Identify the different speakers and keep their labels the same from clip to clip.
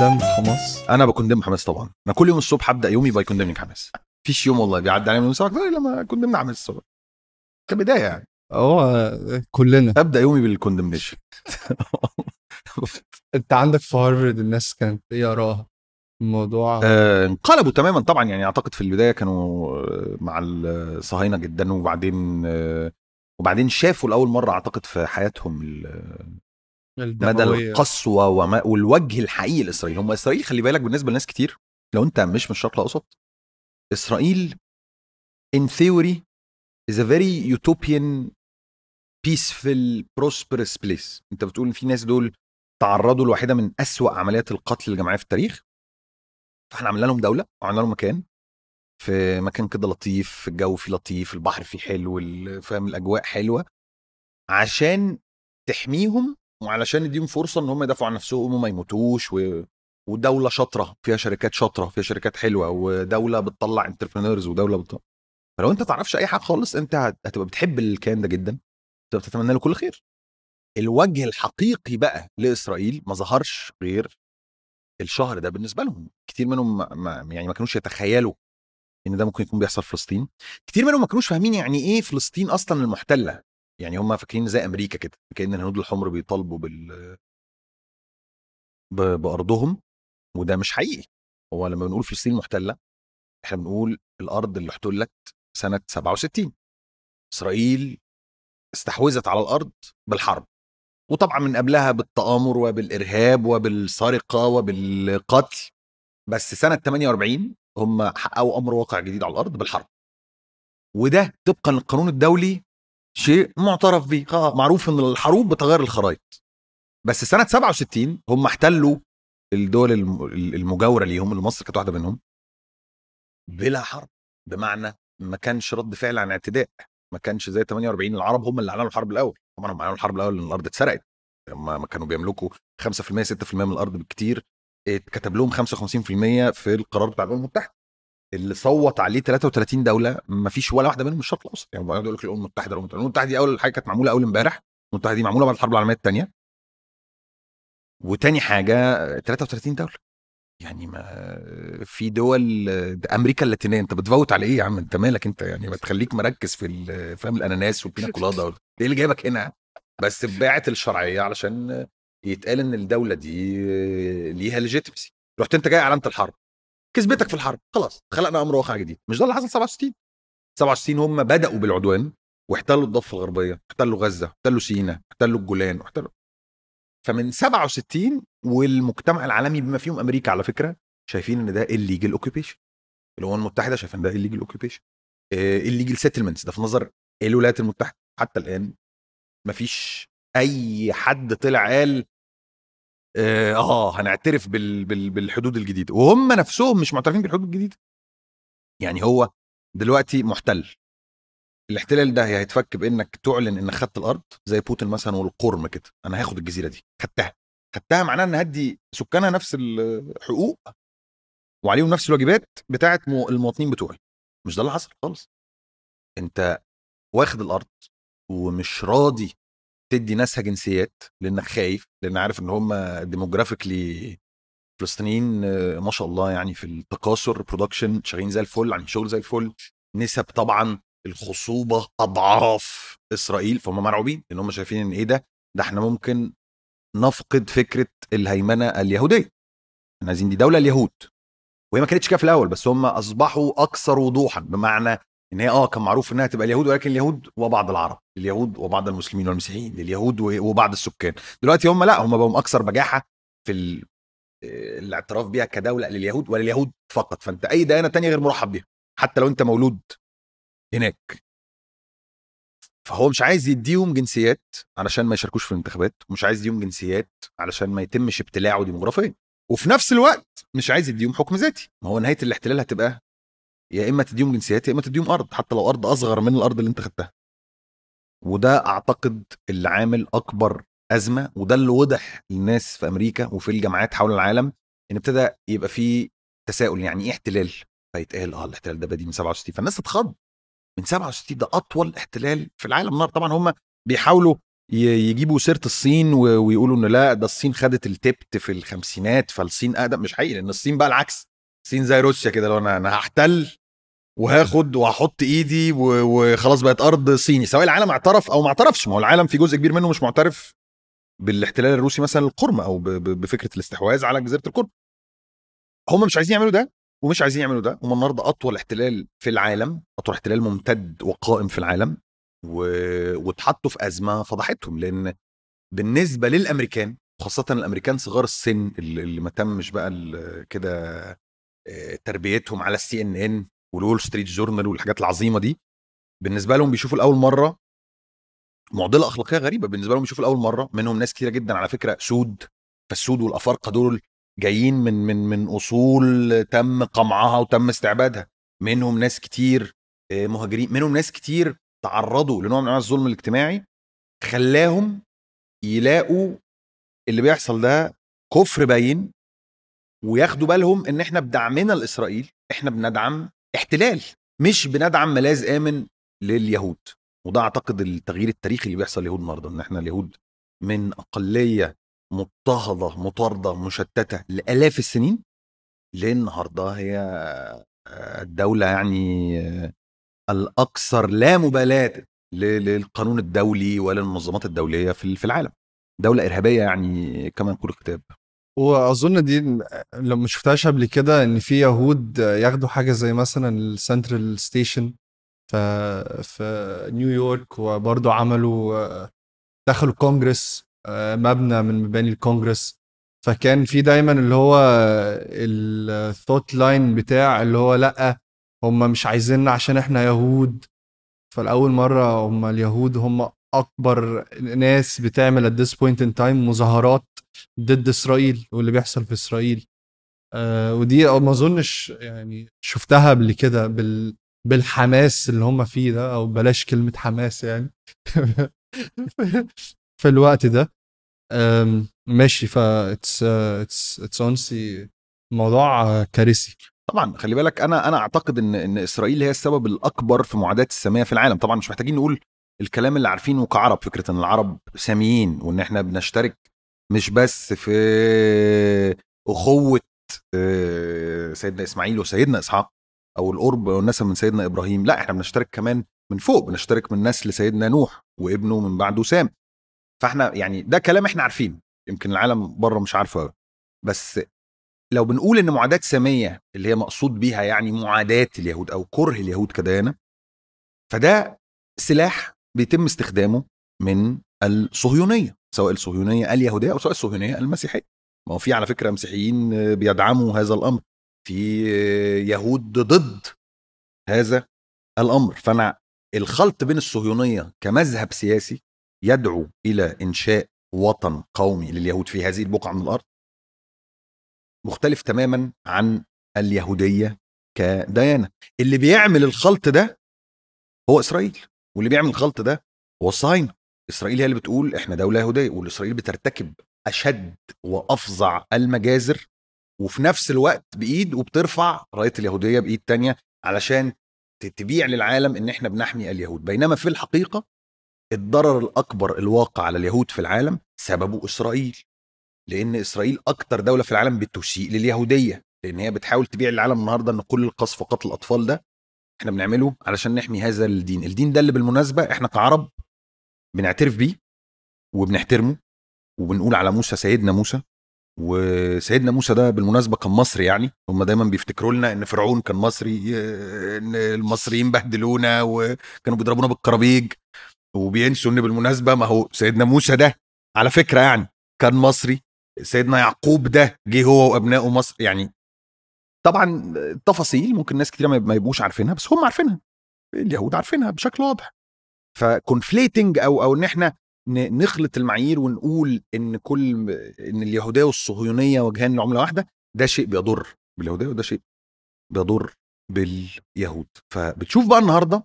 Speaker 1: condemn ت حماس
Speaker 2: أنا ب condemn حماس طبعا. أنا كل يوم الصبح أبدأ يومي by condemning حماس مفيش يوم والله بيعدي عليا من ساعه الا لما condemn نا حماس الصبح. كبداية يعني.
Speaker 1: هو كلنا.
Speaker 2: أبدأ يومي بال
Speaker 1: condemnation أنت عندك في هارفرد الناس كانت إيه اراها الموضوع؟
Speaker 2: آه، انقلبوا تماما طبعا. يعني أعتقد في البداية كانوا آه، مع الصهاينه جدا وبعدين آه، وبعدين شافوا لأول مرة أعتقد في حياتهم مدى. القسوة وما والوجه الحقيقي لإسرائيل. هم إسرائيل خلي بالك بالنسبة لناس كتير لو أنت مش من الشرق الأوسط إسرائيل in theory is a very utopian peaceful prosperous place. أنت بتقول إن في ناس دول تعرضوا لواحدة من أسوأ عمليات القتل الجماعي في التاريخ. فإحنا عملنا لهم دولة وعملنا لهم مكان. في مكان كده لطيف الجو فيه لطيف البحر فيه حلو فاهم الأجواء حلوة. عشان تحميهم وعلشان نديهم فرصة إن هم يدافعوا عن نفسهم وما يموتوش و... ودولة شاطرة فيها شركات شاطرة فيها شركات حلوة ودولة بتطلع انتربرينورز ودولة بتطلع فلو أنت تعرفش أي حاجة خالص أنت هت- هتبقى بتحب الكيان ده جدا تبقى بتتمنى له كل خير. الوجه الحقيقي بقى لإسرائيل ما ظهرش غير الشهر ده بالنسبة لهم. كتير منهم ما يعني ما كانوش يتخيلوا إن ده ممكن يكون بيحصل في فلسطين. كتير منهم ما كانوش فاهمين يعني إيه فلسطين أصلا المحتلة. يعني هم فاكرين زي أمريكا كده كأن الهنود الحمر بيطالبوا بال بأرضهم وده مش حقيقي. هو لما بنقول فلسطين محتلة إحنا بنقول الأرض اللي احتلت سنة 67 إسرائيل استحوذت على الأرض بالحرب وطبعا من قبلها بالتآمر وبالإرهاب وبالسرقة وبالقتل بس سنة 48 هم حققوا أمر واقع جديد على الأرض بالحرب. وده طبقا للقانون الدولي شيء معترف به آه، معروف إن الحروب بتغير الخرائط. بس سنة 67 هم احتلوا الدول الم- المجاورة ليهم اللي مصر كانت واحدة منهم بلا حرب. بمعنى ما كانش رد فعل عن اعتداء. ما كانش زي 48 العرب هم اللي اعلنوا الحرب الأول. طبعا هم اعلنوا الحرب الأول لأن الأرض اتسرقت. هم ما كانوا بيملكوا 5% 6% من الأرض بالكتير اتكتب لهم 55% في القرار بتاع الأمم المتحدة. اللي صوت عليه 33 دولة ما فيش ولا واحدة منهم من الشرق الأوسط. يعني بيقعدوا يقول لك الأمم المتحدة الأمم المتحدة. دي أول حاجة كانت معمولة أول امبارح. الأمم المتحدة دي معمولة بعد الحرب العالمية الثانية وتاني حاجة 33 دولة. يعني ما في دول أمريكا اللاتينية. أنت بتفوت على إيه يا عم؟ أنت مالك أنت؟ يعني ما تخليك مركز في فاهم؟ الأناناس والبينا كولادا إيه اللي جايبك هنا؟ بس باعت الشرعية علشان يتقال إن الدولة دي ليها legitimacy رحت أنت جاي أعلنت الحرب. كسبتك في الحرب خلاص خلقنا أمر واقع جديد. مش ده اللي حصل 67 67 هم بدأوا بالعدوان واحتلوا الضفة الغربية احتلوا غزة احتلوا سيناء احتلوا الجولان احتلوا فمن 67 والمجتمع العالمي بما فيهم أمريكا على فكرة شايفين إن ده illegal occupation الأمم المتحدة شايفة إن ده illegal occupation illegal settlements ده في نظر الولايات المتحدة. حتى الآن مفيش أي حد طلع قال آه آه، هنعترف بال بال بالحدود الجديدة. وهم نفسهم مش معترفين بالحدود الجديدة. يعني هو دلوقتي محتل. الاحتلال ده هيتفك بإنك تعلن انك خدت الأرض زي بوتين مثلا والقرم كده. أنا هاخد الجزيرة دي. خدتها. خدتها معناها إن هدي سكانها نفس الحقوق وعليهم نفس الواجبات بتاعة مو- المواطنين بتوعي. مش ده اللي حصل خالص. أنت واخد الأرض ومش راضي تدي ناسها جنسيات لانك خايف لأن عارف إن هم demographically فلسطينيين آه، ما شاء الله يعني في التكاثر production شغالين زي الفل عن شغل زي الفل. نسب طبعا الخصوبة أضعاف إسرائيل فهم مرعوبين ان هم شايفين إن إيه ده؟ ده إحنا ممكن نفقد فكرة الهيمنة اليهودية. إحنا عايزين دي دولة اليهود. وهي ما كانتش كده في الأول بس هم أصبحوا أكثر وضوحا بمعنى إن هي آه كان معروف إنها تبقى اليهود ولكن اليهود وبعض العرب اليهود وبعض المسلمين والمسيحيين اليهود وبعض السكان. دلوقتي هم لأ هم بقوا أكثر بجاحة في ال... آه، الاعتراف بيها كدولة لليهود ولليهود فقط. فأنت أي ديانة تانية غير مرحب بيها حتى لو أنت مولود هناك. فهو مش عايز يديهم جنسيات علشان ما يشاركوش في الانتخابات ومش عايز يديهم جنسيات علشان ما يتمش ابتلاعه ديموغرافيا. وفي نفس الوقت مش عايز يديهم حكم ذاتي. ما هو نهاية الاحتلال هتبقى يا إما تديهم جنسيات يا إما تديهم أرض حتى لو أرض أصغر من الأرض اللي أنت خدتها. وده أعتقد اللي عامل أكبر أزمة وده اللي وضح للناس في أمريكا وفي الجامعات حول العالم إن ابتدى يبقى في تساؤل يعني إيه احتلال؟ فيتقال آه الاحتلال ده بادي من 67 فالناس تتخض من 67 ده أطول احتلال في العالم النهارده طبعا هم بيحاولوا يجيبوا سيرة الصين ويقولوا إن لا ده الصين خدت التبت في الخمسينات فالصين أقدم. مش حقيقي لأن الصين بقى العكس. الصين زي روسيا كده لو أنا أنا هحتل وهاخد وهحط ايدي وخلاص بقت ارض صيني سواء العالم اعترف أو ما اعترفش. ما هو العالم في جزء كبير منه مش معترف بالاحتلال الروسي مثلا للقرم أو بفكرة الاستحواذ على جزيرة القرم. هم مش عايزين يعملوا ده ومش عايزين يعملوا ده. هم النهارده أطول احتلال في العالم أطول احتلال ممتد وقائم في العالم و... واتحطوا في أزمة فضحتهم. لأن بالنسبة للأمريكان خاصة الأمريكان صغار السن اللي ما تمش بقى كده آه، تربيتهم على ال CNN وال Wall Street Journal والحاجات العظيمة دي بالنسبة لهم بيشوفوا لأول مرة معضلة أخلاقية غريبة بالنسبة لهم بيشوفوا لأول مرة منهم ناس كتيرة جدا على فكرة سود فالسود والأفارقة دول جايين من من من أصول تم قمعها وتم استعبادها. منهم ناس كتير آه، مهاجرين منهم ناس كتير تعرضوا لنوع من أنواع الظلم الاجتماعي خلاهم يلاقوا اللي بيحصل ده كفر باين وياخدوا بالهم إن إحنا بدعمنا لاسرائيل إحنا بندعم احتلال مش بندعم ملاذ آمن لليهود. وده أعتقد التغيير التاريخي اللي بيحصل اليهود النهارده إن إحنا اليهود من أقلية مضطهدة مطاردة مشتتة لآلاف السنين للنهاردة هي آه، الدولة يعني آه، الأكثر لا مبالاة للقانون الدولي وللمنظمات الدولية في العالم. دولة إرهابية يعني كما يقول الكتاب.
Speaker 1: وأظن دي لو ما شفتهاش قبل كده إن في يهود ياخدوا حاجة زي مثلا ال Central Station في في نيويورك وبرضه عملوا دخلوا كونجرس مبنى من مباني الكونجرس. فكان في دايما اللي هو الثوت لاين بتاع اللي هو لأ هم مش عايزيننا عشان إحنا يهود. فالاول مرة هم اليهود هم أكبر ناس بتعمل at this point in time مظاهرات. ضد إسرائيل واللي بيحصل في إسرائيل. آه ودي ما أظنش يعني شفتها قبل كده بال بالحماس اللي هم فيه ده أو بلاش كلمة حماس يعني. في الوقت ده. ماشي ف it's it's it's موضوع كارثي.
Speaker 2: طبعا خلي بالك أنا أنا أعتقد إن إن إسرائيل هي السبب الأكبر في معاداه السامية في العالم. طبعا مش محتاجين نقول الكلام اللي عارفينه كعرب فكرة إن العرب ساميين وإن إحنا بنشترك مش بس في أخوة آه، سيدنا إسماعيل وسيدنا إسحاق أو القرب والنسب من سيدنا إبراهيم لا إحنا بنشترك كمان من فوق بنشترك من نسل سيدنا نوح وابنه من بعده سام فإحنا يعني ده كلام إحنا عارفينه يمكن العالم بره مش عارفه قوي بس لو بنقول إن معاداة سامية اللي هي مقصود بيها يعني معاداة اليهود أو كره اليهود كديانة فده سلاح بيتم استخدامه من الصهيونية. سواء الصهيونية اليهودية أو سواء الصهيونية المسيحية. ما هو في على فكرة مسيحيين بيدعموا هذا الأمر. في يهود ضد هذا الأمر. فأنا الخلط بين الصهيونية كمذهب سياسي يدعو إلى إنشاء وطن قومي لليهود في هذه البقعة من الأرض. مختلف تماما عن اليهودية كديانة. اللي بيعمل الخلط ده هو إسرائيل. واللي بيعمل الخلط ده هو الصهاينه إسرائيل هي اللي بتقول إحنا دولة يهودية والاسرائيل بترتكب أشد وأفظع المجازر وفي نفس الوقت بإيد وبترفع راية اليهودية بإيد تانية علشان تبيع للعالم إن إحنا بنحمي اليهود. بينما في الحقيقة الضرر الأكبر الواقع على اليهود في العالم سببه إسرائيل. لأن إسرائيل أكتر دولة في العالم بتسيء لليهودية لأن هي بتحاول تبيع للعالم النهارده إن كل القصف وقتل الأطفال ده إحنا بنعمله علشان نحمي هذا الدين. الدين ده اللي بالمناسبة إحنا كعرب بنعترف بيه وبنحترمه وبنقول على موسى سيدنا موسى. وسيدنا موسى ده بالمناسبة كان مصري يعني. هم دايما بيفتكروا لنا إن فرعون كان مصري إن المصريين بهدلونا وكانوا بيضربونا بالكرابيج. وبينسوا إن بالمناسبة ما هو سيدنا موسى ده على فكرة يعني كان مصري. سيدنا يعقوب ده جه هو وأبنائه مصر. يعني طبعا تفاصيل ممكن ناس كتير ما يبقوش عارفينها بس هم عارفينها. اليهود عارفينها بشكل واضح. ف conflating أو أو إن إحنا نخلط المعايير ونقول إن كل إن اليهودية والصهيونية وجهان لعملة واحدة ده شيء بيضر باليهودية وده شيء بيضر باليهود. فبتشوف بقى النهارده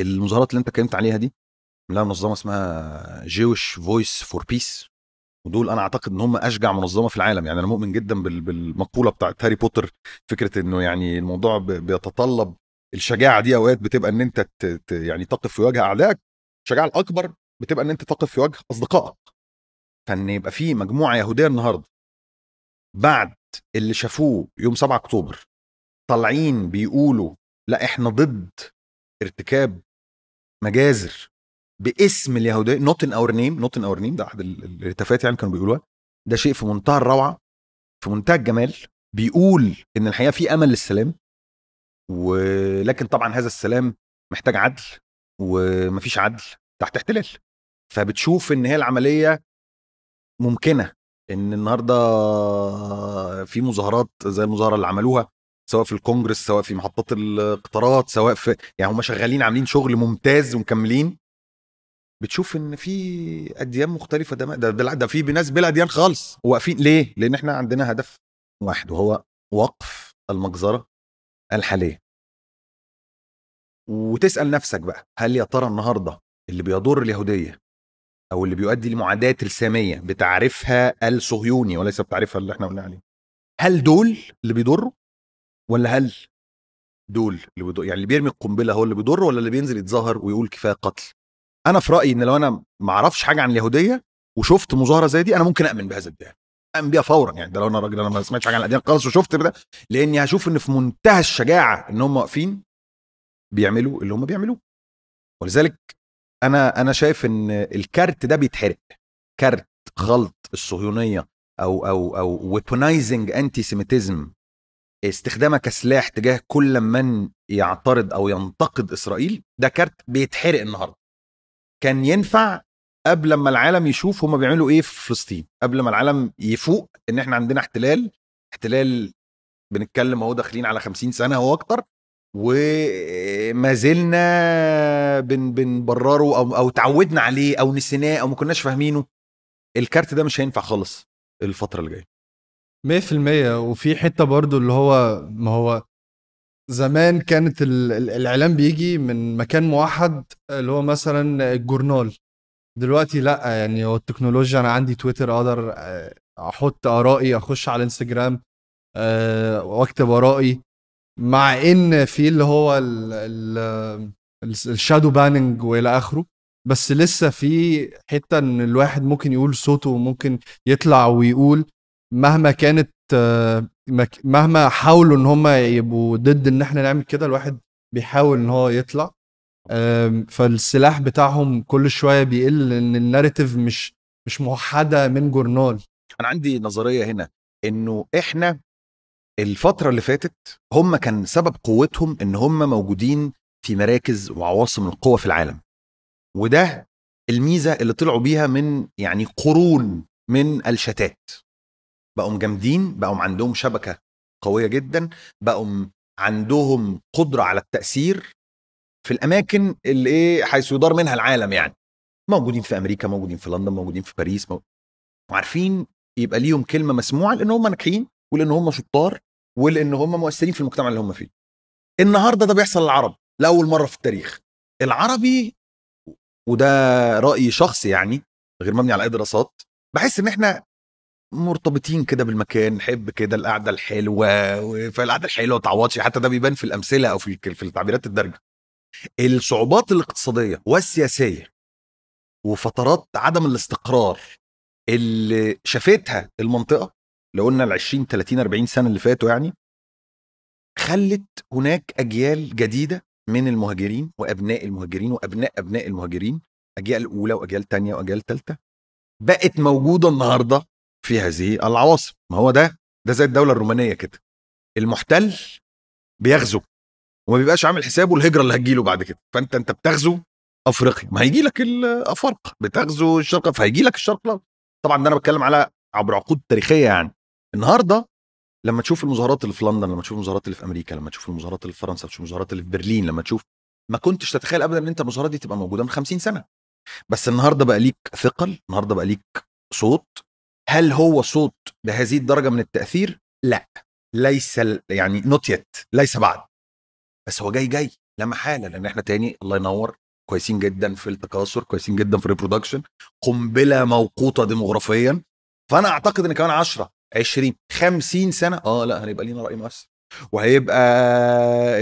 Speaker 2: المظاهرات اللي أنت اتكلمت عليها دي لها منظمة اسمها Jewish Voice for Peace ودول أنا أعتقد إن هم أشجع منظمة في العالم. يعني أنا مؤمن جدا بال- بالمقولة بتاعت هاري بوتر فكرة إنه يعني الموضوع بيتطلب الشجاعة دي أوقات بتبقى إن أنت يعني تقف في وجه أعدائك الشجاعة الأكبر بتبقى إن أنت تقف في وجه أصدقائك. فان يبقى في مجموعة يهودية النهارده بعد اللي شافوه يوم 7 أكتوبر طالعين بيقولوا لا إحنا ضد ارتكاب مجازر باسم اليهودية not in our name not in our name ده أحد ال- الهتافات يعني كانوا بيقولوها. ده شيء في منتهى الروعة في منتهى الجمال بيقول إن الحقيقة في أمل للسلام. ولكن طبعا هذا السلام محتاج عدل ومفيش عدل تحت احتلال. فبتشوف إن هي العملية ممكنة إن النهارده في مظاهرات زي المظاهرة اللي عملوها سواء في الكونجرس سواء في محطات القطارات سواء في يعني هم شغالين عاملين شغل ممتاز ومكملين. بتشوف إن في أديان مختلفة ده ده ده, ده في ناس بلا أديان خالص واقفين. ليه؟ لأن إحنا عندنا هدف واحد وهو وقف المجزرة الحالية. وتسأل نفسك بقى هل يا ترى النهارده اللي بيضر اليهودية أو اللي بيؤدي لمعاداة رساميه بتعريفها الصهيوني وليس بتعريفها اللي إحنا قلنا عليه هل دول اللي بيضروا ولا هل دول اللي بيضر يعني اللي بيرمي القنبلة هو اللي بيضر ولا اللي بينزل يتظاهر ويقول كفاية قتل؟ أنا في رأيي إن لو أنا ما أعرفش حاجة عن اليهودية وشفت مظاهرة زي دي أنا ممكن اامن بهذا الادعاء امن بيها فورا. يعني ده لو أنا راجل أنا ما سمعتش حاجة عن الاديان خالص وشفت ده لأني هشوف إن في منتهى الشجاعة إن هم واقفين بيعملوا اللي هم بيعملوه. ولذلك أنا أنا شايف إن الكارت ده بيتحرق. كارت خلط الصهيونية أو أو أو weaponizing antisemitism استخدامها كسلاح تجاه كل من يعترض أو ينتقد إسرائيل ده كارت بيتحرق النهارده. كان ينفع قبل ما العالم يشوف هما بيعملوا إيه في فلسطين قبل ما العالم يفوق إن إحنا عندنا احتلال احتلال بنتكلم أهو داخلين على 50 سنة أو أكتر وما زلنا بن بنبرره أو أو تعودنا عليه أو نسيناه أو ما كناش فاهمينه. الكارت ده مش هينفع خالص الفترة اللي جاية.
Speaker 1: 100% وفي حتة برضو اللي هو ما هو زمان كانت ال- ال- الإعلام بيجي من مكان موحد اللي هو مثلا الجورنال. دلوقتي لا يعني هو التكنولوجيا أنا عندي تويتر أقدر آه، أحط آرائي أخش على الإنستجرام آه، وأكتب آرائي مع إن في اللي هو ال shadow banning وإلى آخره. بس لسه في حتة إن الواحد ممكن يقول صوته وممكن يطلع ويقول مهما كانت آه، مهما حاولوا إن هم يبقوا ضد إن إحنا نعمل كده الواحد بيحاول إن هو يطلع. فالسلاح بتاعهم كل شوية بيقل لأن الناريتيف مش مش موحدة من جورنال.
Speaker 2: أنا عندي نظرية هنا إنه إحنا الفترة اللي فاتت هم كان سبب قوتهم إن هم موجودين في مراكز وعواصم القوة في العالم. وده الميزة اللي طلعوا بيها من يعني قرون من الشتات. بقوا جامدين بقوا عندهم شبكة قوية جدا بقوا عندهم قدرة على التأثير في الأماكن اللي إيه حيث يدار منها العالم يعني. موجودين في أمريكا موجودين في لندن موجودين في باريس مو... وعارفين يبقى ليهم كلمة مسموعة لأن هم ناجحين ولأن هم شطار ولأن هم مؤثرين في المجتمع اللي هم فيه. النهارده ده بيحصل للعرب لأول مرة في التاريخ. العربي وده رأي شخصي يعني غير مبني على أي دراسات بحس إن إحنا مرتبطين كده بالمكان نحب كده القعدة الحلوة فالقعدة الحلوة ما تعوضش حتى ده بيبان في الأمثلة أو في في التعبيرات الدارجه الصعوبات الاقتصادية والسياسية وفترات عدم الاستقرار اللي شافتها المنطقة لو قلنا ال 20 30 40 سنة اللي فاتوا يعني خلت هناك أجيال جديدة من المهاجرين وأبناء المهاجرين وأبناء أبناء المهاجرين أجيال أولى وأجيال تانية وأجيال ثالثه بقت موجودة النهارده في هذه العواصم. ما هو ده؟ ده زي الدولة الرومانية كده. المحتل بيغزو. وما بيبقاش عامل حسابه الهجرة اللي هتجيله بعد كده. فأنت أنت بتغزو أفريقيا. ما هيجي لك الافارقه بتغزو الشرق فهيجي لك الشرق الاوسط طبعا ده أنا بتكلم على عبر عقود تاريخية يعني. النهارده لما تشوف المظاهرات اللي في لندن لما تشوف المظاهرات اللي في أمريكا لما تشوف المظاهرات اللي في فرنسا تشوف المظاهرات اللي في برلين لما تشوف ما كنتش تتخيل ابدا إن أنت المظاهرات دي تبقى موجودة من 50 سنة. بس النهارده بقى ليك ثقل النهارده بقى ليك صوت. هل هو صوت بهذه الدرجة من التأثير؟ لا. ليس يعني نوت يت ليس بعد. بس هو جاي جاي لا محالة لأن إحنا تاني الله ينور كويسين جدا في التكاثر كويسين جدا في ال reproduction قنبلة موقوتة ديموغرافيا. فأنا أعتقد إن كمان 10 20 50 سنة آه لا هنبقى لينا رأي مؤثر. وهيبقى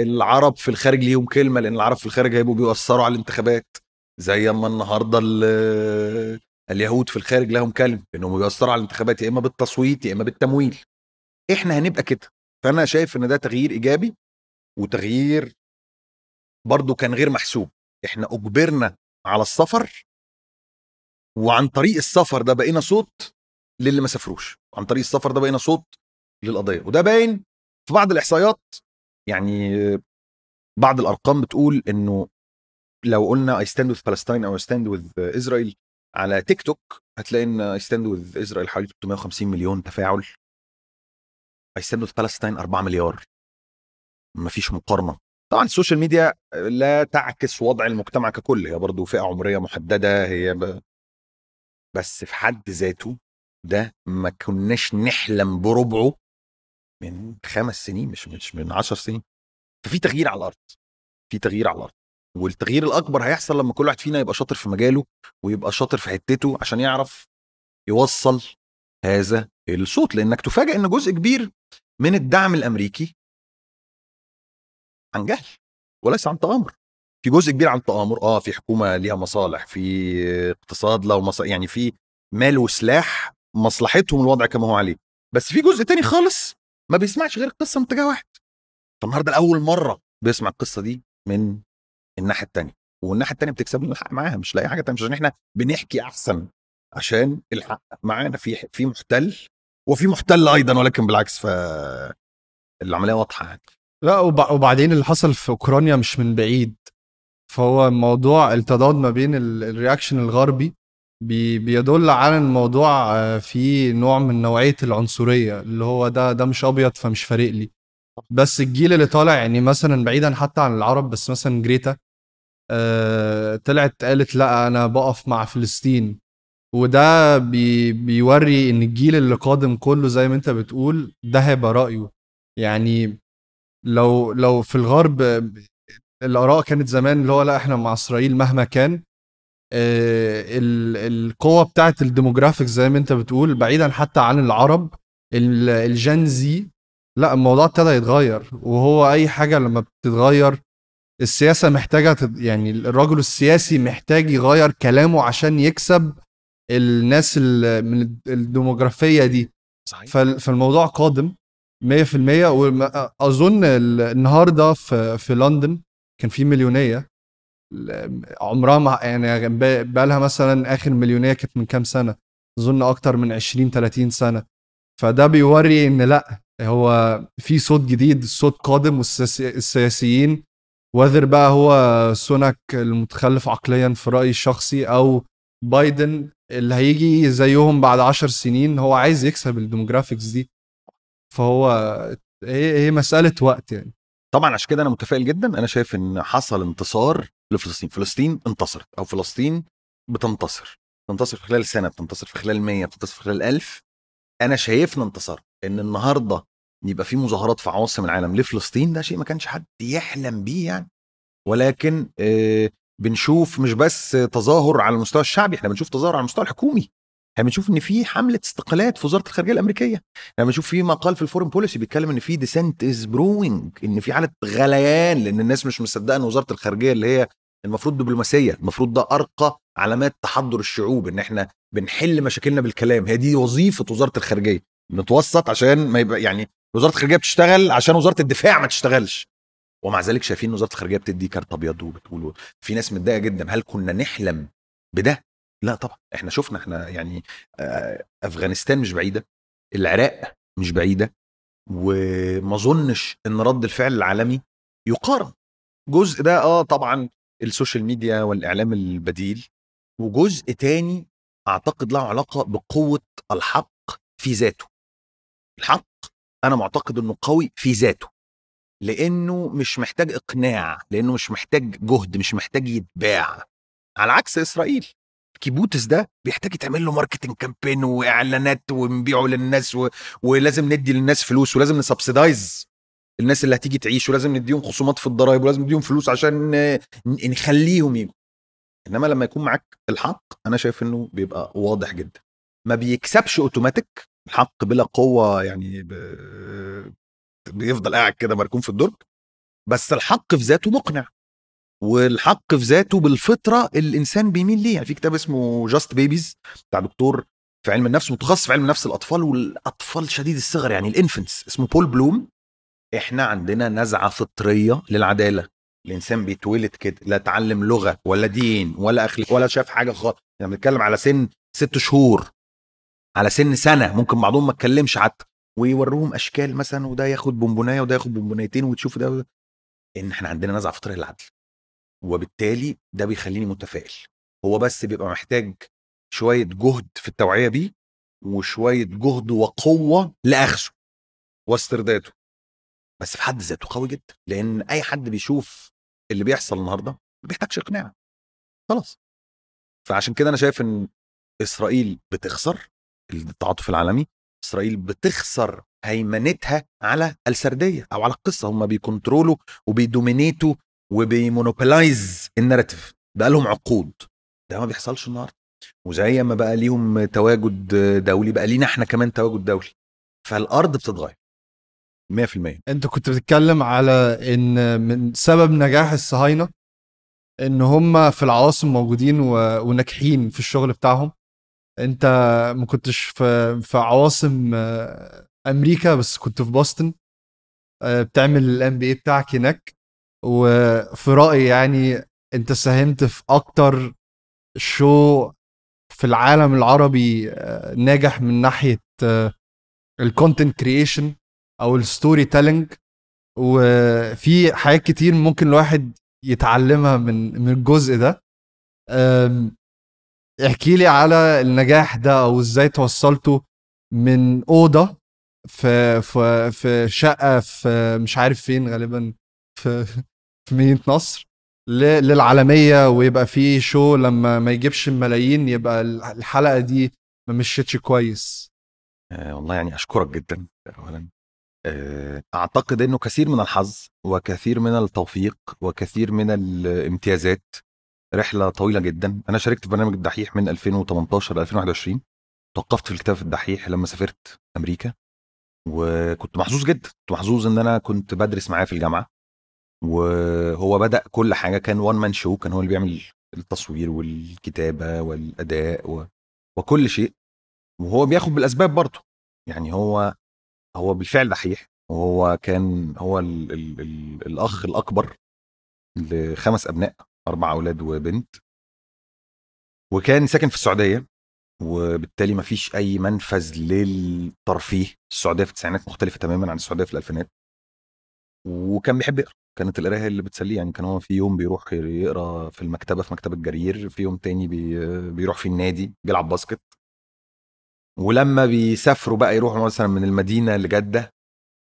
Speaker 2: العرب في الخارج ليهم كلمة لأن العرب في الخارج هيبقوا بيأثروا على الانتخابات. زي أما النهارده ال- اليهود في الخارج لهم كلمة إنهم بيأثروا على الانتخابات يا إما بالتصويت يا إما بالتمويل. إحنا هنبقى كده. فأنا شايف إن ده تغيير إيجابي. وتغيير برضو كان غير محسوب. إحنا أجبرنا على السفر وعن طريق السفر ده بقينا صوت للي ما سافروش. عن طريق السفر ده بقينا صوت للقضية. وده باين في بعض الإحصائيات يعني بعض الأرقام بتقول إنه لو قلنا I stand with Palestine أو I stand with Israel على تيك توك هتلاقي إن I stand with Israel حوالي 350 مليون تفاعل. I stand with Palestine 4 مليار. مفيش مقارنة. طبعا السوشيال ميديا لا تعكس وضع المجتمع ككل هي برضو فئة عمرية محددة هي ب... بس في حد ذاته ده ما كناش نحلم بربعه من خمس سنين مش مش من عشر سنين. ففي تغيير على الأرض في تغيير على الأرض. والتغيير الأكبر هيحصل لما كل واحد فينا يبقى شاطر في مجاله ويبقى شاطر في حتته عشان يعرف يوصل هذا الصوت. لأنك تفاجئ إن جزء كبير من الدعم الأمريكي عن جهل وليس عن تآمر. في جزء كبير عن تآمر آه في حكومة ليها مصالح في اقتصاد له مصالح يعني في مال وسلاح مصلحتهم الوضع كما هو عليه. بس في جزء تاني خالص ما بيسمعش غير القصة من اتجاه واحد. فالنهاردة لأول مرة بيسمع القصة دي من الناحية التانية والناحية التانية بتكسب لنا الحق معاها مش لاقي حاجة تانية مش عشان إحنا بنحكي أحسن عشان الحق معانا في في محتل وفي محتل أيضا ولكن بالعكس ف العملية واضحة يعني.
Speaker 1: لا وب- وبعدين اللي حصل في أوكرانيا مش من بعيد. فهو موضوع التضاد ما بين ال- reaction الغربي بي بيدل على الموضوع آه، فيه نوع من نوعية العنصرية اللي هو ده ده مش أبيض فمش فارق لي. بس الجيل اللي طالع يعني مثلا بعيدا حتى عن العرب بس مثلا Greta آه، طلعت قالت لا أنا بقف مع فلسطين. وده بي بيوري إن الجيل اللي قادم كله زي ما أنت بتقول ده هيبقى رأيه. يعني لو لو في الغرب الآراء كانت زمان اللي هو لا إحنا مع إسرائيل مهما كان آه، ال- القوة بتاعت ال demographics زي ما أنت بتقول بعيدا حتى عن العرب ال- الجين زي لا الموضوع ابتدى يتغير وهو أي حاجة لما بتتغير السياسة محتاجة يعني الرجل السياسي محتاج يغير كلامه عشان يكسب الناس ال- من الديموغرافية دي.
Speaker 2: صحيح.
Speaker 1: فال- فالموضوع قادم. 100% واظن ال- النهارده في في لندن كان في مليونية. عمرها ما يعني بقى لها مثلا آخر مليونية كانت من كام سنة. أظن أكتر من 20 30 سنة. فده بيوري إن لأ هو في صوت جديد صوت قادم والسياسيين whether بقى هو سوناك المتخلف عقليا في رأيي الشخصي أو بايدن اللي هيجي زيهم بعد عشر سنين. هو عايز يكسب ال demographics دي. فهو هي هي مسألة وقت يعني.
Speaker 2: طبعا عشان كده أنا متفائل جدا. أنا شايف إن حصل انتصار لفلسطين. فلسطين انتصرت أو فلسطين بتنتصر. بتنتصر في خلال سنة بتنتصر في خلال 100 بتنتصر في خلال 1000 أنا شايفنا انتصار. إن النهارده يبقى في مظاهرات في عواصم العالم لفلسطين ده شيء ما كانش حد يحلم بيه يعني. ولكن آه، بنشوف مش بس تظاهر على المستوى الشعبي إحنا بنشوف تظاهر على المستوى الحكومي. إحنا بنشوف إن في حملة استقالات في وزارة الخارجية الأمريكية. إحنا بنشوف في مقال في ال Foreign Policy بيتكلم إن في dissent is brewing إن في حالة غليان لأن الناس مش مصدقة إن وزارة الخارجية اللي هي المفروض دبلوماسية المفروض ده أرقى علامات تحضر الشعوب إن إحنا بنحل مشاكلنا بالكلام. هي دي وظيفة وزارة الخارجية نتوسط عشان ما يبقى يعني وزارة الخارجية بتشتغل عشان وزارة الدفاع ما تشتغلش. ومع ذلك شايفين وزارة الخارجية بتدي كارت أبيض وبتقول في ناس متضايقة جدا. هل كنا نحلم بده؟ لا طبعا إحنا شفنا إحنا يعني أفغانستان مش بعيدة العراق مش بعيدة وما أظنش إن رد الفعل العالمي يقارن. جزء ده آه طبعا السوشيال ميديا والإعلام البديل وجزء تاني أعتقد له علاقة بقوة الحق في ذاته. الحق أنا معتقد إنه قوي في ذاته لأنه مش محتاج إقناع لأنه مش محتاج جهد مش محتاج يتباع. على عكس إسرائيل. كيبوتس ده بيحتاج يتعمل له marketing campaign وإعلانات ونبيعه للناس و... ولازم ندي للناس فلوس ولازم ن subsidize الناس اللي هتيجي تعيش ولازم نديهم خصومات في الضرايب ولازم نديهم فلوس عشان نخليهم يجوا. إنما لما يكون معاك الحق أنا شايف إنه بيبقى واضح جدا. ما بيكسبش اوتوماتيك الحق بلا قوة يعني ب... بيفضل قاعد كده مركون في الدرج بس الحق في ذاته مقنع. والحق في ذاته بالفطرة اللي الإنسان بيميل ليه يعني في كتاب اسمه Just Babies بتاع دكتور في علم النفس متخصص في علم نفس الأطفال والأطفال شديد الصغر يعني ال infants. اسمه بول بلوم إحنا عندنا نزعة فطرية للعدالة. الإنسان بيتولد كده لا اتعلم لغة ولا دين ولا أخلاق ولا شاف حاجة خالص. يعني بنتكلم على سن ست شهور على سن سنة ممكن بعضهم ما اتكلمش حتى. ويوروهم أشكال مثلا وده ياخد بونبوناية وده ياخد بونبونايتين وتشوف ده, إن إحنا عندنا نزعة فطرية للعدل. وبالتالي ده بيخليني متفائل. هو بس بيبقى محتاج شوية جهد في التوعية بيه وشوية جهد وقوة لأخذه واسترداده. بس في حد ذاته قوي جدا لأن أي حد بيشوف اللي بيحصل النهارده ما بيحتاجش إقناع. خلاص. فعشان كده أنا شايف إن إسرائيل بتخسر التعاطف العالمي إسرائيل بتخسر هيمنتها على السردية أو على القصة. هم بيكنترولوا وبيدومينيتوا وبيمونوبلايز الناراتيف. بقالهم عقود. ده ما بيحصلش النهارده. وزي ما بقى ليهم تواجد دولي بقى لينا إحنا كمان تواجد دولي. فالأرض بتتغير. 100%
Speaker 1: انت كنت بتتكلم على إن من سبب نجاح الصهاينة إن هم في العواصم موجودين و... وناجحين في الشغل بتاعهم. انت ما كنتش في في عواصم أمريكا بس كنت في Boston آه، بتعمل ال MBA بتاعك هناك. وفي رأيي يعني أنت ساهمت في أكتر show في العالم العربي آه، ناجح من ناحية ال content creation أو ال storytelling وفي حاجات كتير ممكن الواحد يتعلمها من من الجزء ده. احكي لي على النجاح ده أو إزاي توصلته من أوضة في في في شقة في مش عارف فين غالبا في في مدينه نصر للعالمية ويبقى في شو لما ما يجيبش الملايين يبقى الحلقة دي ما مشيتش كويس.
Speaker 2: آه والله يعني أشكرك جدا اولا. آه، أعتقد إنه كثير من الحظ وكثير من التوفيق وكثير من الامتيازات. رحلة طويلة جدا. أنا شاركت في برنامج الدحيح من 2018 ل 2021 توقفت في الكتاب الدحيح لما سافرت أمريكا وكنت محظوظ جدا. كنت محظوظ إن أنا كنت بدرس معاه في الجامعة. وهو بدأ كل حاجة كان وان مان شو كان هو اللي بيعمل التصوير والكتابة والأداء و... وكل شيء. وهو بياخد بالأسباب برضه. يعني هو هو بالفعل دحيح. وهو كان هو ال ال ال الأخ الأكبر لخمس أبناء أربع أولاد وبنت. وكان ساكن في السعودية. وبالتالي ما فيش أي منفذ للترفيه. السعودية في التسعينات مختلفة تماما عن السعودية في الألفينات. وكان بيحب يقرأ. كانت القراية اللي بتسليه. يعني كان هو في يوم بيروح يقرأ في المكتبة في مكتبة جرير في يوم تاني بي بيروح في النادي بيلعب باسكت. ولما بيسافروا بقى يروحوا مثلا من المدينة لجدة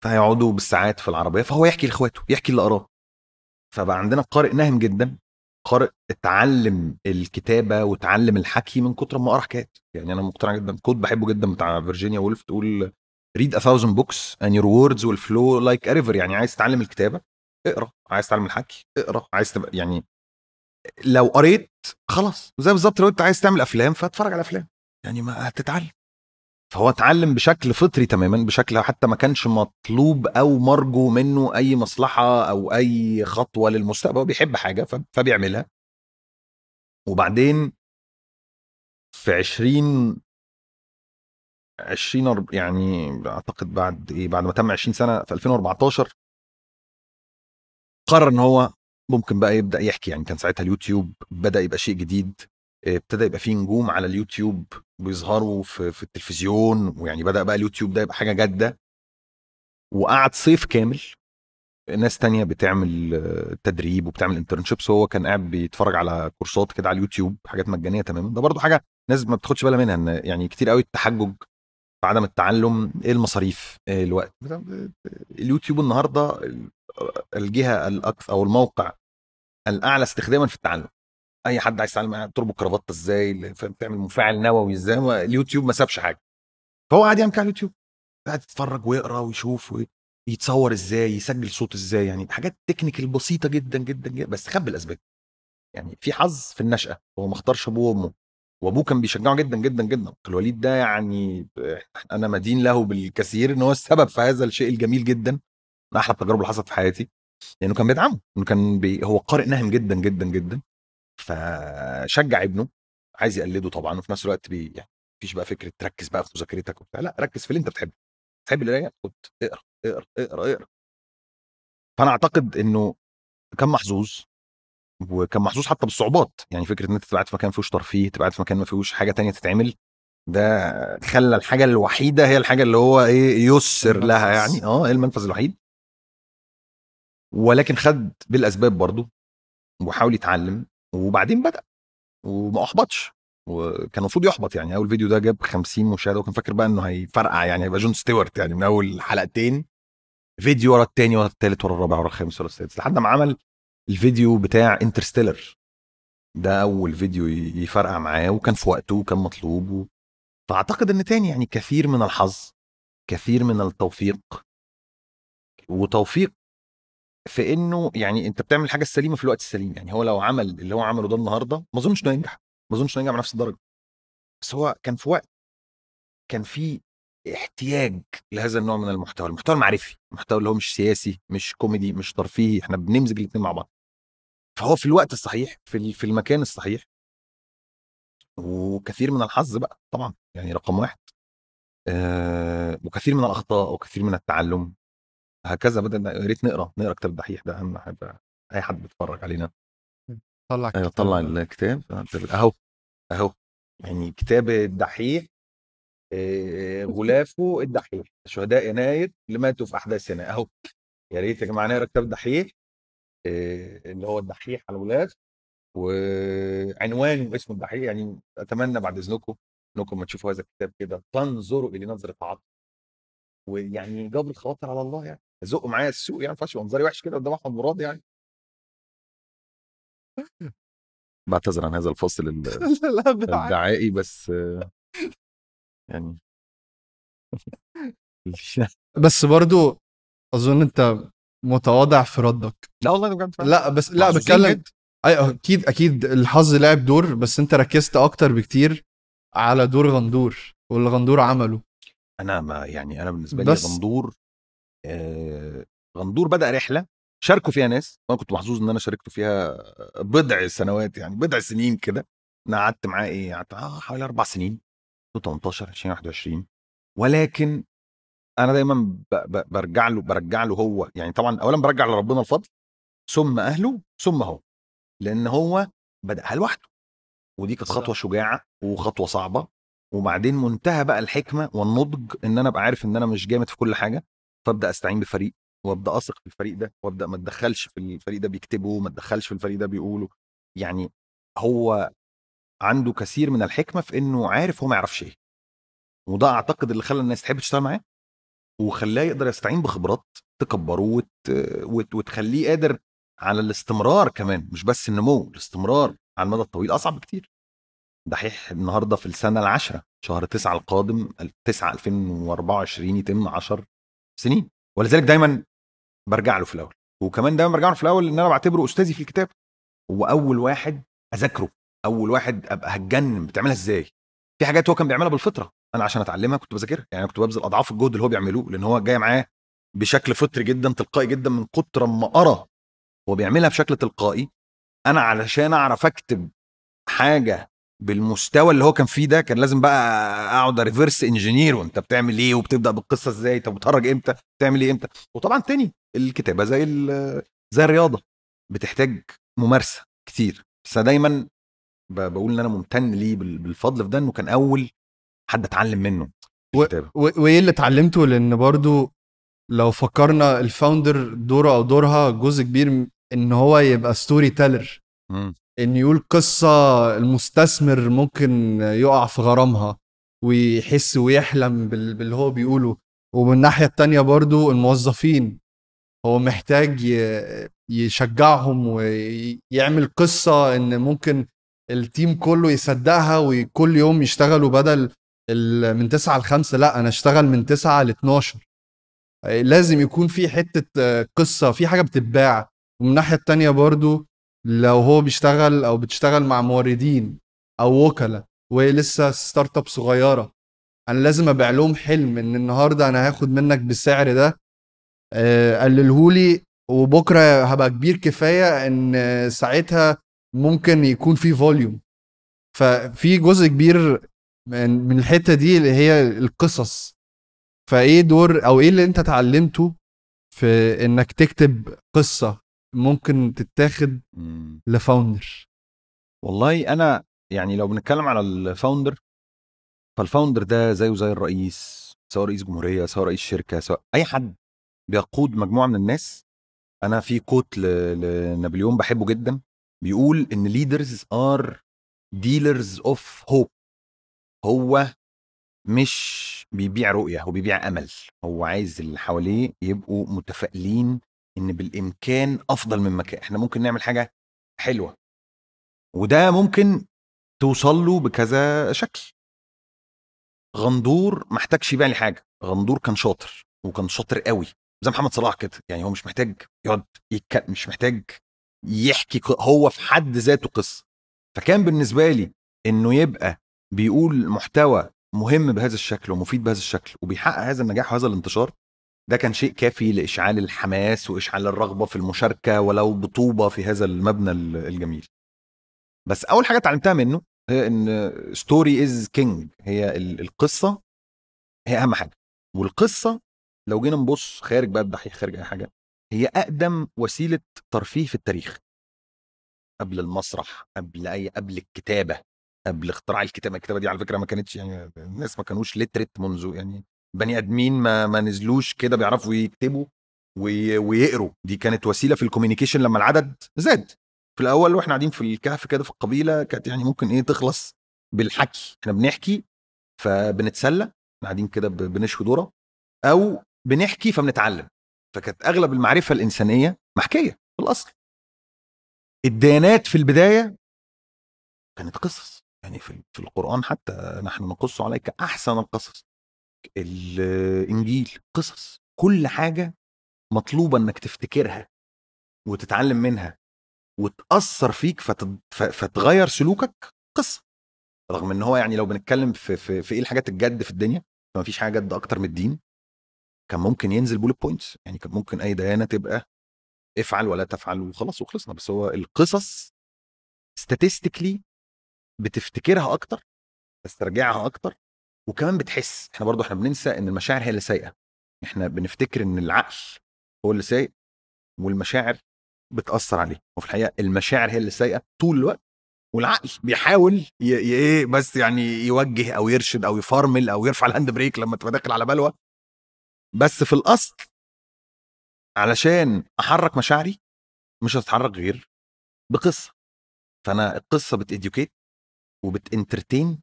Speaker 2: فهيقعدوا بالساعات في العربية فهو يحكي لإخواته يحكي اللي قراه. فبقى عندنا قارئ نهم جدا قارئ اتعلم الكتابة وتعلم الحكي من كتر ما قرأ حكايات. يعني أنا مقتنع جدا quote بحبه جدا بتاع فيرجينيا وولف تقول a thousand books and your words will flow like يعني عايز تتعلم الكتابة اقرأ. عايز تتعلم الحكي اقرأ. عايز تبقى يعني لو قريت خلاص. زي بالظبط لو انت عايز تعمل أفلام فاتفرج على أفلام. يعني ما هتتعلم. فهو اتعلم بشكل فطري تماما بشكل حتى ما كانش مطلوب أو مرجو منه أي مصلحة أو أي خطوة للمستقبل. هو بيحب حاجة فبيعملها. وبعدين في 20 20 يعني أعتقد بعد إيه بعد ما تم 20 سنة في 2014 قرر إن هو ممكن بقى يبدأ يحكي. يعني كان ساعتها اليوتيوب بدأ يبقى شيء جديد ابتدى يبقى فيه نجوم على اليوتيوب بيظهروا في, في التلفزيون ويعني بدأ بقى اليوتيوب ده يبقى حاجة جادة. وقعد صيف كامل. ناس تانية بتعمل تدريب وبتعمل internships وهو كان قاعد بيتفرج على كورسات كده على اليوتيوب حاجات مجانية تماما. ده برضو حاجة ناس ما بتاخدش بالها منها إن يعني كتير قوي التحجج عدم التعلم إيه المصاريف إيه الوقت؟ اليوتيوب النهارده الجهة الأكثر أو الموقع الأعلى استخداما في التعلم. أي حد عايز يتعلم تربط كرافته إزاي تعمل مفاعل نووي إزاي اليوتيوب ما سابش حاجة. فهو قاعد يعمل على اليوتيوب قاعد يتفرج ويقرأ ويشوف ويتصور إزاي يسجل صوت إزاي يعني حاجات technical بسيطة جدا جدا, جدا بس خد الأسباب. يعني في حظ في النشأة هو ما اختارش أبوه وأمه. وأبوه كان بيشجعه جدا جدا جدا. الوليد ده يعني أنا مدين له بالكثير إن هو السبب في هذا الشيء الجميل جدا من أحلى التجارب اللي حصلت في حياتي. لأنه كان بيدعمه إنه كان بي هو قارئ نهم جدا جدا جدا. فشجع ابنه عايز يقلده طبعا وفي نفس الوقت بي يعني مفيش بقى فكرة تركز بقى في مذاكرتك وبتاع. لا ركز في اللي أنت بتحبه. تحب القراية؟ خد اقرأ اقرأ اقرأ اقرأ. فأنا أعتقد إنه كان محظوظ وكان محظوظ حتى بالصعوبات. يعني فكرة إن أنت تبقى قاعد في مكان ما فيهوش ترفيه تبقى قاعد في مكان ما فيهوش حاجة تانية تتعمل ده خلى الحاجة الوحيدة هي الحاجة اللي هو إيه يسر لها. يعني. آه المنفذ الوحيد. ولكن خد بالأسباب برضو وحاول يتعلم وبعدين بدأ وما أحبطش. وكان المفروض يحبط يعني. أول فيديو ده جاب 50 مشاهدة وكان فاكر بقى إنه هيفرقع يعني هيبقى جون ستيوارت يعني من أول حلقتين. فيديو ورا التاني ورا التالت ورا الرابع ورا الخامس ورا السادس لحد ما عمل الفيديو بتاع Interstellar. ده أول فيديو يفرقع معاه وكان في وقته وكان مطلوب و... فأعتقد إن تاني يعني كثير من الحظ كثير من التوفيق. وتوفيق في إنه يعني أنت بتعمل الحاجة السليمة في الوقت السليم. يعني هو لو عمل اللي هو عمله ده النهارده ما أظنش إنه ينجح ما أظنش إنه ينجح بنفس الدرجة. بس هو كان في وقت كان في احتياج لهذا النوع من المحتوى. المحتوى المعرفي المحتوى اللي هو مش سياسي مش كوميدي مش ترفيهي. إحنا بنمزج الاثنين مع بعض. فهو في الوقت الصحيح في في المكان الصحيح. وكثير من الحظ بقى طبعا يعني رقم واحد. آه وكثير من الأخطاء وكثير من التعلم. هكذا بدأنا يا ريت نقرأ نقرأ كتاب الدحيح ده أهم حاجة أي حد بيتفرج علينا.
Speaker 1: طلع
Speaker 2: أيوه
Speaker 1: كتاب.
Speaker 2: طلع الكتاب. أهو أهو. يعني كتاب الدحيح آه، غلافه الدحيح. شهداء يناير اللي ماتوا في احداث يناير أهو. يا ريت يا جماعة نقرأ كتاب الدحيح آه، اللي هو الدحيح على الغلاف وعنوانه اسمه الدحيح يعني أتمنى بعد إذنكم إنكم ما تشوفوا هذا الكتاب كده تنظروا إلى نظرة عطف ويعني جبر الخواطر على الله يعني زقوا معايا السوق يعني ما ينفعش منظري وحش كده قدام أحمد مراد يعني. بعتذر عن هذا الفصل الدعائي بس آه، يعني.
Speaker 1: بس برضو أظن أنت متواضع في ردك
Speaker 2: لا والله ده بجد.
Speaker 1: لا بس لا بتكلم
Speaker 2: جدا.
Speaker 1: أي أكيد أكيد الحظ لعب دور بس أنت ركزت أكتر بكتير على دور غندور واللي غندور عمله
Speaker 2: أنا ما يعني أنا بالنسبة لي
Speaker 1: بس-
Speaker 2: غندور آه غندور بدأ رحلة شاركوا فيها ناس وأنا كنت محظوظ إن أنا شاركت فيها بضع سنوات يعني بضع سنين كده أنا قعدت معاه إيه قعدت آه حوالي أربع سنين 2018 2021 ولكن أنا دايما برجع له برجع له هو يعني طبعا اولا برجع لربنا الفضل ثم أهله ثم هو لأن هو بدأها لوحده. ودي كانت. خطوة شجاعة وخطوة صعبة. وبعدين منتهى بقى الحكمة والنضج إن أنا أبقى عارف إن أنا مش جامد في كل حاجة فأبدأ أستعين بفريق وأبدأ أثق في الفريق ده وأبدأ ما اتدخلش في الفريق ده بيكتبه ما اتدخلش في الفريق ده بيقوله يعني هو عنده كثير من الحكمة في إنه عارف هو ما يعرفش إيه. وده أعتقد اللي خلى الناس تحب تشتغل معاه. وخلاه يقدر يستعين بخبرات تكبره وت... وت... وتخليه قادر على الاستمرار كمان مش بس النمو الاستمرار على المدى الطويل أصعب بكتير دحيح النهارده في السنة العاشرة شهر تسعة القادم 9 2024 يتم 10 سنين. ولذلك دايما برجع له في الأول. وكمان دايما برجع له في الأول إن أنا بعتبره أستاذي في الكتاب. هو اول واحد أذاكره. أول واحد أبقى هتجنن بتعملها إزاي؟ في حاجات هو كان بيعملها بالفطرة. أنا عشان أتعلمها كنت بذاكرها يعني كنت ببذل أضعاف الجهد اللي هو بيعملوه لأن هو جاي معاه بشكل فطري جدا تلقائي جدا من كتر ما ارى هو بيعملها بشكل تلقائي. أنا علشان أعرف أكتب حاجة بالمستوى اللي هو كان فيه ده كان لازم بقى أقعد ريفرس انجينير وأنت بتعمل إيه وبتبدأ بالقصة إزاي طب بتهرج إمتى بتعمل إيه إمتى؟ وطبعا تاني الكتابة زي زي الرياضة. بتحتاج ممارسة كتير. بس دايما بقول إن أنا ممتن ليه بال- بالفضل في ده إنه كان أول حد اتعلم منه.
Speaker 1: و- وإيه اللي اتعلمته؟ لأن برضو لو فكرنا ال founder دوره أو دورها جزء كبير إن هو يبقى
Speaker 2: storyteller.
Speaker 1: إن يقول قصة المستثمر ممكن يقع في غرامها ويحس ويحلم بال- باللي هو بيقوله. ومن الناحية التانية برضو الموظفين هو محتاج يشجعهم ويعمل قصة إن ممكن ال team كله يصدقها وكل يوم يشتغلوا بدل من 9 ل 5 لا أنا أشتغل من 9 ل 12 لازم يكون في حتة آه، قصة في حاجة بتتباع. ومن الناحية التانية برضو لو هو بيشتغل أو بتشتغل مع موردين أو وكلاء ولسه startup صغيرة أنا لازم أبيع لهم حلم إن النهارده أنا هاخد منك بالسعر ده. آه، قللهولي وبكرة هبقى كبير كفاية إن ساعتها ممكن يكون في volume ففي جزء كبير من من الحتة دي اللي هي القصص. فإيه دور أو إيه اللي أنت اتعلمته في إنك تكتب قصة ممكن تتاخد.
Speaker 2: ل
Speaker 1: founder؟
Speaker 2: والله أنا يعني لو بنتكلم على ال founder فال founder ده زيه زي الرئيس سواء رئيس جمهورية سواء رئيس شركة سواء أي حد بيقود مجموعة من الناس. أنا في كوت لنابليون بحبه جدا بيقول إن leaders are dealers of hope. هو مش بيبيع رؤية هو بيبيع أمل. هو عايز اللي حواليه يبقوا متفائلين إن بالإمكان أفضل من مكان. إحنا ممكن نعمل حاجة حلوة وده ممكن توصل له بكذا شكل. غندور ما احتاجش يبيع لي حاجة. غندور كان شاطر وكان شاطر قوي. زي محمد صلاح كده يعني هو مش محتاج يقعد يتكلم مش محتاج يحكي هو في حد ذاته قصة. فكان بالنسبة لي إنه يبقى بيقول محتوى مهم بهذا الشكل ومفيد بهذا الشكل وبيحقق هذا النجاح وهذا الانتشار ده كان شيء كافي لإشعال الحماس وإشعال الرغبة في المشاركة ولو بطوبة في هذا المبنى ال- الجميل. بس أول حاجة اتعلمتها منه هي إن story is king هي ال- القصة هي أهم حاجة. والقصة لو جينا نبص خارج بقى الدحيح خارج أي حاجة هي أقدم وسيلة ترفيه في التاريخ. قبل المسرح قبل أي قبل الكتابة. قبل اختراع الكتابة. الكتابة دي على فكرة ما كانتش يعني الناس ما كانوش literate منذ يعني بني آدمين ما ما نزلوش كده بيعرفوا يكتبوا وي- ويقروا. دي كانت وسيلة في ال communication لما العدد زاد. في الأول وإحنا قاعدين في الكهف كده في القبيلة كانت يعني ممكن إيه تخلص بالحكي. إحنا بنحكي فبنتسلى قاعدين كده بنشوي ذره أو بنحكي فبنتعلم. فكانت أغلب المعرفة الإنسانية محكية في الأصل. الديانات في البداية كانت قصص. يعني في في القرآن حتى نحن نقص عليك أحسن القصص. الإنجيل قصص كل حاجة مطلوبة إنك تفتكرها وتتعلم منها وتأثر فيك فتغير سلوكك قصة. رغم إن هو يعني لو بنتكلم في في, في إيه الحاجات الجد في الدنيا فما فيش حاجة جد أكتر من الدين. كان ممكن ينزل bullet points يعني كان ممكن أي ديانة تبقى افعل ولا تفعل وخلاص وخلصنا. بس هو القصص statistically بتفتكرها أكتر تسترجعها أكتر وكمان بتحس إحنا برضو إحنا بننسى إن المشاعر هي اللي سايقة. إحنا بنفتكر إن العقل هو اللي سايق والمشاعر بتأثر عليه. وفي الحقيقة المشاعر هي اللي سايقة طول الوقت والعقل بيحاول إيه بس يعني يوجه أو يرشد أو يفرمل أو يرفع ال hand brake لما تبقى داخل على بلوة. بس في الأصل علشان أحرك مشاعري مش هتتحرك غير بقصة. فأنا القصة بت educate وبت entertain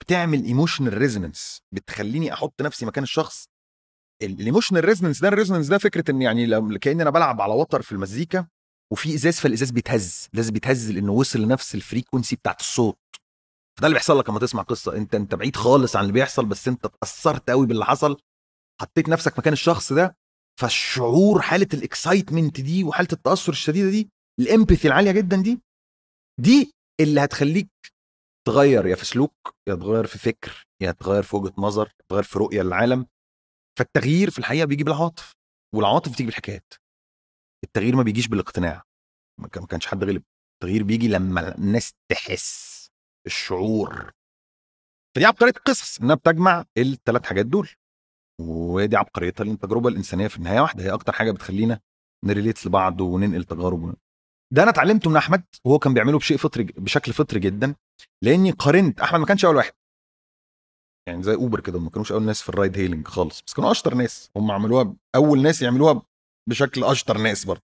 Speaker 2: بتعمل emotional resonance بتخليني أحط نفسي مكان الشخص. ال emotional resonance ده ال resonance ده فكرة إن يعني لو كأني أنا بلعب على وتر في المزيكا وفي إزاز فالإزاز بيتهز. الإزاز بيتهز لأنه وصل لنفس ال frequency بتاعت الصوت. فده اللي بيحصل لك لما تسمع قصة. أنت أنت بعيد خالص عن اللي بيحصل بس أنت اتأثرت قوي باللي حصل. حطيت نفسك مكان الشخص ده فالشعور حالة ال excitement دي وحالة التأثر الشديدة دي ال empathy العالية جدا دي دي اللي هتخليك تغير يا في سلوك يا تغير في فكر يا تغير في وجهة نظر تغير في رؤية للعالم. فالتغيير في الحقيقة بيجي بالعواطف والعواطف بتيجي بالحكايات. التغيير ما بيجيش بالاقتناع. ما كان- ما كانش حد غلب. التغيير بيجي لما الناس تحس الشعور فدي عبقرية القصص إنها بتجمع الثلاث حاجات دول. ودي عبقريتها التجربه الإنسانية في النهاية واحدة. هي أكتر حاجة بتخلينا ن relate لبعض وننقل تجارب. ده أنا اتعلمته من أحمد وهو كان بيعمله بشيء فطري بشكل فطري جدا. لأني قارنت أحمد ما كانش أول واحد. يعني زي أوبر كده ما كانوش أول ناس في ال ride hailing خالص بس كانوا أشطر ناس. هم عملوها أول ناس يعملوها بشكل أشطر ناس برضه.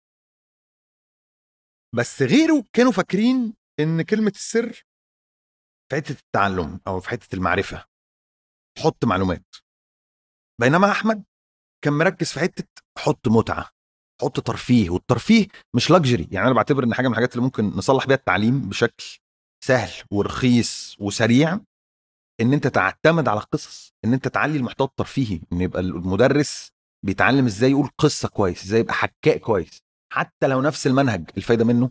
Speaker 2: بس غيره كانوا فاكرين إن كلمة السر في حتة التعلم أو في حتة المعرفة. حط معلومات. بينما أحمد كان مركز في حتة حط متعة حط ترفيه والترفيه مش luxury يعني أنا بعتبر إن حاجة من الحاجات اللي ممكن نصلح بيها التعليم بشكل سهل ورخيص وسريع إن أنت تعتمد على القصص إن أنت تعلي المحتوى الترفيهي إن يبقى المدرس بيتعلم إزاي يقول قصة كويس إزاي يبقى حكاء كويس. حتى لو نفس المنهج الفايدة منه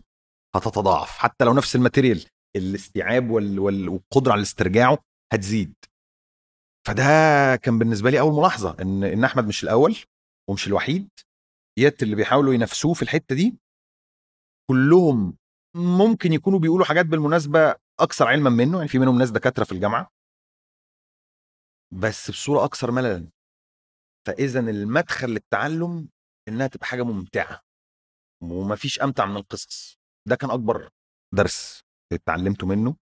Speaker 2: هتتضاعف. حتى لو نفس ال material الاستيعاب وال... وال... والقدرة على استرجاعه هتزيد. فده كان بالنسبة لي أول ملاحظة إن إن أحمد مش الأول ومش الوحيد يات اللي بيحاولوا ينافسوه في الحتة دي كلهم ممكن يكونوا بيقولوا حاجات بالمناسبة أكثر علما منه يعني في منهم ناس دكاترة في الجامعة. بس بصورة أكثر مللا فاذا المدخل للتعلم إنها تبقى حاجة ممتعة. ومفيش أمتع من القصص. ده كان أكبر درس اتعلمته منه.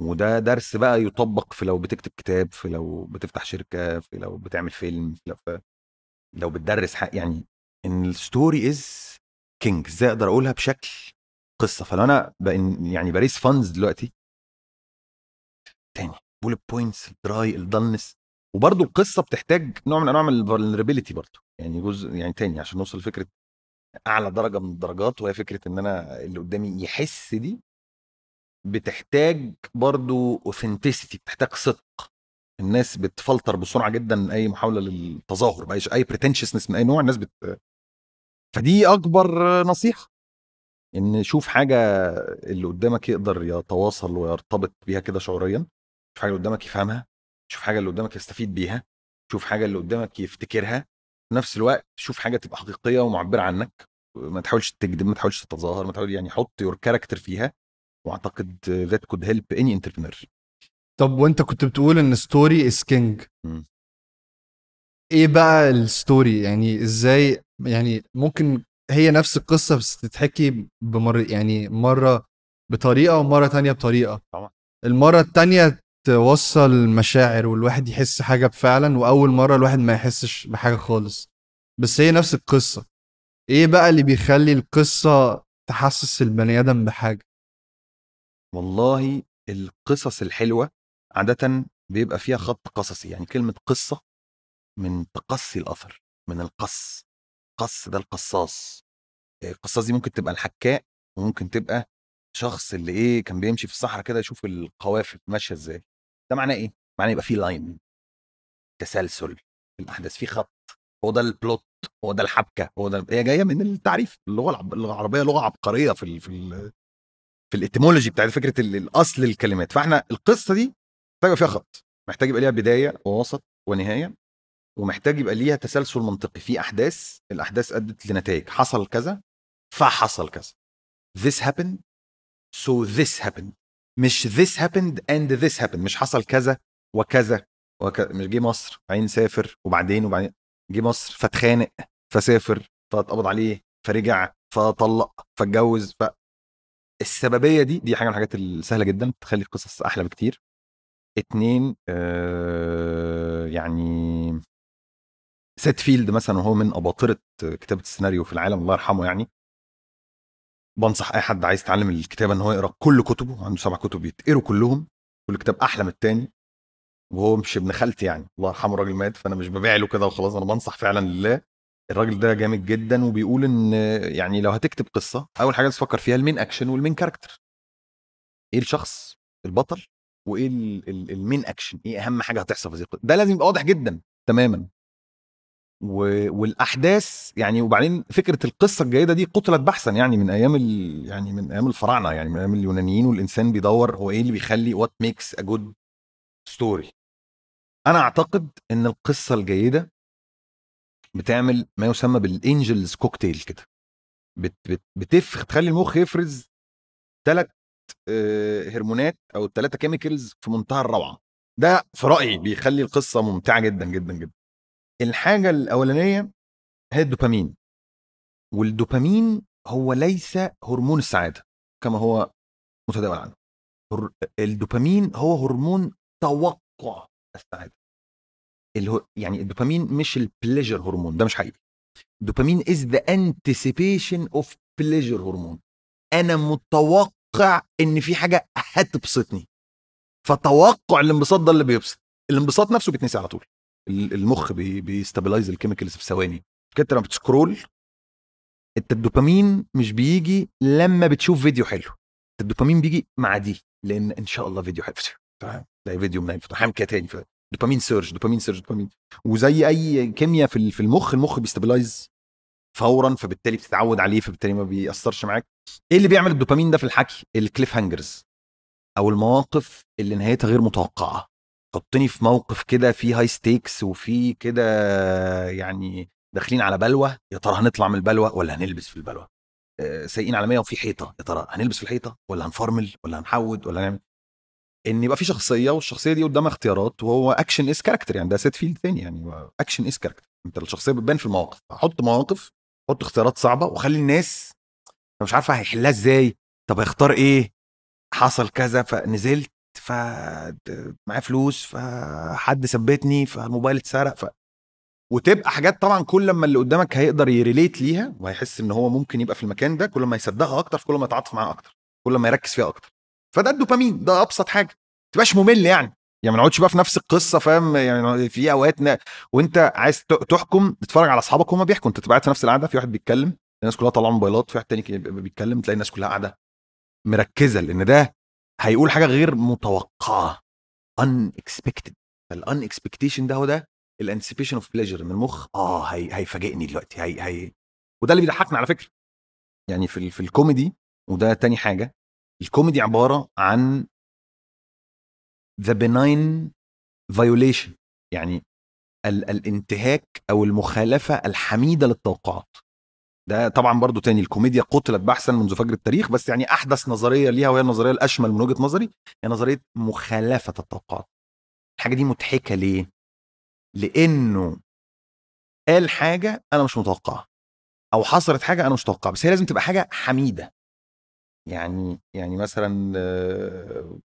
Speaker 2: وده درس بقى يطبق في لو بتكتب كتاب في لو بتفتح شركة في لو بتعمل فيلم في لو, في لو بتدرس حق يعني إن ال story is king إزاي أقدر أقولها بشكل قصة. فلو أنا يعني brief ال points دلوقتي تاني. bullet points ال dry ال dullness وبرضه القصة بتحتاج نوع من أنواع ال vulnerability برضه. يعني جزء يعني تاني عشان نوصل لفكره أعلى درجة من الدرجات وهي فكرة إن أنا اللي قدامي يحس دي بتحتاج برضو authenticity بتحتاج صدق. الناس بتفلتر بسرعة جدا أي محاولة للتظاهر بأي أي pretentiousness من أي نوع الناس بت فدي أكبر نصيحة. إن شوف حاجة اللي قدامك يقدر يتواصل ويرتبط بيها كده شعوريا شوف حاجة اللي قدامك يفهمها شوف حاجة اللي قدامك يستفيد بيها شوف حاجة اللي قدامك يفتكرها في نفس الوقت شوف حاجة تبقى حقيقية ومعبرة عنك ما تحاولش تكذب ما تحاولش تتظاهر ما تحاول يعني حط your character فيها وأعتقد that could help any entrepreneur
Speaker 1: طب وأنت كنت بتقول إن story is king إيه بقى ال story يعني إزاي؟ يعني ممكن هي نفس القصة بس تتحكي بمر يعني مرة بطريقة ومرة تانية بطريقة.
Speaker 2: طبعا.
Speaker 1: المرة التانية توصل مشاعر والواحد يحس حاجة فعلا وأول مرة الواحد ما يحسش بحاجة خالص. بس هي نفس القصة. إيه بقى اللي بيخلي القصة تحسس البني آدم بحاجة؟
Speaker 2: والله القصص الحلوة عادة بيبقى فيها خط قصصي يعني كلمة قصة من تقصي الأثر من القص. قص ده القصاص. القصاص دي ممكن تبقى الحكاء وممكن تبقى شخص اللي إيه كان بيمشي في الصحراء كده يشوف القوافل ماشية إزاي. ده معناه إيه؟ معناه يبقى في line تسلسل في الاحداث في خط. هو ده ال plot هو ده الحبكة هو ده هي جاية من التعريف اللغة العربية لغة عبقرية في ال في ال في ال etymology بتاعت فكرة الأصل الكلمات. فإحنا القصة دي محتاج فيها خط محتاج يبقى ليها بداية ووسط ونهاية. ومحتاج يبقى ليها تسلسل منطقي. في أحداث الأحداث أدت لنتائج. حصل كذا فحصل كذا. This happened so this happened. مش this happened and this happened. مش حصل كذا وكذا وكذا مش جه مصر بعدين سافر وبعدين وبعدين جه مصر فاتخانق فسافر فاتقبض عليه فرجع فطلق فاتجوز ف السببية دي دي حاجة من الحاجات السهلة جدا تخلي القصص أحلى بكتير. اتنين آه يعني سيد فيلد مثلا وهو من أباطرة كتابة السيناريو في العالم الله يرحمه يعني. بنصح أي حد عايز يتعلم الكتابة إن هو يقرأ كل كتبه عنده سبع كتب يتقروا كلهم كل كتاب أحلى من التاني. وهو مش ابن خالتي يعني الله يرحمه الراجل مات فأنا مش ببيع له كده وخلاص أنا بنصح فعلا لله. الراجل ده جامد جدا وبيقول إن يعني لو هتكتب قصة أول حاجة تفكر فيها ال main action وال main character. إيه الشخص البطل وإيه ال main action؟ إيه أهم حاجة هتحصل في ده لازم يبقى واضح جدا تماما. و... والأحداث يعني وبعدين فكرة القصة الجيدة دي قتلت بحثا يعني من أيام ال... يعني من أيام الفراعنة يعني من أيام اليونانيين والإنسان بيدور هو إيه اللي بيخلي what makes a good story أنا أعتقد إن القصة الجيدة بتعمل ما يسمى بال angel's cocktail كده. بت... بت... بتف تخلي المخ يفرز ثلاث هرمونات أو الثلاثه chemicals في منتهى الروعة. ده في رأيي بيخلي القصة ممتعة جدا جدا جدا. الحاجة الأولانية هي ال dopamine. وال dopamine هو ليس هرمون السعادة كما هو متداول عنه. الدوبامين هو هرمون توقع السعادة. اللي يعني الدوبامين مش ال pleasure hormone ده مش حقيقي. ال dopamine is the anticipation of pleasure hormone. أنا متوقع إن في حاجة هتبسطني. فتوقع الانبساط ده اللي بيبسط. الانبساط نفسه بيتنسي على طول. المخ بي stabilize ال chemicals في ثواني. كده لما بت scroll انت الدوبامين مش بيجي لما بتشوف فيديو حلو. الدوبامين بيجي مع دي لأن إن شاء الله فيديو حلو. تلاقي فيديو من هعمل كده تاني. dopamine surge dopamine surge dopamine. وزي أي كيمياء في في المخ المخ بي stabilize فورا فبالتالي بتتعود عليه فبالتالي ما بيأثرش معاك. إيه اللي بيعمل الدوبامين ده في الحكي؟ ال cliffhangers أو المواقف اللي نهايتها غير متوقعة. حطني في موقف كده فيه high stakes وفي كده يعني داخلين على بلوة يا ترى هنطلع من البلوة ولا هنلبس في البلوة؟ آه، سايقين على 100 وفي حيطة يا ترى هنلبس في الحيطة ولا هنفرمل ولا هنحود ولا هنعمل؟ إن يبقى في شخصية والشخصية دي قدامها اختيارات وهو action is character يعني ده سيد فيلد تاني يعني action is character أنت الشخصية بتبان في المواقف حط مواقف حط اختيارات صعبة وخلي الناس مش عارفه هيحلها إزاي طب هيختار إيه؟ حصل كذا فنزلت ف معايا فلوس فحد ثبتني فالموبايل اتسرق ف وتبقى حاجات طبعا كل لما اللي قدامك هيقدر يريليت ليها وهيحس إن هو ممكن يبقى في المكان ده كل ما يصدقها أكتر كل ما يتعاطف معاها أكتر كل ما يركز فيها أكتر. فده الدوبامين ده أبسط حاجة. ما تبقاش ممل يعني. يعني ما نقعدش بقى في نفس القصة فاهم؟ يعني في أوقات. وأنت عايز تحكم تتفرج على أصحابك وهم بيحكوا. أنت تبقى قاعد في نفس القعدة في واحد بيتكلم الناس كلها طالعة موبايلات في واحد تاني بيتكلم تلاقي الناس كلها قاعدة مركزة لأن ده هيقول حاجة غير متوقعة. unexpected. فال unexpectation ده هو ده ال anticipation of pleasure من المخ آه هي هيفاجئني دلوقتي. هي هي وده اللي بيضحكنا على فكرة. يعني في في الكوميدي وده تاني حاجة الكوميدي عبارة عن ذا benign violation. يعني ال الانتهاك أو المخالفة الحميدة للتوقعات. ده طبعا برضو تاني الكوميديا قتلت بحثا منذ فجر التاريخ بس يعني أحدث نظرية ليها وهي النظرية الأشمل من وجهة نظري هي نظرية مخالفة التوقعات. الحاجة دي مضحكة ليه؟ لأنه قال حاجة أنا مش متوقعها أو حصلت حاجة أنا مش متوقعها بس هي لازم تبقى حاجة حميدة. يعني يعني مثلا آه،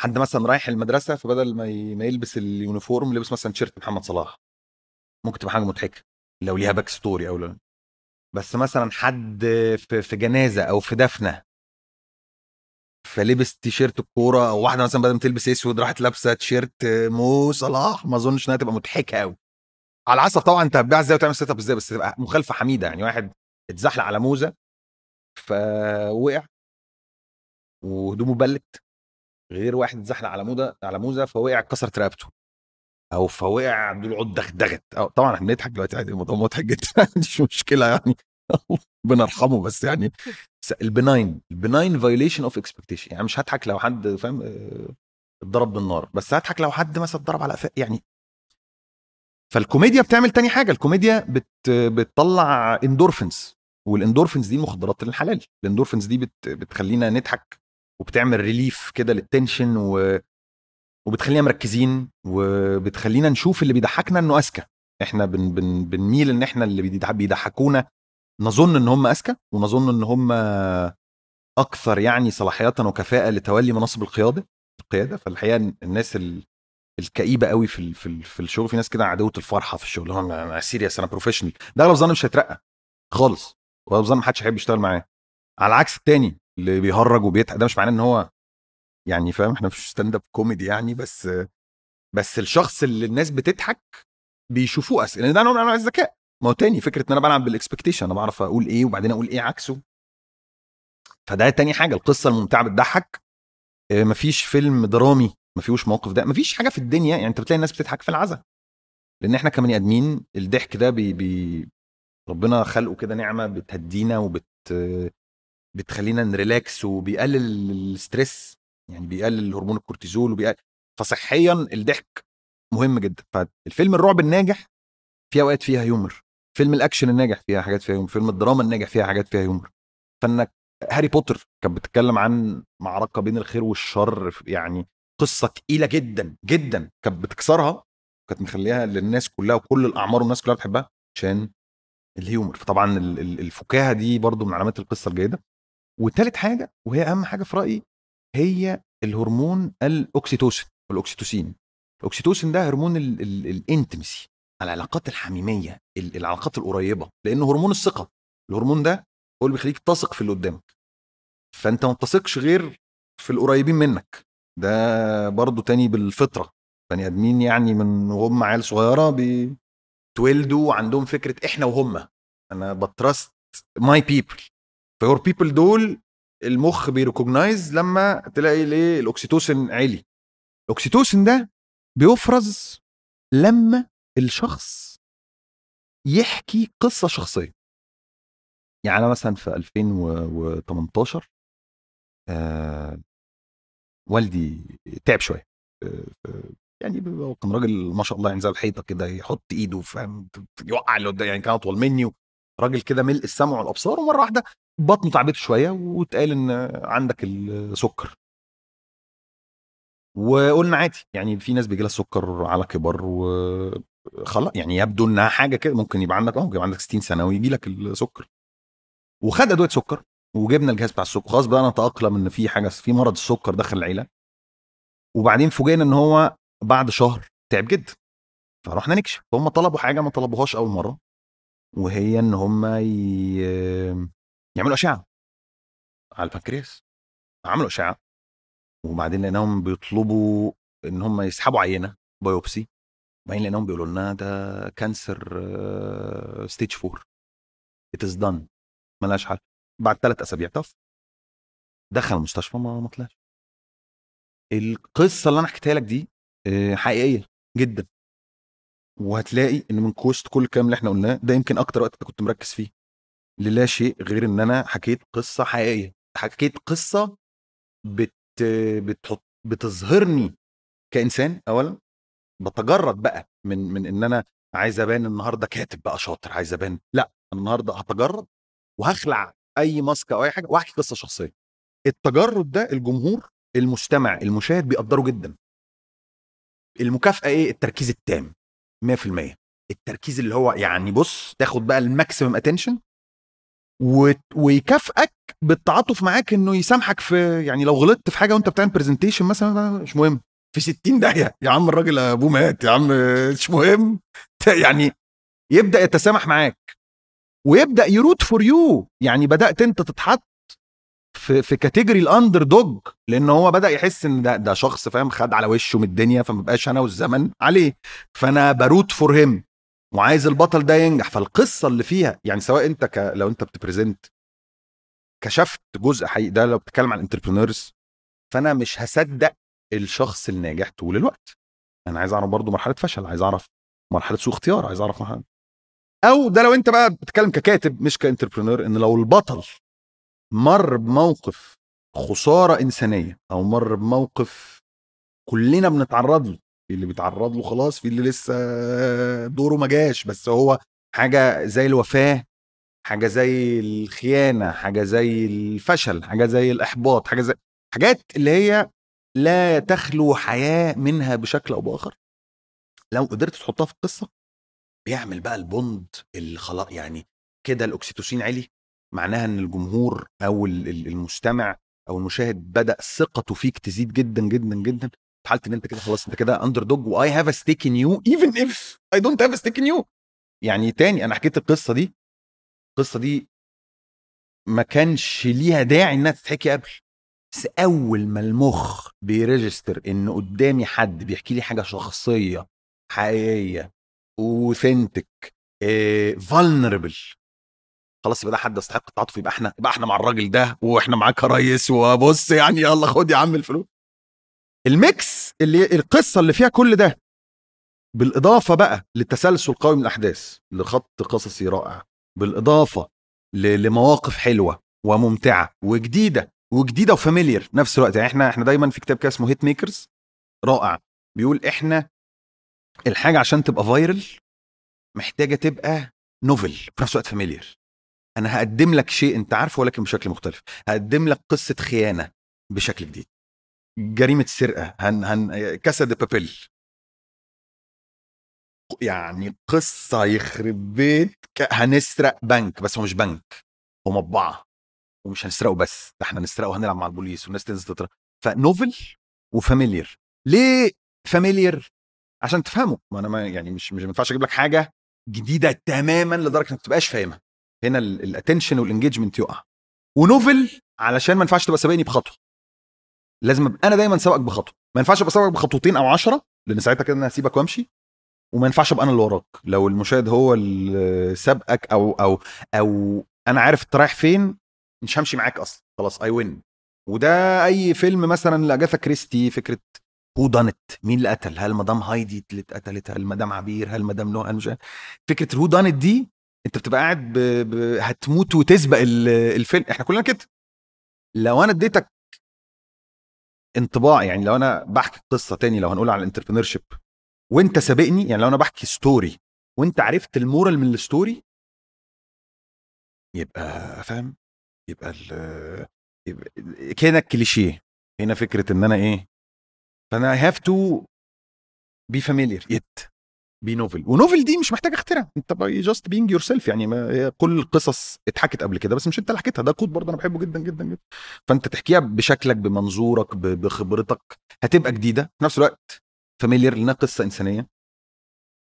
Speaker 2: حد مثلا رايح المدرسة فبدل ما يلبس ال uniform لبس مثلا تيشيرت محمد صلاح. ممكن تبقى حاجة مضحكة. لو ليها backstory أو لا. بس مثلا حد في جنازة أو في دفنة. فلبس تيشيرت الكورة أو واحدة مثلا بدل ما تلبس أسود راحت لابسة تيشيرت مو صلاح. ما أظنش إنها تبقى مضحكة قوي على حسب طبعا أنت هتبيع إزاي وتعمل setup إزاي؟ بس تبقى مخالفة حميدة يعني. واحد اتزحلق على موزة فوقع وهدومه بلت. غير واحد اتزحلق على موزة على موزة فوقع كسرت رقبته أو فوقع ضلوعه دغدغت. طبعا إحنا بنضحك دلوقتي عادي الموضوع مضحك جدا. مش مشكلة يعني. بنرحمه بس يعني. ال benign ال benign violation of expectation يعني مش هضحك لو حد فاهم آه، اتضرب بالنار. بس هضحك لو حد مثلا اتضرب على قفاه يعني. فالكوميديا بتعمل تاني حاجة. الكوميديا بت بتطلع endorphins وال endorphins دي مخدرات الحلال. الاندورفنز دي بت بتخلينا نضحك وبتعمل relief كده لل tension و... وبتخلينا مركزين وبتخلينا نشوف اللي بيضحكنا إنه أذكى. إحنا بن بن بنميل إن إحنا اللي بيضحكونا. نظن إن هم أذكى ونظن إن هم أكثر يعني صلاحيه وكفاءة لتولي مناصب القيادة القيادة. فالحقيقة الناس الكئيبة قوي في في, في الشغل في ناس كده عدوة الفرحة في الشغل أنا serious أنا professional ده اغلب ظن مش هيترقى خالص واغلب ظن ما حدش هيحب يشتغل معاه. على عكس التاني اللي بيهرج وبيضحك ده مش معناه إن هو يعني فاهم إحنا مش stand up comedy يعني بس بس الشخص اللي الناس بتضحك بيشوفوه أذكى لأن ده نوع من أنواع الذكاء. ما هو تاني فكرة إن أنا بلعب بال expectation أنا بعرف أقول إيه وبعدين أقول إيه عكسه. فده تاني حاجة القصة الممتعة بتضحك. آه، مفيش فيلم درامي ما فيهوش موقف ده مفيش حاجة في الدنيا يعني أنت بتلاقي الناس بتضحك في العزاء لأن إحنا كبني آدمين الضحك ده بي, بي ربنا خلقه كده نعمة بتهدينا وبت بتخلينا ن relax وبيقلل ال stress يعني بيقلل هرمون الكورتيزول وبيقلل فصحيا الضحك مهم جدا. فالفيلم الرعب الناجح في أوقات فيها humor فيلم الأكشن الناجح فيها حاجات فيها humor فيلم الدراما الناجح فيها حاجات فيها humor فإنك هاري بوتر كانت بتتكلم عن معركة بين الخير والشر يعني قصة تقيلة جدا جدا. كانت بتكسرها كانت مخليها للناس كلها وكل الأعمار والناس كلها بتحبها عشان ال humor. فطبعا الفكاهة دي برضو من علامات القصة الجيدة. وثالث حاجة وهي أهم حاجة في رأيي هي الهرمون الأوكسيتوسين والأوكسيتوسين. الأوكسيتوسين ده هرمون ال intimacy العلاقات الحميمية العلاقات القريبة لأنه هرمون الثقة. الهرمون ده هو اللي بيخليك تثق في اللي قدامك. فأنت ما بتثقش غير في القريبين منك. ده برضو تاني بالفطرة. بني آدمين يعني من وهم عيال صغيرة بيتولدوا عندهم فكرة إحنا وهم. أنا ب trust my people، familiar people دول المخ بي recognize لما تلاقي ليه الاكسيتوسين عالي. الاكسيتوسين ده بيفرز لما الشخص يحكي قصة شخصية. يعني مثلا في 2018 آه والدي تعب شوية يعني هو كان راجل ما شاء الله يعني زي الحيطة كده يحط إيده فاهم؟ يوقع اللي قدام يعني كان أطول مني راجل كده ملء السمع والأبصار ومرة واحدة بطنه تعبته شوية واتقال إن عندك السكر. وقلنا عادي يعني في ناس بيجي لها السكر على كبر وخلاص يعني يبدو إنها حاجة كده ممكن يبقى عندك آه يبقى عندك 60 سنة ويجي لك السكر. وخد أدوية سكر وجبنا الجهاز بتاع السكر خلاص بقى نتاقلم إن في حاجة في مرض السكر دخل العيلة. وبعدين فوجئنا إن هو بعد شهر تعب جدا. فرحنا نكشف فهم طلبوا حاجة ما طلبوهاش أول مرة. وهي إن هم ي... يعملوا أشعة. على البنكرياس. عملوا أشعة. وبعدين لقيناهم بيطلبوا إن هم يسحبوا عينة biopsy. وبعدين لقيناهم بيقولوا لنا ده cancer stage 4 it is done ملهاش حل. بعد ثلاث أسابيع طف. دخل المستشفى ما ما طلعش القصة اللي أنا حكيتها لك دي آه، حقيقية جدا. وهتلاقي إن من cost كل الكلام اللي إحنا قلناه ده يمكن أكتر وقت كنت مركز فيه. للا شيء غير إن أنا حكيت قصة حقيقية. حكيت قصة بت بتحط بتظهرني كإنسان اولا بتجرد بقى من من إن أنا عايز أبان النهارده كاتب بقى شاطر عايز أبان. لأ النهارده هتجرد وهخلع أي ماسكه أو أي حاجة وأحكي قصة شخصية. التجرد ده الجمهور المستمع المشاهد بيقدره جدا. المكافأة إيه؟ التركيز التام. 100% التركيز اللي هو يعني بص تاخد بقى ال maximum attention ويكافئك بالتعاطف معاك إنه يسامحك في يعني لو غلطت في حاجة وأنت بتعمل presentation مثلا مش مهم. في 60 داهية. يا عم الراجل أبوه مات. يا عم مش مهم. يعني يبدأ يتسامح معاك. ويبدأ ي root for you يعني بدأت أنت تتحط في في category ال underdog لأن هو بدأ يحس إن ده ده شخص فاهم خد على وشه من الدنيا فما بقاش أنا والزمن عليه. فأنا ب root for him وعايز البطل ده ينجح. فالقصة اللي فيها يعني سواء أنت ك... لو أنت بت present كشفت جزء حقيقي ده لو بتتكلم عن entrepreneurs فأنا مش هصدق الشخص الناجح طول الوقت. أنا عايز أعرف برضه مرحلة فشل عايز أعرف مرحلة سوء اختيار عايز أعرف مرحلة. أو ده لو أنت بقى بتتكلم ككاتب مش ك entrepreneur إن لو البطل مر بموقف خسارة إنسانية أو مر بموقف كلنا بنتعرض له. اللي بيتعرض له خلاص في اللي لسه دوره ما جاش. بس هو حاجة زي الوفاة حاجة زي الخيانة حاجة زي الفشل حاجة زي الإحباط حاجة زي حاجات اللي هي لا تخلو حياة منها بشكل أو بآخر. لو قدرت تحطها في القصة بيعمل بقى البوند اللي خلاص يعني كده الأكسيتوسين عالي. معناها إن الجمهور أو المستمع أو المشاهد بدأ ثقته فيك تزيد جدا جدا جدا. في حالة إن أنت كده خلاص أنت كده underdog و I have a stake in you even if I don't have a stake in you يعني تاني أنا حكيت القصة دي. القصة دي ما كانش ليها داعي إنها تتحكي قبل. بس أول ما المخ بي register إن قدامي حد بيحكي لي حاجة شخصية حقيقية authentic vulnerable خلاص يبقى ده حد يستحق التعاطف يبقى إحنا يبقى إحنا مع الراجل ده وإحنا معاك يا ريس وبص يعني يلا خد يا عم الفلوس. ال mix اللي القصة اللي فيها كل ده بالإضافة بقى للتسلسل قوي من الأحداث لخط قصصي رائع بالإضافة لمواقف حلوة وممتعة وجديدة وجديدة و familiar نفس الوقت. يعني إحنا إحنا دايما في كتاب كده اسمه Hit Makers رائع بيقول إحنا الحاجة عشان تبقى viral محتاجة تبقى novel في نفس الوقت familiar أنا هقدم لك شيء أنت عارفه ولكن بشكل مختلف. هقدم لك قصة خيانة بشكل جديد. جريمة سرقة. هن هن كاسا دي بابيل. يعني قصة يخرب بيت هنسرق بنك بس هو مش بنك. هو مطبعة. ومش هنسرقه بس ده إحنا نسرقه وهنلعب مع البوليس والناس تنزل تطرق. ف novel و familiar ليه familiar عشان تفهمه. ما أنا ما يعني مش مش ما ينفعش أجيب لك حاجة جديدة تماما لدرجة إنك ما تبقاش فاهمها. هنا ال attention وال engagement يقع. و novel علشان ما ينفعش تبقى سابقني بخطوة. لازم ابقى أنا دايما سابقك بخطوة. ما ينفعش أبقى سابقك بخطوتين أو عشرة لأن ساعتها كده أنا هسيبك وأمشي. وما ينفعش أبقى أنا اللي وراك. لو المشاهد هو اللي سابقك أو أو أو أنا عارف أنت رايح فين مش همشي معاك أصلا. خلاص اي وين وده أي فيلم مثلا لأجاثا كريستي فكرة whodunit مين اللي قتل؟ هل مدام هايدي اللي اتقتلت؟ هل مدام عبير؟ هل مدام لو هل مش فكرة whodunit دي أنت بتبقى قاعد ب... ب... هتموت وتسبق الفيلم. إحنا كلنا كده. لو أنا اديتك انطباع يعني لو أنا بحكي قصة تاني لو هنقول على ال entrepreneurship وأنت سابقني يعني لو أنا بحكي story وأنت عرفت ال moral من ال story يبقى فاهم؟ يبقى, يبقى كده الكليشيه هنا فكرة إن أنا إيه؟ فأنا have to be familiar yet be novel. و novel دي مش محتاج اخترع انت just being yourself يعني ما هي كل القصص اتحكت قبل كده بس مش انت اللي حكيتها. ده quote برضه أنا بحبه جدا جدا جدا. فأنت تحكيها بشكلك بمنظورك بخبرتك هتبقى جديدة. في نفس الوقت familiar لأنها قصة إنسانية.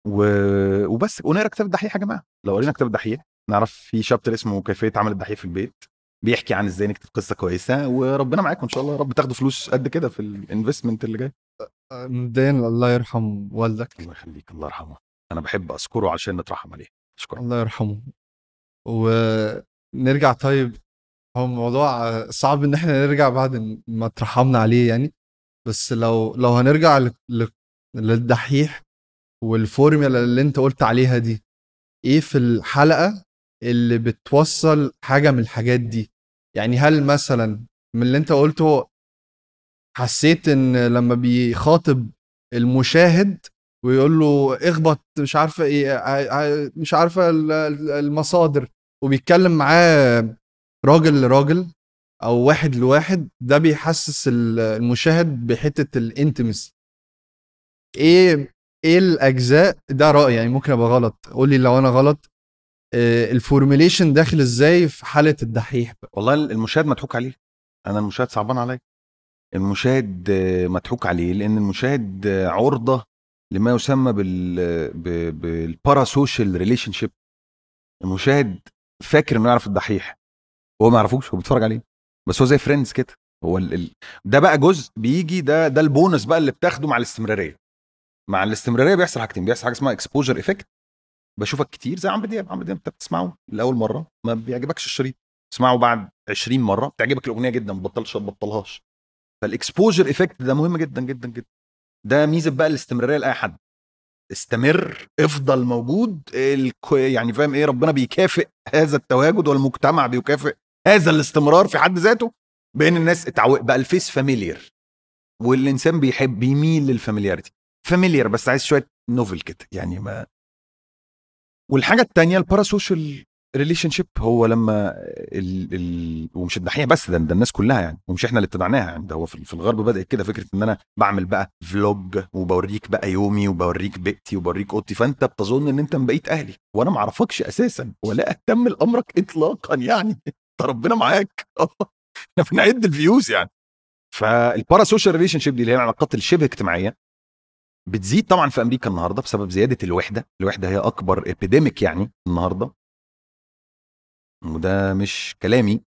Speaker 2: و... وبس. ونقرأ كتاب الدحيح يا جماعة. لو قرينا كتاب الدحيح نعرف في chapter اسمه كيفية عمل الدحيح في البيت. بيحكي عن إزاي نكتب قصة كويسة وربنا معاكم إن شاء الله يا رب تاخدوا فلوس قد كده في ال investment اللي جاي.
Speaker 1: مبدئيا الله يرحم والدك.
Speaker 2: الله يخليك الله يرحمه. أنا بحب أذكره عشان نترحم عليه.
Speaker 1: أشكرك. الله يرحمه. ونرجع طيب. هو الموضوع صعب إن إحنا نرجع بعد ما اترحمنا عليه يعني. بس لو لو هنرجع للدحيح والفورميلا اللي أنت قلت عليها دي إيه في الحلقة اللي بتوصل حاجة من الحاجات دي. يعني هل مثلا من اللي أنت قلته حسيت إن لما بيخاطب المشاهد ويقول له اخبط مش عارفة إيه مش عارفة المصادر وبيتكلم معاه راجل لراجل أو واحد لواحد ده بيحسس المشاهد بحتة ال intimacy إيه إيه الأجزاء؟ ده رأيي يعني ممكن أبقى غلط. قول لي لو أنا غلط. ال formulation داخل إزاي في حالة الدحيح
Speaker 2: بقى. والله المشاهد مضحوك عليه. أنا المشاهد صعبان عليا. المشاهد مضحوك عليه لأن المشاهد عرضة لما يسمى بال بال parasocial relationship المشاهد فاكر إنه يعرف الدحيح. هو ما يعرفوش هو بيتفرج عليه. بس هو زي Friends كده. هو ال... ده بقى جزء بيجي ده ده البونس بقى اللي بتاخده مع الاستمرارية. مع الاستمرارية بيحصل حاجتين. بيحصل حاجة اسمها exposure effect بشوفك كتير زي عمرو دياب. عمرو دياب انت بتسمعه لأول مرة ما بيعجبكش الشريط. تسمعه بعد 20 مرة بتعجبك الأغنية جدا ما بطلش ما بطلهاش فال exposure effect ده مهم جدا جدا جدا. ده ميزة بقى الاستمرارية لأي حد. استمر افضل موجود يعني فاهم إيه ربنا بيكافئ هذا التواجد والمجتمع بيكافئ هذا الاستمرار في حد ذاته بين الناس. اتعود بقى ال face familiar والإنسان بيحب بيميل لل familiarity familiar بس عايز شوية novel كده يعني ما والحاجة الثانية ال parasocial relationship هو لما ال ال ومش الدحيح بس ده, ده الناس كلها يعني ومش إحنا اللي ابتدعناها يعني ده هو في الغرب بدأت كده فكرة إن أنا بعمل بقى vlog وبوريك بقى يومي وبوريك بيئتي وبوريك أوضتي فأنت بتظن إن أنت من بقية أهلي وأنا ما اعرفكش أساسا ولا أهتم لأمرك اطلاقا يعني أنت ربنا معاك. إحنا بنعد ال views يعني. فال parasocial relationship دي اللي هي العلاقات الشبه اجتماعية بتزيد طبعا في أمريكا النهارده بسبب زيادة الوحدة. الوحدة هي أكبر epidemic يعني النهارده. وده مش كلامي.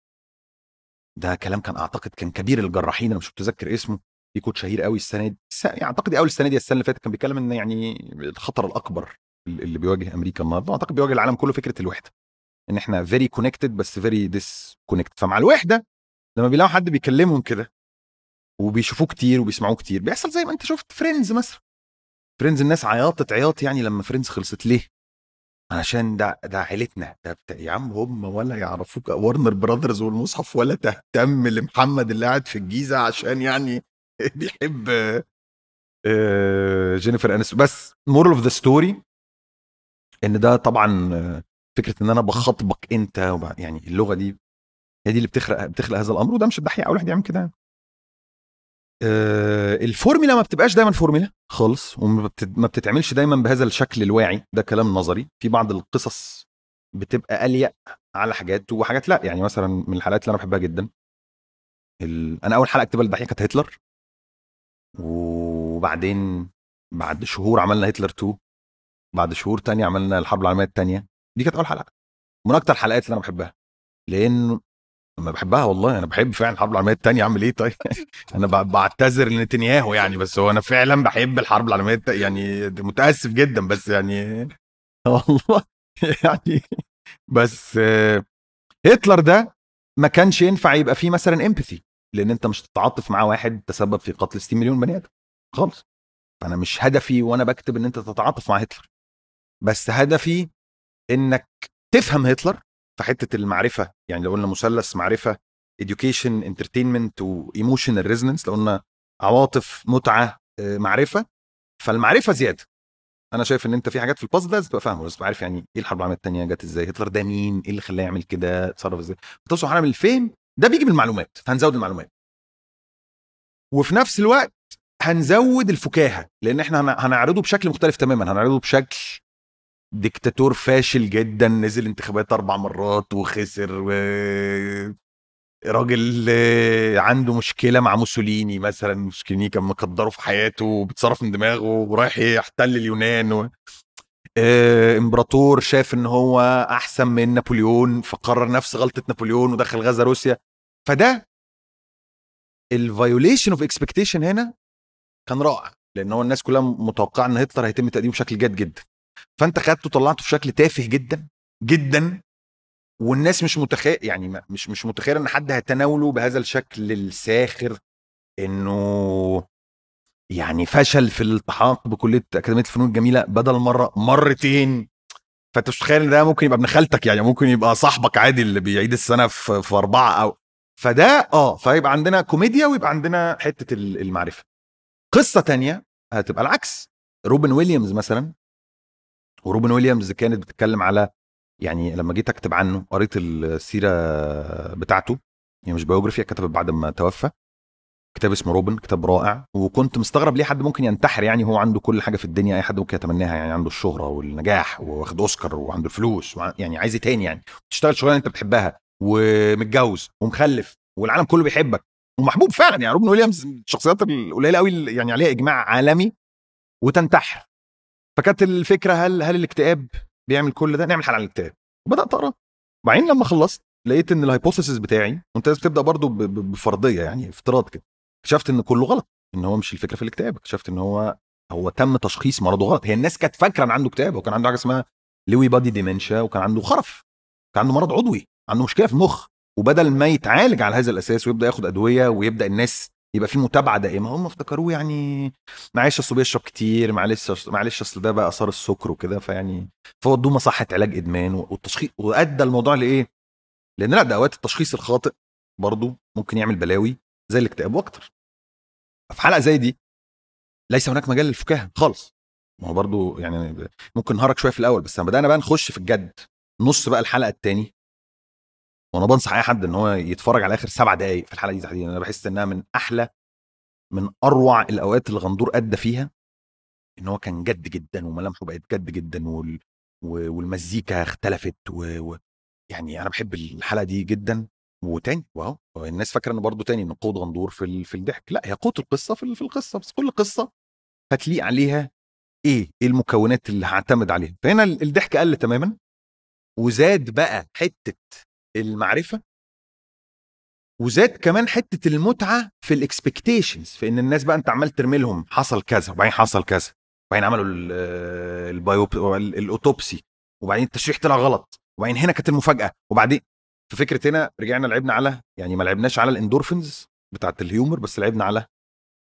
Speaker 2: ده كلام كان أعتقد كان كبير الجراحين أنا مش متذكر اسمه. في quote شهير قوي السنة دي. يعني أعتقد اول السنة دي السنة اللي فاتت كان بيتكلم إن يعني الخطر الأكبر اللي بيواجه أمريكا النهارده. أعتقد بيواجه العالم كله فكرة الوحدة. إن إحنا very connected بس very disconnected فمع الوحدة لما بيلاقوا حد بيكلمهم كده وبيشوفوه كتير وبيسمعوه كتير بيحصل زي ما أنت شفت Friends مثلا. Friends الناس عياطت عياط يعني لما Friends خلصت. ليه؟ علشان ده ده عيلتنا. ده بتا... يا عم هم ولا يعرفوك. Warner Brothers والمصحف ولا تهتم لمحمد اللي قاعد في الجيزة عشان يعني بيحب آه، جينيفر أنيستون بس moral of the story إن ده طبعا فكرة إن أنا بخاطبك أنت يعني اللغة دي هي دي اللي بتخلق بتخلق هذا الأمر. وده مش الدحيح اول واحد يعمل كده. آه، الفورميلا ما بتبقاش دايما فورميلا خالص وما بتتعملش دايما بهذا الشكل الواعي ده كلام نظري. في بعض القصص بتبقى اليق على حاجات وحاجات لأ يعني مثلا من الحلقات اللي أنا بحبها جدا. أنا أول حلقة اكتبها للدحيح كانت هتلر. وبعدين بعد شهور عملنا هتلر 2 بعد شهور تانية عملنا الحرب العالمية الثانية دي كانت أول حلقة. من أكتر الحلقات اللي أنا بحبها. لأن ما بحبها والله أنا بحب فعلا الحرب العالمية الثانية أعمل إيه طيب؟ أنا بعتذر لنتنياهو يعني بس هو أنا فعلا بحب الحرب العالمية يعني متأسف جدا بس يعني والله يعني بس هتلر ده ما كانش ينفع يبقى فيه مثلا امباثي لأن أنت مش تتعاطف مع واحد تسبب في قتل 60 مليون بني آدم. خالص. فأنا مش هدفي وأنا بكتب إن أنت تتعاطف مع هتلر. بس هدفي إنك تفهم هتلر حتة المعرفة يعني لو قلنا مثلث معرفة education entertainment و emotional resonance لو قلنا عواطف متعة آه، معرفة فالمعرفة زيادة. أنا شايف إن أنت في حاجات في الباز ده لازم تبقى فاهمه لازم تبقى عارف يعني إيه الحرب العالمية الثانية جت إزاي؟ هتلر ده مين؟ إيه اللي خلاه يعمل كده؟ اتصرف إزاي؟ توصل حاله من الفهم ده بيجي بالمعلومات هنزود المعلومات. وفي نفس الوقت هنزود الفكاهة لأن إحنا هن- هنعرضه بشكل مختلف تماما هنعرضه بشكل ديكتاتور فاشل جدا نزل انتخابات أربع مرات وخسر و... راجل عنده مشكلة مع موسوليني مثلا موسوليني كان مقدره في حياته وبيتصرف من دماغه ورايح يحتل اليونان و... آه، امبراطور شاف إن هو أحسن من نابليون فقرر نفس غلطة نابليون ودخل غزا روسيا. فده ال violation of expectation هنا كان رائع لأن هو الناس كلها متوقعة إن هتلر هيتم تقديمه بشكل جاد جدا. فانت خدته طلعته في شكل تافه جدا جدا والناس مش متخيل يعني مش مش متخيل إن حد هيتناوله بهذا الشكل الساخر إنه يعني فشل في الالتحاق بكلية أكاديمية الفنون الجميلة بدل مره مرتين. فأنت مش متخيل إن ده ممكن يبقى ابن خالتك يعني ممكن يبقى صاحبك عادي اللي بيعيد السنة في, في أربعة أو فده آه فيبقى عندنا كوميديا ويبقى عندنا حتة ال- المعرفة. قصة تانية هتبقى العكس. روبن ويليامز مثلا وروبن ويليامز كانت بتتكلم على يعني لما جيت أكتب عنه قريت السيرة بتاعته هي مش biography كتبت بعد ما توفى. كتاب اسمه روبن كتاب رائع. وكنت مستغرب ليه حد ممكن ينتحر يعني هو عنده كل حاجة في الدنيا أي حد ممكن يتمناها يعني عنده الشهرة والنجاح واخد أوسكار وعنده الفلوس يعني عايز إيه تاني يعني؟ تشتغل شغلانة أنت بتحبها ومتجوز ومخلف والعالم كله بيحبك. ومحبوب فعلا يعني روبن ويليامز الشخصيات القليلة قوي يعني عليها إجماع عالمي وتنتحر. فكانت الفكرة هل هل الاكتئاب بيعمل كل ده؟ نعمل حلقة عن الاكتئاب. وبدأت أقرأ. بعدين لما خلصت لقيت إن ال hypothesis بتاعي وأنت لازم تبدأ برضو ب- ب- بفرضية يعني افتراض كده. اكتشفت إن كله غلط إن هو مش الفكرة في الاكتئاب. اكتشفت إن هو هو تم تشخيص مرضه غلط. هي الناس كانت فاكرة إن عنده اكتئاب وكان عنده حاجة اسمها لوي بادي ديمنشا وكان عنده خرف. كان عنده مرض عضوي عنده مشكلة في المخ. وبدل ما يتعالج على هذا الأساس ويبدأ ياخد أدوية ويبدأ الناس يبقى في متابعة دائمة. هم افتكروه يعني معلش اصل بيشرب كتير معلش معلش اصل ده بقى آثار السكر وكده فيعني فودوه مصحة علاج إدمان والتشخيص وأدى الموضوع لإيه؟ لأن لأ ده أوقات التشخيص الخاطئ برضه ممكن يعمل بلاوي زي الاكتئاب وأكتر. في حلقة زي دي ليس هناك مجال للفكاهة خالص. ما هو برضه يعني ممكن نهارك شوية في الأول بس لما بدأنا بقى نخش في الجد نص بقى الحلقة التاني وأنا بنصح اي حد إن هو يتفرج على آخر سبع دقائق في الحلقة دي تحديدا. أنا بحس إنها من أحلى من أروع الأوقات اللي غندور أدى فيها. إن هو كان جد جدا وملامحه بقت جد جدا وال... والمزيكا اختلفت و... و... يعني أنا بحب الحلقة دي جدا. وتاني واو الناس فاكرة إن برضه تاني إن قوة غندور في ال... في الضحك. لا هي قوة القصة في ال- في القصة بس كل قصة هتليق عليها إيه؟ إيه المكونات اللي هعتمد عليها؟ فهنا ال- الضحك قل تماما. وزاد بقى حتة المعرفة وزاد كمان حتة المتعة في ال expectations في إن الناس بقى أنت عمال ترمي لهم حصل كذا وبعدين حصل كذا وبعدين عملوا ال- ال bio ال- ال autopsy وبعدين التشريح طلع غلط وبعدين هنا كانت المفاجأة وبعدين في فكرة هنا رجعنا لعبنا على يعني ما لعبناش على الاندورفينز بتاعت ال humor بس لعبنا على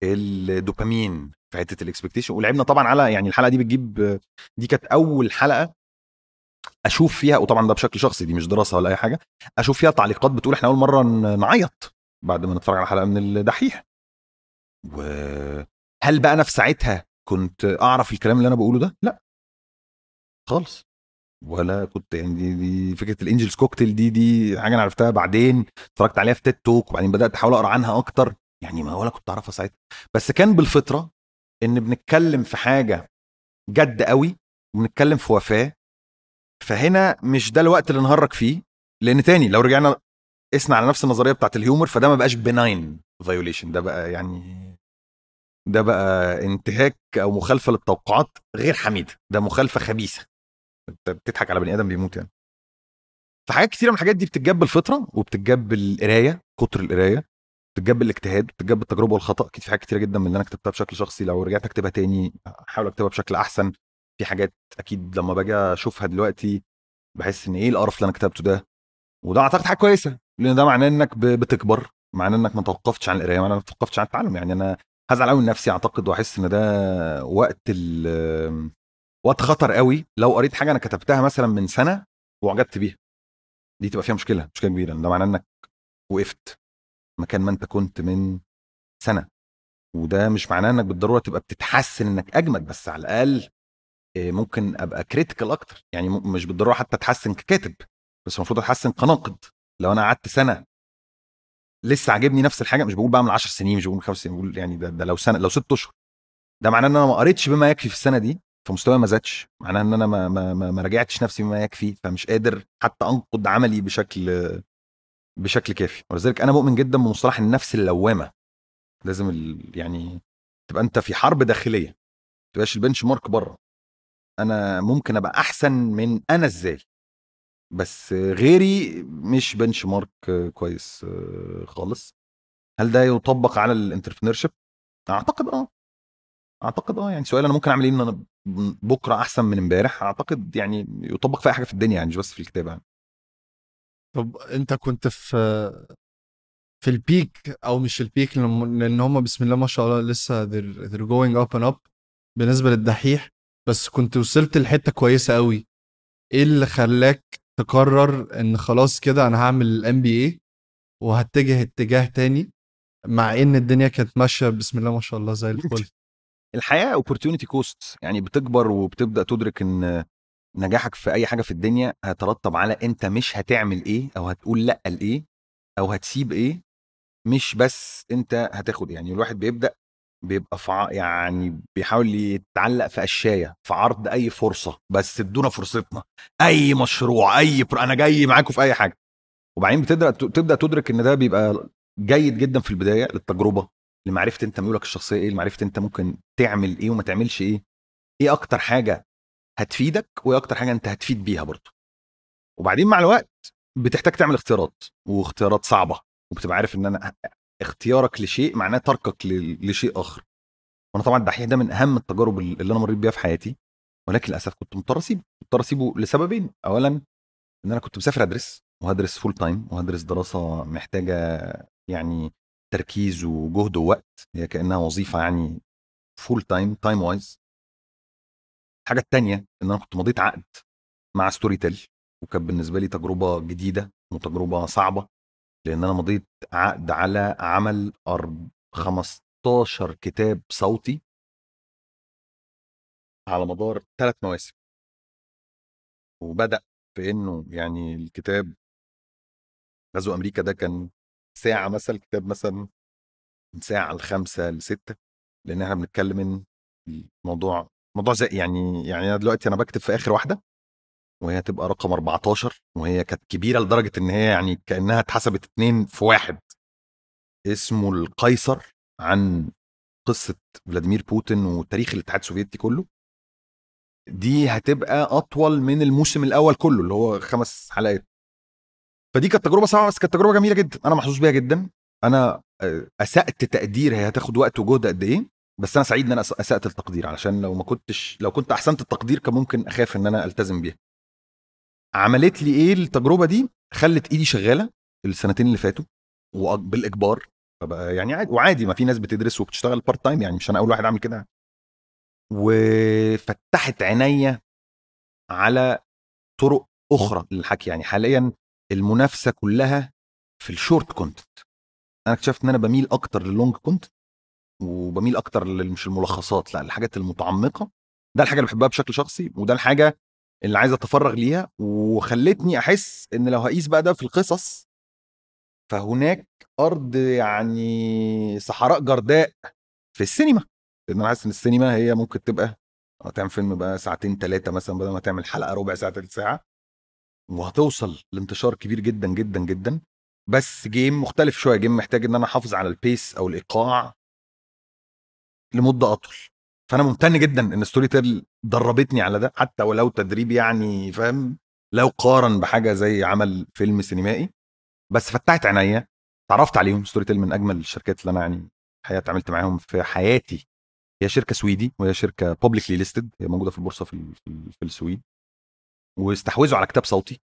Speaker 2: الدوبامين في حتة ال expectation ولعبنا طبعا على يعني الحلقة دي بتجيب دي كانت أول حلقة أشوف فيها وطبعا ده بشكل شخصي دي مش دراسة ولا أي حاجة أشوف فيها تعليقات بتقول إحنا أول مرة نعيط بعد ما نتفرج على حلقة من الدحيح. وهل بقى أنا في ساعتها كنت أعرف الكلام اللي أنا بقوله ده؟ لا. خالص. ولا كنت يعني دي, دي فكرة ال angel's cocktail دي دي حاجة أنا عرفتها بعدين اتفرجت عليها في TED Talk وبعدين بدأت أحاول أقرأ عنها أكتر. يعني ما ولا كنت أعرفها ساعتها. بس كان بالفطرة إن بنتكلم في حاجة جد قوي وبنتكلم في وفاة فهنا مش ده الوقت اللي نهرج فيه لأن تاني لو رجعنا قسنا على نفس النظرية بتاعت ال humor فده ما بقاش benign violation ده بقى يعني ده بقى انتهاك أو مخالفة للتوقعات غير حميدة ده مخالفة خبيثة. انت بتضحك على بني آدم بيموت يعني. فحاجات كتيرة من الحاجات دي بتتجاب بالفطرة وبتتجاب بالقراية كتر القراية بتتجاب بالاجتهاد بتتجاب بالتجربة والخطأ أكيد في حاجات كتيرة جدا من اللي أنا كتبتها بشكل شخصي لو رجعت أكتبها تاني أحاول أكتبها بشكل أحسن. في حاجات أكيد لما باجي أشوفها دلوقتي بحس إن إيه القرف اللي أنا كتبته ده؟ وده أعتقد حاجة كويسة لأن ده معناه إنك بتكبر معناه إنك ما توقفتش عن القراية معناه ما توقفتش عن التعلم يعني أنا هزعل قوي من نفسي أعتقد وأحس إن ده وقت ال وقت خطر قوي لو قريت حاجة أنا كتبتها مثلا من سنة وأعجبت بيها. دي تبقى فيها مشكلة مشكلة كبيرة ده معناه إنك وقفت مكان ما أنت كنت من سنة. وده مش معناه إنك بالضرورة تبقى بتتحسن إنك أجمد بس على الأقل ممكن أبقى كريتيكال أكتر. يعني مش بالضرورة حتى أتحسن ككاتب بس المفروض أتحسن كناقد. لو أنا قعدت سنة لسه عاجبني نفس الحاجة مش بقول بقى من 10 سنين مش بقول من 5 سنين بقول يعني ده, ده لو سنة لو ست أشهر. ده معناه إن أنا ما قريتش بما يكفي في السنة دي فمستواي ما زادش. معناه إن أنا ما ما ما, ما راجعتش نفسي بما يكفي فمش قادر حتى أنقد عملي بشكل بشكل كافي. ولذلك أنا مؤمن جدا بمصطلح النفس اللوامة. لازم ال... يعني تبقى أنت في حرب داخلية ما تبقاش ال benchmark بره. أنا ممكن أبقى أحسن من أنا إزاي. بس غيري مش benchmark كويس خالص. هل ده يطبق على ال entrepreneurship أعتقد آه. أعتقد آه. يعني سؤال أنا ممكن أعمل إيه إن أنا بكرة أحسن من إمبارح؟ أعتقد يعني يطبق في أي حاجة في الدنيا يعني مش بس في الكتابة يعني.
Speaker 1: طب أنت كنت في في ال peak أو مش ال peak لأن هم بسم الله ما شاء الله لسه they're, they're going up and up. بالنسبة للدحيح بس كنت وصلت لحتة كويسة قوي إيه اللي خلاك تقرر إن خلاص كده أنا هعمل ال MBA وهتجه اتجاه تاني مع إن الدنيا كانت ماشية بسم الله ما شاء الله زي الفل؟
Speaker 2: الحياة opportunity cost يعني بتكبر وبتبدأ تدرك إن نجاحك في أي حاجة في الدنيا هيترتب على أنت مش هتعمل إيه أو هتقول لأ لإيه أو هتسيب إيه مش بس أنت هتاخد. يعني الواحد بيبدأ بيبقى في ع- يعني بيحاول يتعلق في قشايه في عرض أي فرصة بس ادونا فرصتنا. أي مشروع أي بر... أنا جاي معاكم في أي حاجة. وبعدين بتبدأ تبدا تدرك إن ده بيبقى جيد جدا في البداية للتجربة لمعرفة أنت ميولك الشخصية إيه لمعرفة أنت ممكن تعمل إيه وما تعملش إيه. إيه أكتر حاجة هتفيدك وإيه أكتر حاجة أنت هتفيد بيها برضه. وبعدين مع الوقت بتحتاج تعمل اختيارات واختيارات صعبة وبتبقى عارف إن أنا اختيارك لشيء معناه تركك لشيء آخر. وأنا طبعا الدحيح ده من أهم التجارب اللي أنا مريت بيها في حياتي. ولكن للأسف كنت مضطر اسيبه مضطر اسيبه لسببين. اولا إن أنا كنت مسافر ادرس وهدرس full time وهدرس دراسة محتاجة يعني تركيز وجهد ووقت. هي كأنها وظيفة يعني full time time wise الحاجة الثانية إن أنا كنت مضيت عقد مع Storytel وكانت بالنسبة لي تجربة جديدة وتجربة صعبة. لأن أنا مضيت عقد على عمل أرب- 15 كتاب صوتي. على مدار ثلاث مواسم. وبدأ في إنه يعني الكتاب غزو أمريكا ده كان ساعة مثلا الكتاب مثلا من ساعة لخمسه لستة لأن إحنا بنتكلم إن الموضوع موضوع زي يعني يعني أنا دلوقتي أنا بكتب في آخر واحدة. وهي تبقى رقم 14 وهي كانت كبيرة لدرجة إن هي يعني كأنها اتحسبت اتنين في واحد. اسمه القيصر عن قصة فلاديمير بوتين وتاريخ الاتحاد السوفيتي كله. دي هتبقى أطول من الموسم الأول كله اللي هو خمس حلقات. فدي كانت تجربة صعبة بس كانت تجربة جميلة جدا. أنا محظوظ بيها جدا. أنا آه، أسأت تقدير هي هتاخد وقت وجهد قد إيه بس أنا سعيد إن أنا أسأت التقدير علشان لو ما كنتش لو كنت أحسنت التقدير كان ممكن أخاف إن أنا ألتزم بيها. عملت لي إيه التجربة دي؟ خلت إيدي شغالة السنتين اللي فاتوا وبالاجبار فبقى يعني عادي وعادي ما في ناس بتدرس وبتشتغل part time يعني مش أنا أول واحد أعمل كده. وفتحت عينيا على طرق أخرى للحكي يعني حاليا المنافسة كلها في ال short content أنا اكتشفت إن أنا بميل أكتر لل long content وبميل أكتر مش الملخصات لا الحاجات المتعمقة. ده الحاجة اللي بحبها بشكل شخصي وده الحاجة اللي عايز أتفرغ ليها وخلتني أحس إن لو هقيس بقى ده في القصص فهناك أرض يعني صحراء جرداء في السينما. لأن أنا حاسس إن السينما هي ممكن تبقى آه، تعمل فيلم بقى ساعتين ثلاثة مثلا بدل ما تعمل حلقة ربع ساعة ثلث ساعة. وهتوصل لانتشار كبير جدا جدا جدا. بس game مختلف شوية game محتاج إن أنا أحافظ على ال pace أو الإيقاع لمدة أطول. فأنا ممتن جدا إن Storytel دربتني على ده حتى ولو تدريب يعني فاهم؟ لا يقارن بحاجة زي عمل فيلم سينمائي. بس فتحت عينيا تعرفت عليهم Storytel من أجمل الشركات اللي أنا يعني الحقيقة اتعاملت معاهم في حياتي. هي شركة سويدي وهي شركة publicly listed هي موجودة في البورصة في في, ال- في السويد. واستحوذوا على كتاب صوتي.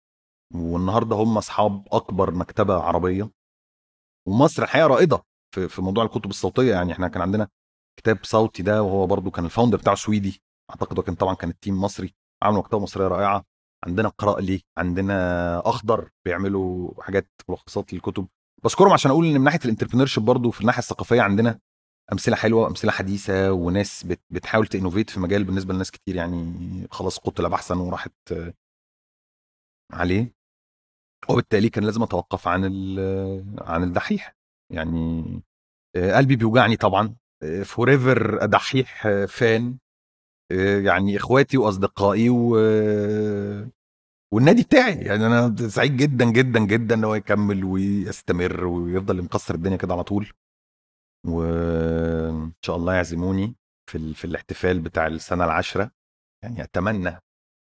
Speaker 2: والنهاردة هم أصحاب أكبر مكتبة عربية. ومصر الحقيقة رائدة في في موضوع الكتب الصوتية يعني إحنا كان عندنا كتاب صوتي ده وهو برضو كان ال founder بتاعه سويدي. أعتقد هو كان طبعا كان ال team مصري عملوا مكتبه مصرية رائعة. عندنا اقرأ لي عندنا أخضر بيعملوا حاجات ملخصات للكتب. بذكرهم عشان أقول إن من ناحية ال entrepreneur برضو في الناحية الثقافية عندنا أمثلة حلوة أمثلة حديثة وناس بت بتحاول ت innovate في مجال بالنسبة لناس كتير. يعني خلاص قتل بحثا وراحت عليه. وبالتالي كان لازم أتوقف عن عن الدحيح. يعني قلبي بيوجعني طبعا. forever دحيح fan يعني إخواتي وأصدقائي و والنادي بتاعي. يعني أنا سعيد جدا جدا جدا إن هو يكمل ويستمر ويفضل مكسر الدنيا كده على طول. وان شاء الله يعزموني في في الاحتفال بتاع السنة العاشرة. يعني أتمنى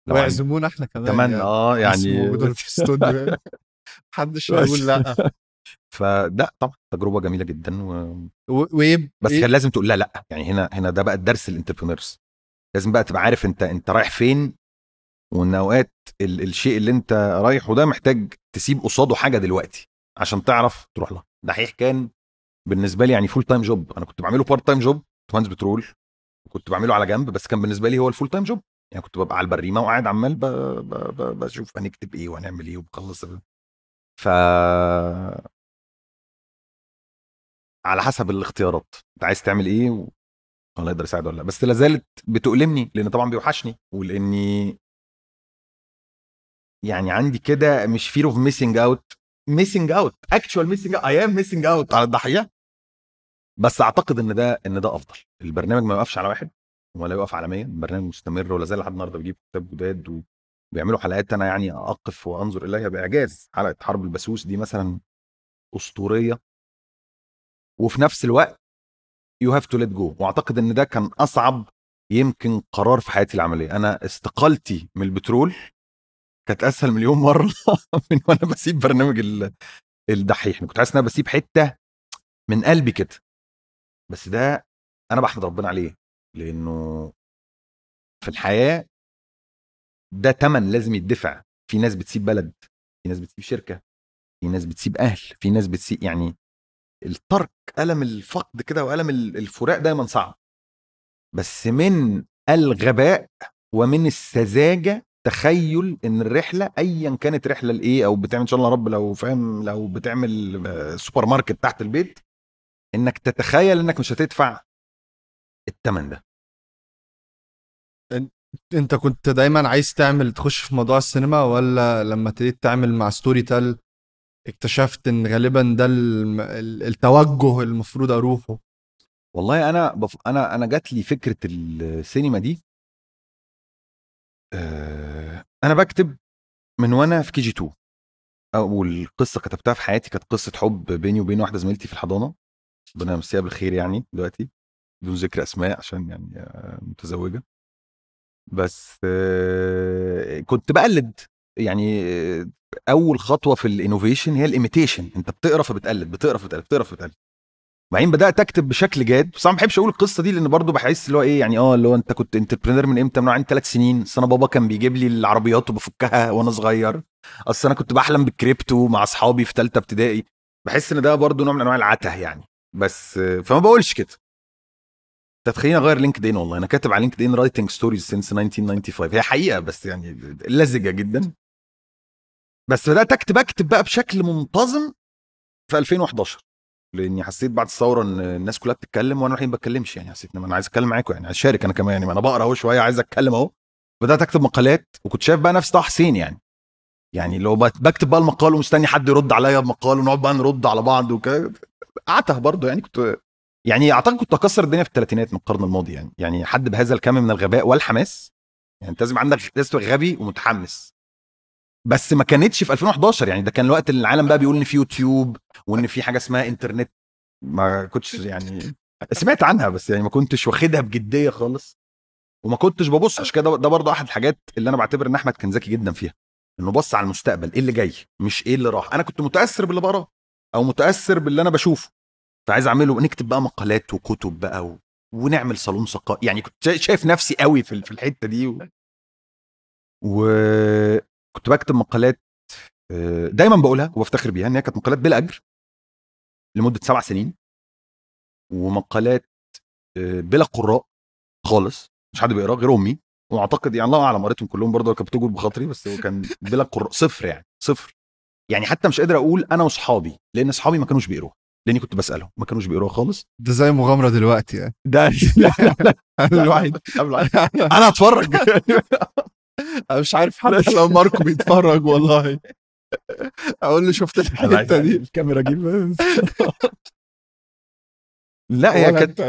Speaker 1: ويعزمونا إحنا كمان
Speaker 2: أتمنى يعني. آه يعني
Speaker 1: موجودين في الاستوديو محدش هيقول لأ.
Speaker 2: فده طبعا تجربة جميلة جدا و...
Speaker 1: و... ويب
Speaker 2: بس كان لازم تقول لا لأ يعني هنا هنا ده بقى الدرس ال entrepreneurs لازم بقى تبقى عارف أنت أنت رايح فين وإن أوقات ال... الشيء اللي أنت رايحه ده محتاج تسيب قصاده حاجة دلوقتي عشان تعرف تروح لها. دحيح كان بالنسبة لي يعني full time job أنا كنت بعمله part time job مهندس بترول وكنت بعمله على جنب بس كان بالنسبة لي هو ال full time job يعني كنت ببقى على البريمة وقاعد عمال ب... ب... ب... بشوف هنكتب إيه وهنعمل إيه وبخلص ف على حسب الاختيارات. أنت عايز تعمل إيه و... الله يقدر يساعد ولا لأ. بس لا زالت بتؤلمني لأن طبعا بيوحشني ولأني يعني عندي كده مش fear of missing out missing out actual missing out I am missing out على الدحيح بس أعتقد إن ده إن ده أفضل. البرنامج ما يوقفش على واحد ولا يوقف عليا البرنامج مستمر ولا زال لحد النهارده بيجيب كتاب جداد وبيعملوا حلقات أنا يعني أقف وأنظر إليها بإعجاز. حلقة حرب البسوس دي مثلا أسطورية. وفي نفس الوقت you have to let go وأعتقد إن ده كان أصعب يمكن قرار في حياتي العملية. أنا استقالتي من البترول كانت أسهل مليون مرة من وأنا بسيب برنامج الدحيح. كنت حاسس إن أنا بسيب حتة من قلبي كده. بس ده أنا بحمد ربنا عليه. لأنه في الحياة ده تمن لازم يدفع. في ناس بتسيب بلد في ناس بتسيب شركة في ناس بتسيب أهل في ناس بتسيب يعني الترك ألم الفقد كده وألم الفراق دايما صعب. بس من الغباء ومن السذاجة تخيل إن الرحلة ايا كانت رحلة لإيه أو بتعمل إن شاء الله رب لو فاهم لو بتعمل سوبر ماركت تحت البيت إنك تتخيل إنك مش هتدفع الثمن ده.
Speaker 1: انت كنت دايما عايز تعمل تخش في موضوع السينما ولا لما ابتديت تعمل مع Storytel اكتشفت إن غالبا ده التوجه المفروض أروحه؟
Speaker 2: والله أنا بف... أنا أنا جات لي فكرة السينما دي أه... أنا بكتب من وأنا في KG 2 أول قصة كتبتها في حياتي كانت قصة حب بيني وبين واحدة زميلتي في الحضانة. ربنا يمسيها بالخير يعني دلوقتي بدون ذكر أسماء عشان يعني آه، متزوجة. بس. كنت بقلد يعني أول خطوة في ال innovation هي ال imitation أنت بتقرا فبتقلد بتقرا فبتقلد بتقرا فبتقلد. بعدين بدأت أكتب بشكل جاد. بس أنا ما بحبش أقول القصة دي لأن برضه بحس اللي هو إيه يعني آه اللي هو أنت كنت entrepreneur من إمتى؟ من عندي ثلاث سنين. اصل أنا بابا كان بيجيب لي العربيات وبفكها وأنا صغير. أصل أنا كنت بحلم بالكريبتو مع أصحابي في ثالثه ابتدائي. بحس إن ده برضه نوع من أنواع العته يعني. بس فما بقولش كده. تخيل اغير LinkedIn والله. أنا كاتب على LinkedIn writing stories since 1995 هي حقيقة بس يعني لزجة جدا. بس بدأت اكتب أكتب بقى بشكل منتظم في 2011 لأني حسيت بعد الثورة إن الناس كلها بتتكلم وأنا الوحيد ما بتكلمش يعني. حسيت إن أنا عايز أتكلم معاكم يعني أشارك أنا كمان يعني. ما أنا بقرأ أهو شوية عايز أتكلم أهو. بدأت أكتب مقالات وكنت شايف بقى نفسي طه حسين يعني. يعني لو بكتب بقى المقال ومستني حد يرد عليا بمقال ونقعد بقى نرد على بعض وكده. عته برضه يعني كنت يعني أعتقد كنت أكسر الدنيا في الثلاثينات من القرن الماضي يعني. يعني حد بهذا الكم من الغباء والحماس يعني أنت لازم عندك لازم غبي ومتحمس. بس ما كانتش في 2011 يعني ده كان الوقت اللي العالم بقى بيقول إن في يوتيوب وإن في حاجة اسمها إنترنت. ما كنتش يعني سمعت عنها بس يعني ما كنتش واخدها بجدية خالص. وما كنتش ببص عشان كده ده برضه أحد الحاجات اللي أنا بعتبر إن أحمد كان ذكي جدا فيها. إنه بص على المستقبل إيه اللي جاي؟ مش إيه اللي راح. أنا كنت متأثر باللي بقراه أو متأثر باللي أنا بشوفه. فعايز أعمله نكتب بقى مقالات وكتب بقى و... ونعمل صالون ثقافي. يعني كنت شايف نفسي قوي في الحتة دي و... وكنت بكتب مقالات آه، دايما بقولها وبفتخر بيها إن هي كانت مقالات بالأجر لمدة سبع سنين ومقالات آه، بلا قراء خالص مش حد بيقرا غير أمي. وأعتقد يعني الله أعلم قريتهم كلهم برضه كانت بتجبر بخاطري بس هو كان بلا قراء صفر يعني صفر. يعني حتى مش قادر أقول أنا وأصحابي لأن أصحابي ما كانوش بيقروا لأني كنت بسألهم ما كانوش بيقروها خالص.
Speaker 1: ده زي مغامرة دلوقتي يعني.
Speaker 2: ده لا لا لا.
Speaker 1: أنا الوحيد.
Speaker 2: أنا هتفرج
Speaker 1: أنا مش عارف حتى لو ماركو بيتفرج والله. أقول له شفت الحتة دي؟
Speaker 2: الكاميرا جيب لا هي كانت.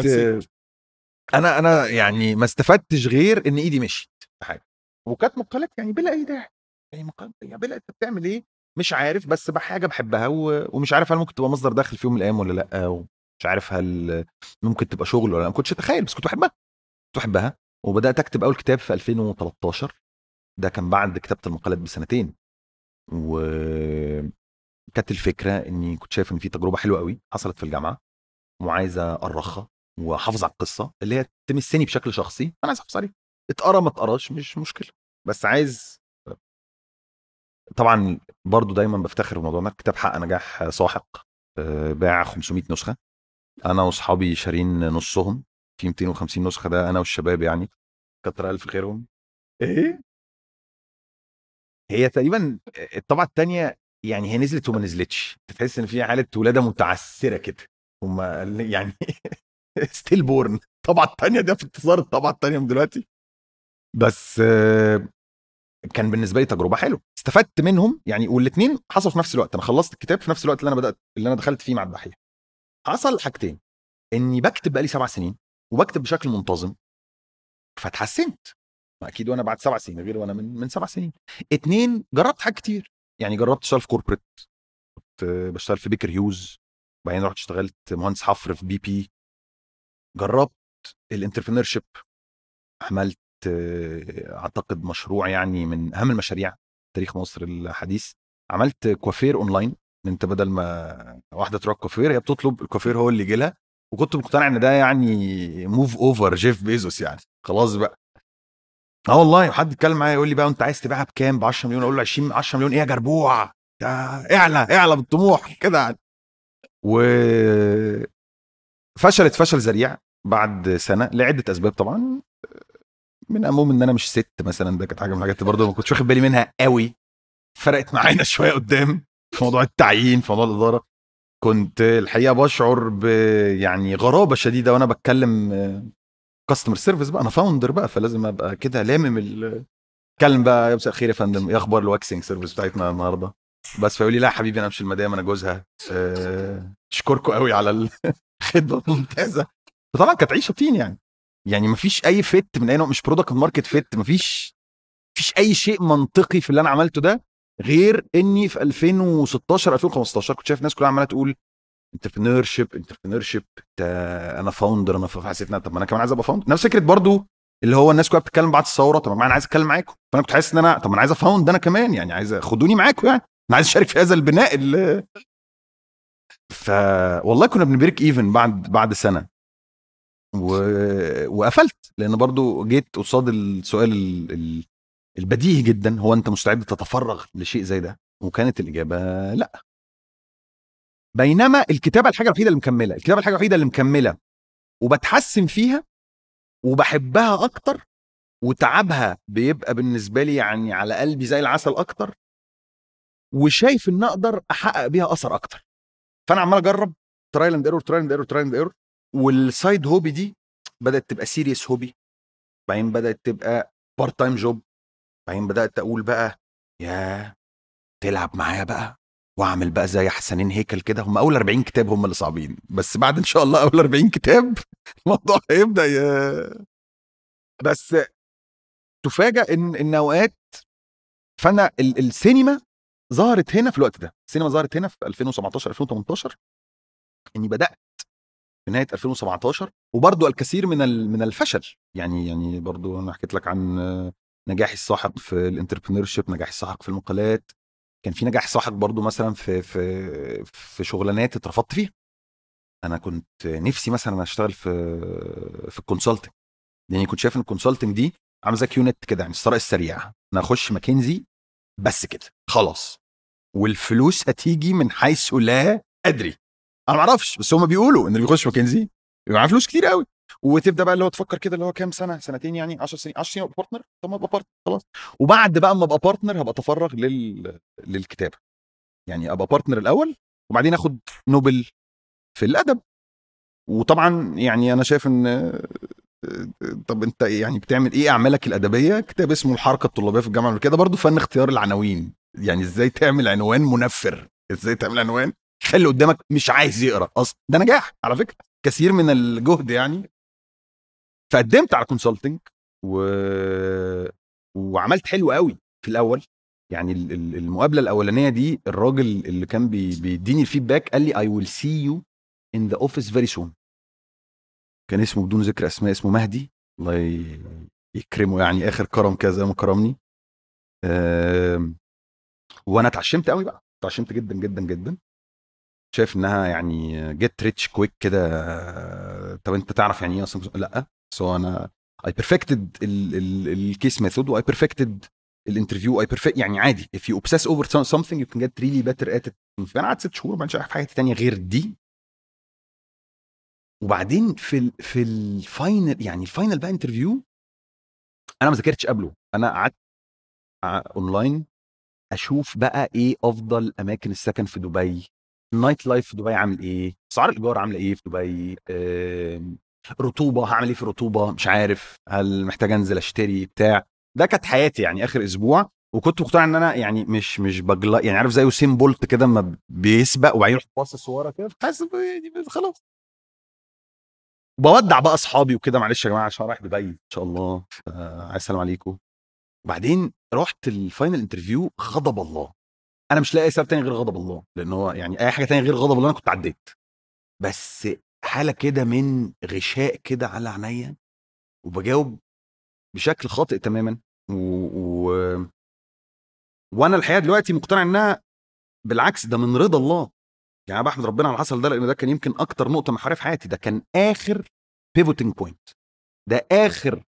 Speaker 2: أنا أنا يعني ما استفدتش غير إن إيدي مشيت حاجة. وكانت مقالات يعني بلا أي داعي. يعني مقالات يعني بلا أنت بتعمل إيه؟ مش عارف بس بحاجه بحبها و... ومش عارف هل ممكن تبقى مصدر دخل في يوم من الأيام ولا لأ ومش عارف هل ممكن تبقى شغل ولا لأ. ما كنتش أتخيل بس كنت بحبها كنت بحبها وبدأت أكتب أول كتاب في 2013 ده كان بعد كتابة المقالات بسنتين. و كانت الفكرة إني كنت شايف إن في تجربة حلوة قوي حصلت في الجامعة وعايز ارخها وأحافظ على القصة اللي هي تمسني بشكل شخصي. أنا عايز أحافظ عليها اتقرا ما اتقراش مش مشكلة. بس عايز طبعا برضو دايما بفتخر بالموضوع ده كتاب حق نجاح ساحق آه، باع 500 نسخة. أنا وأصحابي شارين نصهم في 250 نسخة ده أنا والشباب يعني. كتر ألف خيرهم. إيه؟ هي تقريبا الطبعه الثانية يعني هي نزلت وما نزلتش. تحس إن في حاله ولادة متعسرة كده. هم يعني stillborn الطبعه الثانية ده في انتظار الطبعه الثانية من دلوقتي. بس آه، كان بالنسبة لي تجربة حلوة. استفدت منهم يعني والاثنين حصلوا في نفس الوقت. أنا خلصت الكتاب في نفس الوقت اللي أنا بدأت اللي أنا دخلت فيه مع الدحيح. حصل حاجتين. إني بكتب بقالي سبع سنين وبكتب بشكل منتظم فاتحسنت. ما أكيد وأنا بعد سبع سنين غير وأنا من من سبع سنين. اتنين جربت حاجات كتير. يعني جربت اشتغل في corporate كنت بشتغل في Baker Hughes وبعدين رحت اشتغلت مهندس حفر في BP. جربت ال entrepreneurship عملت أعتقد مشروع يعني من أهم المشاريع تاريخ مصر الحديث. عملت كوافير أونلاين. أنت بدل ما واحدة تروح كوافير هي بتطلب الكوافير هو اللي يجي لها وكنت مقتنع إن ده يعني move over Jeff Bezos يعني. خلاص بقى. آه والله وحد يتكلم معايا يقول لي بقى أنت عايز تبيعها بكام؟ ب 10 مليون. أقول له 20 10 مليون إيه يا جربوع؟ ده اعلى اعلى بالطموح كده يعني. و فشلت فشل ذريع. بعد سنة لعدة أسباب طبعا. من اهمهم إن أنا مش ست مثلا ده كانت حاجة من الحاجات برضه ما كنتش واخد بالي منها قوي. فرقت معانا شوية قدام في موضوع التعيين في موضوع الإدارة. كنت الحقيقة بشعر ب يعني غرابة شديدة وأنا بتكلم customer service بقى أنا founder بقى فلازم أبقى كده لامم اتكلم بقى يا مساء الخير يا فندم إيه أخبار ال waxing service بتاعتنا النهارده؟ بس فيقول لي لا حبيبي أنا مش المدام أنا جوزها أه أشكركم قوي على الخدمه الممتازه فطبعا كانت عيشة طين يعني. يعني مفيش أي fit من أي نوع مش product market fit مفيش مفيش أي شيء منطقي في اللي أنا عملته ده غير إني في 2016 2015 كنت شايف الناس كلها عمالة تقول entrepreneurship entrepreneurship أنا founder أنا حسيت إن أنا- طب ما أنا كمان عايز أبقى founder نفس فكرة برضو اللي هو الناس كلها بتتكلم بعد الثورة طب ما أنا عايز أتكلم معاكم. فأنا كنت حاسس إن أنا طب ما أنا عايز ا found أنا كمان يعني عايز خدوني معاكم يعني. أنا عايز أشارك في هذا البناء اللي ف والله كنا بن break even بعد بعد سنة. و... وقفلت لأن برضو جيت قصاد السؤال ال... ال... البديهي جدا هو أنت مستعد تتفرغ لشيء زي ده؟ وكانت الإجابة لأ. بينما الكتابة الحاجة الوحيدة اللي مكملة الكتابة الحاجة الوحيدة اللي مكملة وبتحسن فيها وبحبها أكتر وتعبها بيبقى بالنسبة لي يعني على قلبي زي العسل أكتر وشايف إن أقدر أحقق بيها أثر أكتر. فأنا عمال أجرب trial and error trial and error trial and error وال side hobby دي بدأت تبقى serious hobby بعدين بدأت تبقى part-time job بعدين بدأت أقول بقى يا تلعب معايا بقى وأعمل بقى زي حسنين هيكل كده. هم أول 40 كتاب هم اللي صعبين بس بعد إن شاء الله أول 40 كتاب الموضوع هيبدأ ي... بس تفاجأ إن إن أوقات فأنا ال- السينما ظهرت هنا في الوقت ده السينما ظهرت هنا في 2017 2018 إني بدأت في نهايه 2017 وبرضو الكثير من من الفشل. يعني يعني برضو أنا حكيت لك عن نجاحي الساحق في ال entrepreneurship نجاحي الساحق في المقالات. كان في نجاح ساحق برضو مثلا في في في شغلانات اترفضت فيها. أنا كنت نفسي مثلا أشتغل في في ال consulting لاني كنت شايف إن ال consulting دي عاملة زي quick win كده يعني الثراء السريع أنا أخش ماكنزي بس كده خلاص. والفلوس هتيجي من حيث لا أدري. أنا ما أعرفش بس هم بيقولوا إن اللي بيخش ماكنزي بيبقى معاه فلوس كتير قوي وتبدأ بقى اللي هو تفكر كده اللي هو كام سنة؟ سنتين يعني؟ 10 سنين؟ 10 سنين ابقى partner طب ما أبقى partner خلاص. وبعد بقى ما أبقى partner هبقى أتفرغ لل... للكتابة. يعني أبقى partner الأول وبعدين آخد نوبل في الأدب. وطبعا يعني أنا شايف إن طب أنت يعني بتعمل إيه أعمالك الأدبية؟ كتاب اسمه الحركة الطلابية في الجامعة الأمريكية. ده برضه فن اختيار العناوين. يعني إزاي تعمل عنوان منفر؟ إزاي تعمل عنوان خلي قدامك مش عايز يقرا أصلا. ده نجاح على فكرة كثير من الجهد يعني. فقدمت على كونسلتنج و... وعملت حلو قوي في الأول. يعني ال- ال- المقابلة الأولانية دي الراجل اللي كان بي... بيديني ال feedback قال لي I will see you in the office very soon. كان اسمه بدون ذكر أسماء اسمه مهدي. الله يكرمه يعني آخر كرم زي ما كرمني. آم، وأنا اتعشمت قوي بقى. اتعشمت جدا جدا جدا. شايف إنها يعني get rich quick كده طب أنت تعرف يعني إيه أصلا؟ لأ. so أنا I perfected ال case method و I perfected ال interview I perfected يعني عادي. If you obsess over some- something you can get really better at it. فانا قعدت ست شهور ما عملتش حاجة تانية غير دي. وبعدين في ال في ال final يعني ال final بقى interview أنا ما ذاكرتش قبله. أنا قعدت اونلاين أشوف بقى إيه أفضل أماكن السكن في دبي. ال night life في دبي عامل إيه؟ اسعار الإيجار عاملة إيه في دبي؟ رطوبة هعمل إيه في الرطوبة؟ مش عارف. هل محتاج أنزل أشتري؟ بتاع. ده كانت حياتي يعني آخر أسبوع وكنت مقتنع إن أنا يعني مش مش بجلا يعني عارف زي يوسين بولت كده اما بيسبق وبعدين يروح باصص ورا كده فحاسس يعني خلاص. بودع بقى أصحابي وكده معلش يا جماعة عشان رايح دبي إن شاء الله. آه عايز السلام عليكم. وبعدين رحت ال final interview غضب الله. أنا مش لاقي سبب تاني غير غضب الله لأن هو يعني أي حاجة تانية غير غضب الله أنا كنت عديت. بس حالة كده من غشاء كده على عينيا وبجاوب بشكل خاطئ تماما و... و... وأنا الحقيقة دلوقتي مقتنع إنها بالعكس ده من رضا الله. يعني أنا بحمد ربنا على حصل ده لأن ده كان يمكن أكتر نقطة محورية في حياتي ده كان آخر pivoting point ده آخر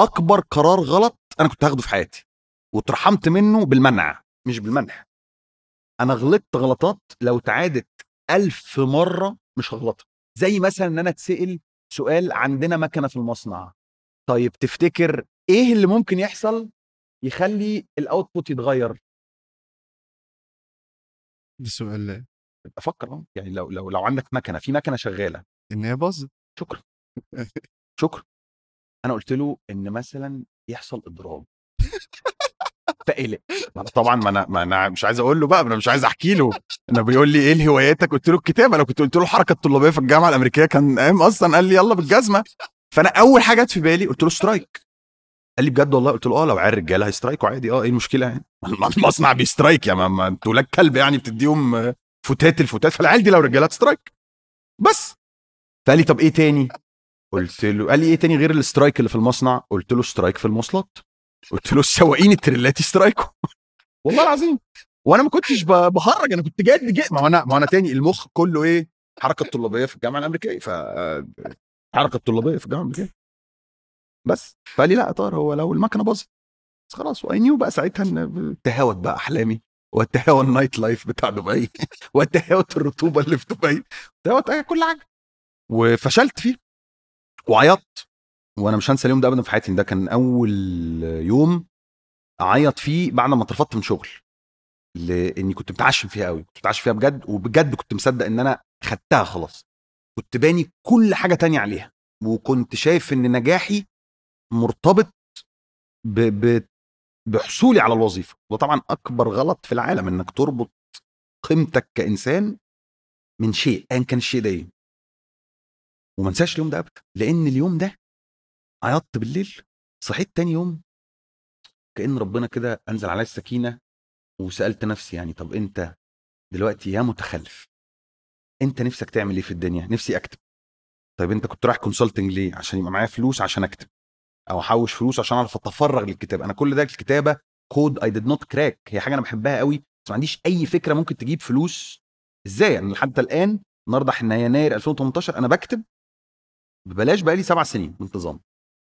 Speaker 2: أكبر قرار غلط أنا كنت هاخده في حياتي واترحمت منه بالمنع مش بالمنح. أنا غلطت غلطات لو تعادت ألف مرة مش هغلطها. زي مثلا إن أنا اتسأل سؤال عندنا مكنة في المصنع. طيب تفتكر إيه اللي ممكن يحصل يخلي الاوتبوت يتغير؟
Speaker 1: ده سؤال
Speaker 2: أفكر آه يعني لو لو لو عندك مكنة في مكنة شغالة.
Speaker 1: إن هي باظت.
Speaker 2: شكرا. شكرا. أنا قلت له إن مثلا يحصل اضراب فقلق. طبعا ما أنا ما أنا مش عايز أقول له بقى أنا مش عايز أحكي له. أنا بيقول لي إيه هواياتك قلت له الكتابة. لو كنت قلت له الحركة الطلابية في الجامعة الأمريكية كان قام أصلا قال لي يلا بالجزمة. فأنا أول حاجة جت في بالي قلت له strike قال لي بجد والله؟ قلت له آه لو عيال رجالة هي strike وا عادي. آه إيه المشكلة يعني؟ المصنع بي strike يا ما- أنتوا ولاد كلب يعني بتديهم فتات الفتات فالعيال دي لو رجالة ت strike بس. فقال لي طب إيه تاني؟ قلت له قال لي إيه تاني غير ال strike اللي في المصنع؟ قلت له strike في المواصلات. قلت له السواقين التريلات ي strike وا والله العظيم. وأنا ما كنتش بهرج أنا كنت جاد جاد ما أنا ما أنا تاني المخ كله إيه؟ حركة طلابية في الجامعة الأمريكية. ف حركة طلابية في الجامعة الأمريكية. بس. فقال لي لا يا طاهر هو لو المكنة باظت. خلاص و I knew بقى ساعتها إن تهاوت بقى أحلامي. وتهاوى ال night life بتاع دبي. وتهاوت الرطوبة اللي في دبي. تهاوت كل حاجة. وفشلت فيه. وعيطت. وأنا مش هنسى اليوم ده ابدا في حياتي ده كان أول يوم أعيط فيه بعد ما اترفضت من شغل لإني كنت متعشم فيها قوي كنت متعشم فيها بجد وبجد كنت مصدق إن أنا خدتها خلاص. كنت باني كل حاجة تانية عليها وكنت شايف إن نجاحي مرتبط ب... ب... بحصولي على الوظيفة. وده طبعا أكبر غلط في العالم إنك تربط قيمتك كإنسان من شيء ايا كان الشيء ده إيه. وما اليوم ده ابدا لأن اليوم ده عيطت بالليل صحيت تاني يوم كأن ربنا كده أنزل عليا السكينة وسألت نفسي يعني طب أنت دلوقتي يا متخلف أنت نفسك تعمل إيه في الدنيا؟ نفسي أكتب. طيب أنت كنت رايح consulting ليه؟ عشان يبقى معايا فلوس عشان أكتب أو أحوش فلوس عشان أعرف أتفرغ للكتابة أنا كل ده الكتابة code I did not crack هي حاجة أنا بحبها قوي بس ما عنديش أي فكرة ممكن تجيب فلوس. إزاي؟ يعني حتى الآن النهارده إحنا يناير 2018 أنا بكتب ببلاش بقالي سبع سنين بانتظام.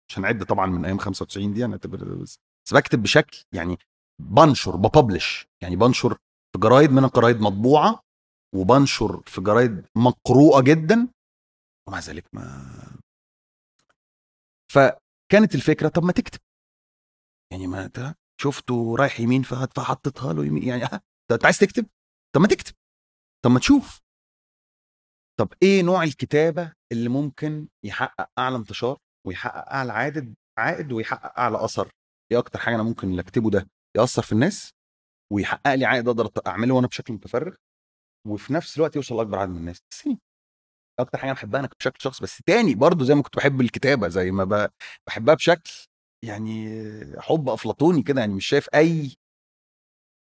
Speaker 2: مش هنعد طبعا من أيام 95 دي هنعتبر بس بس بكتب بشكل يعني بنشر ببلش يعني بنشر في جرايد من الجرايد مطبوعة وبنشر في جرايد مقروءة جدا ومع ذلك ما فكانت الفكرة طب ما تكتب. يعني ما انت شفته رايح يمين فحطيتها له يمين يعني أنت عايز تكتب؟ طب ما تكتب. طب ما تشوف. طب إيه نوع الكتابة اللي ممكن يحقق أعلى انتشار؟ ويحقق أعلى عائد عائد ويحقق أعلى أثر. إيه أكتر حاجة أنا ممكن اللي أكتبه ده؟ يأثر في الناس ويحقق لي عائد أقدر أعمله وأنا بشكل متفرغ وفي نفس الوقت يوصل لأكبر عدد من الناس. السينما أكتر حاجة بحبها أنا بشكل شخص بس تاني برضو زي ما كنت بحب الكتابة زي ما بحبها بشكل يعني حب أفلاطوني كده يعني مش شايف أي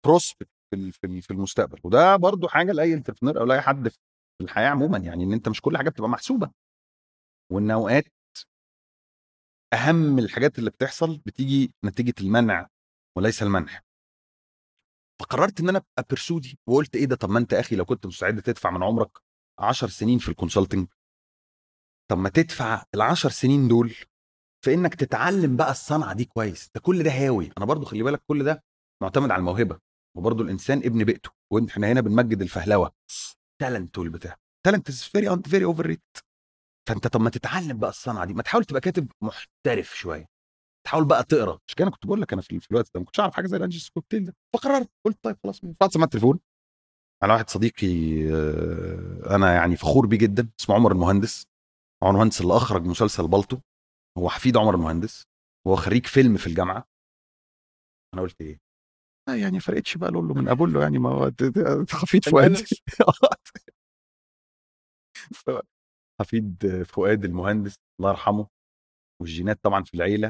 Speaker 2: prospect في في المستقبل. وده برضو حاجة لأي entrepreneur أو لأي حد في الحياة عموما يعني إن أنت مش كل حاجة بتبقى محسوبة. وان اوقات أهم الحاجات اللي بتحصل بتيجي نتيجة المنع وليس المنح. فقررت إن أنا أبقى pursue دي وقلت إيه ده؟ طب ما أنت أخي لو كنت مستعد تدفع من عمرك 10 سنين في ال consulting طب ما تدفع ال10 سنين دول في إنك تتعلم بقى الصنعة دي كويس. ده كل ده هاوي. أنا برضو خلي بالك كل ده معتمد على الموهبة وبرضو الإنسان ابن بيئته وإحنا هنا بنمجد الفهلوة. talent والبتاع talent is very very overrated فأنت طب ما تتعلم بقى الصنعة دي ما تحاول تبقى كاتب محترف شوية. تحاول بقى تقرأ. مش كده أنا كنت بقول لك أنا في الوقت ده ما كنتش أعرف حاجة زي ال angel's cocktail ده. فقررت قلت طيب خلاص بعد سمعت التليفون. على واحد صديقي آه، أنا يعني فخور بيه جدا اسمه عمر المهندس. عمر المهندس اللي أخرج مسلسل بالطو. هو حفيد عمر المهندس. هو خريج فيلم في الجامعة. أنا قلت إيه؟ آه يعني ما فرقتش بقى أقول له من ابولو يعني ما هو حفيد فؤاد حفيد فؤاد المهندس الله يرحمه والجينات طبعا في العيلة.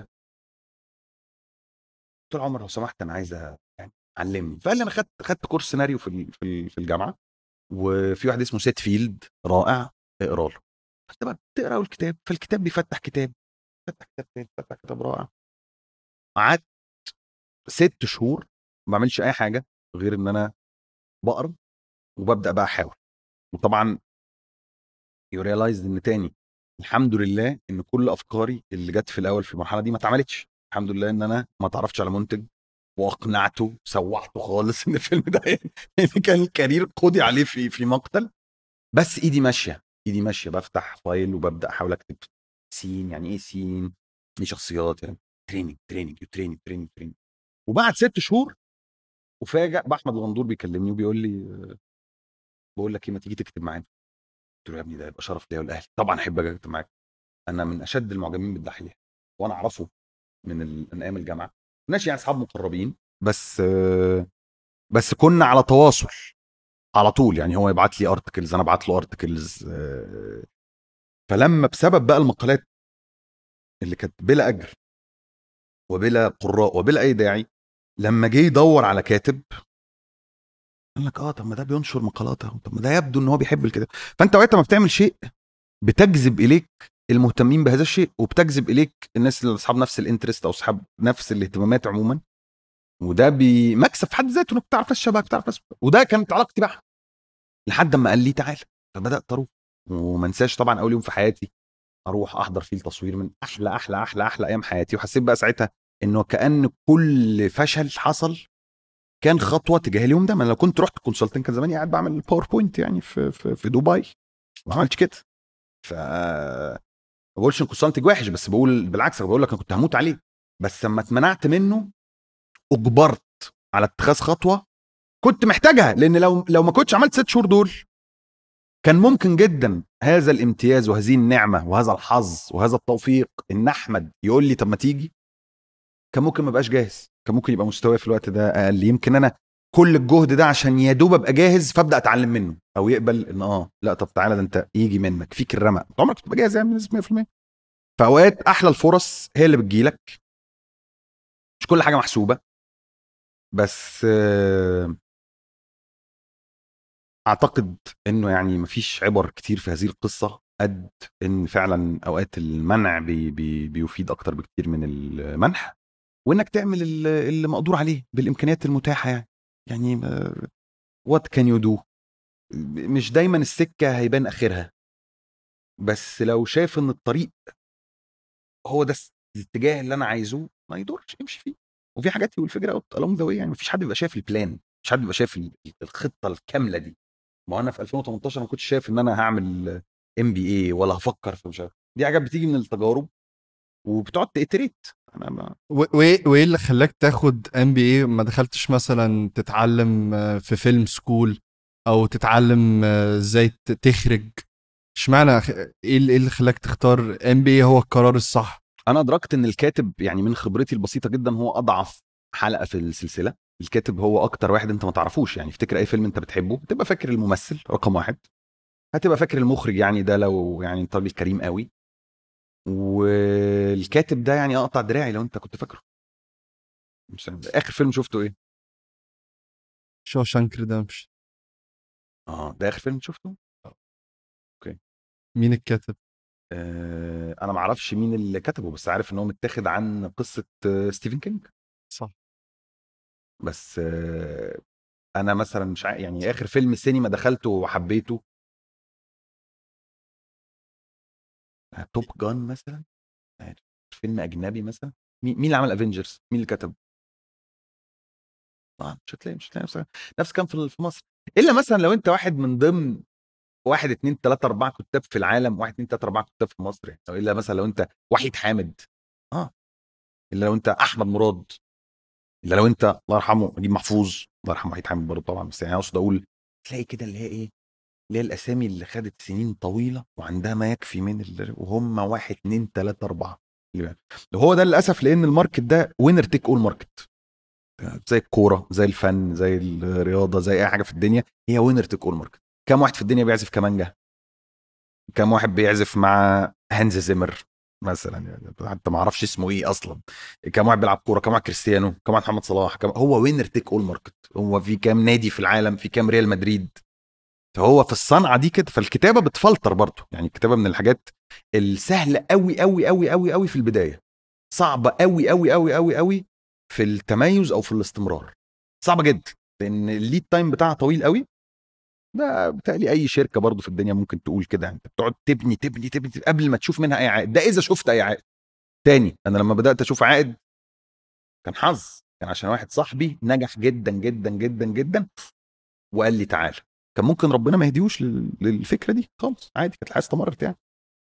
Speaker 2: قلت له عمر لو سمحت أنا عايز يعني علمني. فقال لي أنا خدت خدت كورس سيناريو في في ال- في الجامعة وفي واحد اسمه سيد فيلد رائع اقرأ له. فانت بقى بتقرا الكتاب فالكتاب بيفتح كتاب فتح كتاب تاني فتح كتاب رائع. قعدت ست شهور ما بعملش أي حاجة غير إن أنا بقرأ وببدأ بقى أحاول. وطبعا you realize إن تاني الحمد لله إن كل أفكاري اللي جت في الأول في المرحلة دي ما اتعملتش. الحمد لله إن أنا ما تعرفتش على منتج واقنعته سوحته خالص إن الفيلم ده يعني كان ال career قضي عليه في في مقتل. بس إيدي ماشية إيدي ماشية. بفتح file وببدأ أحاول أكتب scene يعني إيه scene دي شخصيات يعني. training training training training training وبعد ست شهور وفاجئ بأحمد الغندور بيكلمني وبيقول لي بقول لك إيه ما تيجي تكتب معانا. قلت له يا ابني ده يبقى شرف ليا ولأهلي. طبعا أحب أجي معاك. أنا من أشد المعجبين بالدحيح وأنا أعرفه من من أيام الجامعة. ماشي يعني أصحاب مقربين بس بس كنا على تواصل على طول. يعني هو يبعت لي articles أنا أبعت له articles فلما بسبب بقى المقالات اللي كانت بلا أجر وبلا قراء وبلا أي داعي لما جه يدور على كاتب قال لك آه طب ما ده بينشر مقالات أهو طب ما ده يبدو إن هو بيحب الكتاب فأنت وقت ما بتعمل شيء بتجذب إليك المهتمين بهذا الشيء وبتجذب إليك الناس اللي أصحاب نفس الإنترست أو أصحاب نفس الاهتمامات عموما. وده بمكسب في حد ذاته إنك بتعرف ناس شبهك بتعرف وده كانت علاقتي معاه لحد ما قال لي تعالى فبدات أروح وما انساش طبعا أول يوم في حياتي أروح أحضر فيه التصوير من أحلى أحلى أحلى أحلى أيام حياتي. وحسيت بقى ساعتها إنه كأن كل فشل حصل كان خطوة تجاه اليوم ده. ما أنا لو كنت رحت consulting كان زماني قاعد بعمل PowerPoint يعني في في, في دبي ما عملتش كده. ف ما بقولش إن consulting وحش بس بقول بالعكس أنا بقول لك أنا كنت هموت عليه. بس لما اتمنعت منه أجبرت على اتخاذ خطوة كنت محتاجها. لأن لو لو ما كنتش عملت ست شهور دول كان ممكن جدا هذا الامتياز وهذه النعمة وهذا الحظ وهذا التوفيق إن أحمد يقول لي طب ما تيجي؟ كان ممكن ما بقاش جاهز كان ممكن يبقى مستواي في الوقت ده أقل. يمكن أنا كل الجهد ده عشان يا دوب أبقى جاهز فأبدأ أتعلم منه أو يقبل إن آه لأ طب تعالى ده أنت يجي منك فيك الرمق. عمرك تبقى جاهز يعني بنسبه 100% فأوقات أحلى الفرص هي اللي بتجيلك. مش كل حاجة محسوبة. بس أعتقد إنه يعني مفيش عبر كتير في هذه القصة قد إن فعلا أوقات المنع بي بي بيفيد أكتر بكتير من المنح. وإنك تعمل ال- اللي مقدور عليه بالإمكانيات المتاحة يعني. يعني what can you do مش دايما السكة هيبان آخرها. بس لو شايف إن الطريق هو ده الاتجاه اللي أنا عايزه ما يدورش امشي فيه. وفي حاجات you'll figure out along the يعني مفيش حد بيبقى شايف ال plan مش حد بيبقى شايف ال- الخطة الكاملة دي. ما أنا في 2018 ما كنتش شايف إن أنا هعمل MBA ولا هفكر في مش عارف. دي حاجات بتيجي من التجارب. وبتقعد تـ iterate أنا
Speaker 1: ما وايه وايه اللي خلاك تاخد MBA ما دخلتش مثلا تتعلم آه، في film school أو تتعلم آه، إزاي تخرج؟ اشمعنى أخ- إيه اللي إيه خلاك تختار MB هو القرار الصح.
Speaker 2: أنا أدركت إن الكاتب يعني من خبرتي البسيطة جدا هو أضعف حلقة في السلسلة. الكاتب هو أكتر واحد أنت ما تعرفوش يعني افتكر أي فيلم أنت بتحبه هتبقى فاكر الممثل رقم واحد. هتبقى فاكر المخرج يعني ده لو يعني انت راجل كريم قوي. والكاتب ده يعني أقطع دراعي لو أنت كنت فاكره. مش. آخر فيلم شفته إيه؟
Speaker 1: Shawshank Redemption.
Speaker 2: آه ده آخر فيلم شفته؟
Speaker 1: مين الكاتب؟
Speaker 2: آه أنا ما أعرفش مين اللي كتبه بس عارف إن هو متاخد عن قصة آه ستيفن كينج
Speaker 1: صح.
Speaker 2: بس آه أنا مثلا مش يعني آخر فيلم سينما دخلته وحبيته Top Gun مثلا عارف. فيلم أجنبي مثلا. مين اللي عمل Avengers مين اللي كتب طبعا مش هتلاقي مش هتلاقي نفس نفس كان في مصر. إلا مثلا لو أنت واحد من ضمن واحد اتنين تلاتة أربعة كتاب في العالم واحد اتنين تلاتة أربعة كتاب في مصر يعني. إلا مثلا لو أنت وحيد حامد. آه. إلا لو أنت أحمد مراد. إلا لو أنت الله يرحمه نجيب محفوظ. الله يرحمه وحيد حامد برضه طبعا بس يعني أقصد أقول تلاقي كده اللي هي إيه؟ اللي هي الأسامي اللي خدت سنين طويلة وعندها ما يكفي من. وهم واحد اتنين تلاتة أربعة. هو ده للأسف لأن ال market ده winner take all market زي الكورة زي الفن زي الرياضة زي أي حاجة في الدنيا هي winner take all market كم واحد في الدنيا بيعزف كمانجا؟ كم واحد بيعزف مع هانز زيمر مثلا؟ يعني حتى ما أعرفش اسمه إيه أصلا. كم واحد بيلعب كورة؟ كم واحد كريستيانو؟ كم واحد محمد صلاح؟ كم هو winner take all market هو في كام نادي في العالم؟ في كام ريال مدريد؟ فهو في الصنعة دي كده فالكتابة بتفلتر برضه. يعني الكتابة من الحاجات السهلة قوي قوي قوي قوي قوي في البداية. صعبة قوي قوي قوي قوي قوي في التميز أو في الاستمرار. صعبة جدا لأن ال lead time بتاعها طويل قوي ده بتقلي أي شركة برضه في الدنيا ممكن تقول كده. يعني أنت بتقعد تبني تبني تبني, قبل ما تشوف منها أي عائد. ده إذا شفت أي عائد. تاني أنا لما بدأت أشوف عائد كان حظ. كان عشان واحد صاحبي نجح جدا جدا جدا جدا وقال لي تعالى كان ممكن ربنا ما يهديهوش لل- للفكرة دي خالص. عادي كانت الحياة استمرت يعني.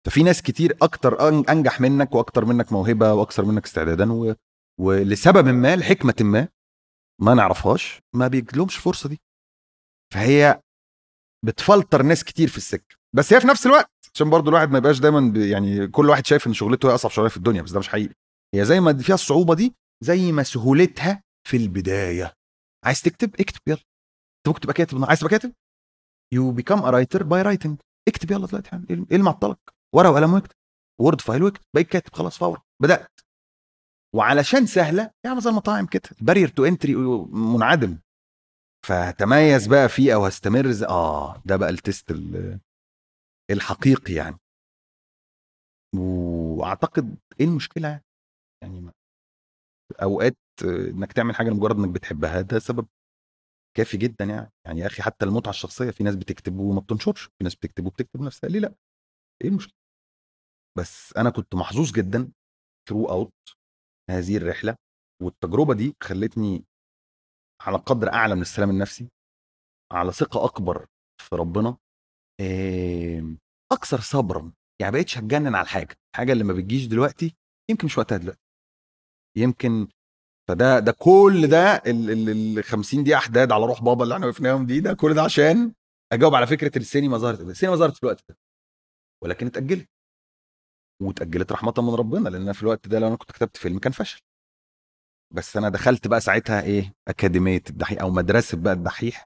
Speaker 2: ففي ناس كتير أكتر أنجح منك وأكتر منك موهبة وأكثر منك استعدادا و... ولسبب ما لحكمة ما ما نعرفهاش ما بيجيلهمش الفرصه دي. فهي بتفلتر ناس كتير في السكة. بس هي في نفس الوقت عشان برضو الواحد ما يبقاش دايما. يعني كل واحد شايف إن شغلته هي أصعب شغلانه في الدنيا بس ده مش حقيقي. هي زي ما فيها الصعوبة دي زي ما سهولتها في البداية. عايز تكتب؟ اكتب يلا. انت ممكن تبقى كاتب عايز تبقى كاتب؟ you become a writer by writing اكتب يلا دلوقتي يعني إيه اللي معطلك ورقة وقلم واكتب. Word file واكتب. بقيت كاتب. خلاص فورا. بدأت. وعلشان سهلة يعني زي المطاعم كده. ال barrier to entry منعدم. فهتميز بقى فيه أو هستمر آه ده بقى ال test ال- الحقيقي يعني. وأعتقد إيه المشكلة؟ يعني أوقات إنك تعمل حاجة لمجرد إنك بتحبها ده سبب كافي جدا يعني. يعني يا أخي حتى المتعة الشخصية في ناس بتكتب وما بتنشرش في ناس بتكتب وبتكتب نفسها ليه لأ؟ إيه المشكلة؟ بس أنا كنت محظوظ جدا ثرو اوت هذه الرحلة والتجربة دي خلتني على قدر أعلى من السلام النفسي على ثقة أكبر في ربنا آم، أكثر صبرا. يعني بقيتش هتجنن على الحاجة الحاجة اللي ما بتجيش دلوقتي يمكن مش وقتها دلوقتي. يمكن فده ده كل ده ال ال- ال 50 دقيقة احداد على روح بابا اللي إحنا وقفناهم دي ده كل ده عشان اجاوب على فكرة السينما ظهرت السينما ظهرت في الوقت ده ولكن اتأجلت. واتأجلت رحمة من ربنا لأن في الوقت ده لو أنا كنت كتبت فيلم كان فشل. بس أنا دخلت بقى ساعتها إيه أكاديمية الدحيح أو مدرسة بقى الدحيح.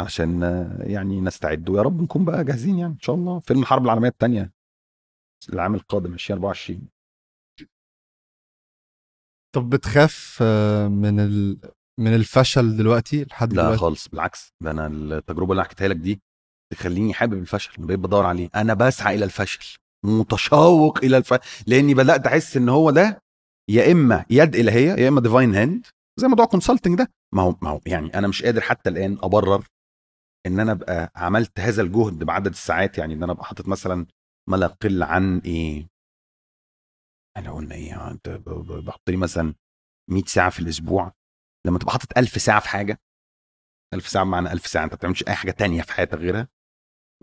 Speaker 2: عشان يعني نستعد ويا رب نكون بقى جاهزين يعني إن شاء الله. فيلم الحرب العالمية الثانية العام القادم 2024
Speaker 1: طب بتخاف آه، من ال... من الفشل دلوقتي لحد
Speaker 2: لا
Speaker 1: دلوقتي؟
Speaker 2: خالص بالعكس ده أنا التجربة اللي حكيتها لك دي تخليني حابب الفشل بقيت بدور عليه. أنا بسعى إلى الفشل متشوق إلى الفشل لأني بدأت أحس إن هو ده يا إما يد إلهية يا إما divine hand زي موضوع consulting ده. ما هو ما هو يعني أنا مش قادر حتى الآن أبرر إن أنا أبقى عملت هذا الجهد بعدد الساعات يعني إن أنا أبقى حاطط مثلا ما لا يقل عن إيه؟ انا قلنا إيه أنت ب- ب- بحط لي مثلا 100 ساعة في الأسبوع. لما تبقى حاطط 1000 ساعة في حاجة 1000 ساعة بمعنى 1000 ساعة أنت ما بتعملش أي حاجة تانية في حياتك غيرها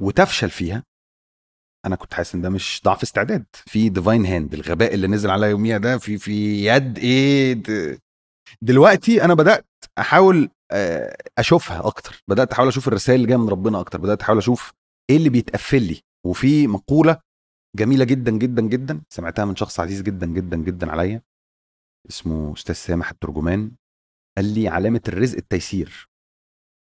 Speaker 2: وتفشل فيها أنا كنت حاسس إن ده مش ضعف استعداد. في divine hand الغباء اللي نزل عليا يوميها ده في في يد إيه د- دلوقتي أنا بدأت أحاول آه، أشوفها أكتر. بدأت أحاول أشوف الرسائل اللي جاية من ربنا أكتر. بدأت أحاول أشوف إيه اللي بيتقفل لي. وفي مقولة جميلة جدا جدا جدا. سمعتها من شخص عزيز جدا جدا جدا عليا. اسمه أستاذ سامح الترجمان. قال لي علامة الرزق التيسير.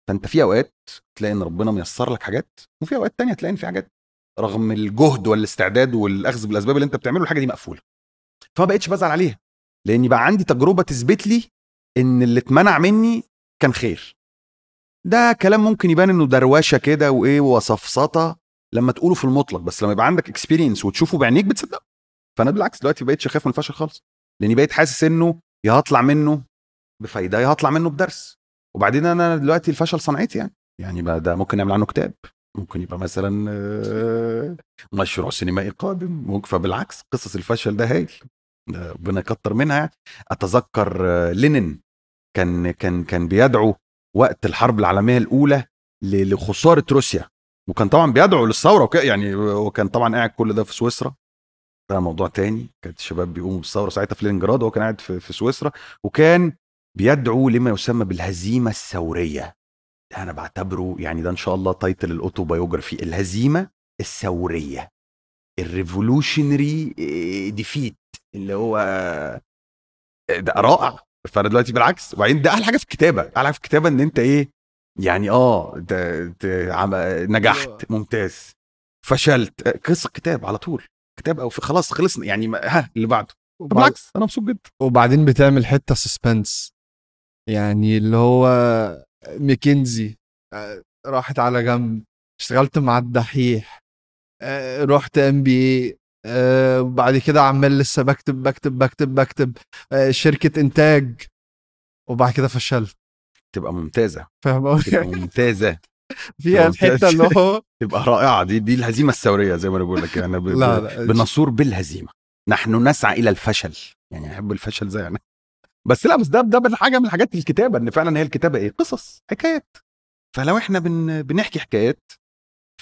Speaker 2: فأنت في أوقات تلاقي إن ربنا ميسر لك حاجات وفي أوقات تانية تلاقي إن في حاجات رغم الجهد والاستعداد والأخذ بالأسباب اللي أنت بتعمله الحاجة دي مقفولة. فما بقتش بزعل عليها لاني بقى عندي تجربة تثبت لي إن اللي اتمنع مني كان خير. ده كلام ممكن يبان إنه دروشة كده وإيه وصفصطة لما تقوله في المطلق بس لما يبقى عندك اكسبيرينس وتشوفه بعينيك بتصدقه. فأنا بالعكس دلوقتي بقيتش اخاف من الفشل خالص. لأني بقيت حاسس إنه يا هطلع منه بفايدة يا هطلع منه بدرس. وبعدين أنا دلوقتي الفشل صنعتي يعني. يعني ده ممكن نعمل عنه كتاب. ممكن يبقى مثلا آه، مشروع سينمائي قادم. ممكن فبالعكس قصص الفشل ده هايل. ربنا يكتر منها يعني. أتذكر آه، لينين كان كان كان بيدعو وقت الحرب العالمية الأولى لخسارة روسيا. وكان طبعا بيدعو للثورة وكده يعني وكان طبعا قاعد كل ده في سويسرا. ده موضوع تاني. كانت الشباب بيقوموا بالثورة ساعتها في لينينجراد وهو كان قاعد في, في سويسرا. وكان بيدعو لما يسمى بالهزيمة الثورية. ده أنا بعتبره يعني ده إن شاء الله title ال autobiography الهزيمة الثورية. ال revolutionary defeat اللي هو ده رائع. فأنا دلوقتي بالعكس. وبعدين ده أحلى حاجة في الكتابة. أحلى حاجة في الكتابة إن أنت إيه يعني آه ده ده عم- نجحت ممتاز. فشلت. قصة كتاب على طول. كتاب أو في خلاص خلصنا. يعني ها اللي بعده. بالعكس أنا مبسوط جدا.
Speaker 1: وبعدين بتعمل حتة suspense يعني اللي هو ماكنزي راحت على جنب. اشتغلت مع الدحيح. رحت MB اي وبعد كده عمال لسه بكتب بكتب بكتب بكتب. شركة إنتاج. وبعد كده فشلت.
Speaker 2: تبقى ممتازة
Speaker 1: فاهم
Speaker 2: تبقى
Speaker 1: قصدي؟
Speaker 2: ممتازة.
Speaker 1: فيها. الحتة اللي هو
Speaker 2: تبقى رائعة دي دي الهزيمة الثورية زي ما أنا بقول لك يعني ب-
Speaker 1: لا لا
Speaker 2: بنصور بالهزيمة. نحن نسعى إلى الفشل يعني أحب الفشل زي أنا. بس لا بس ده ده حاجة من الحاجات الكتابة إن فعلا هي الكتابة إيه؟ قصص حكايات. فلو إحنا بن بنحكي حكايات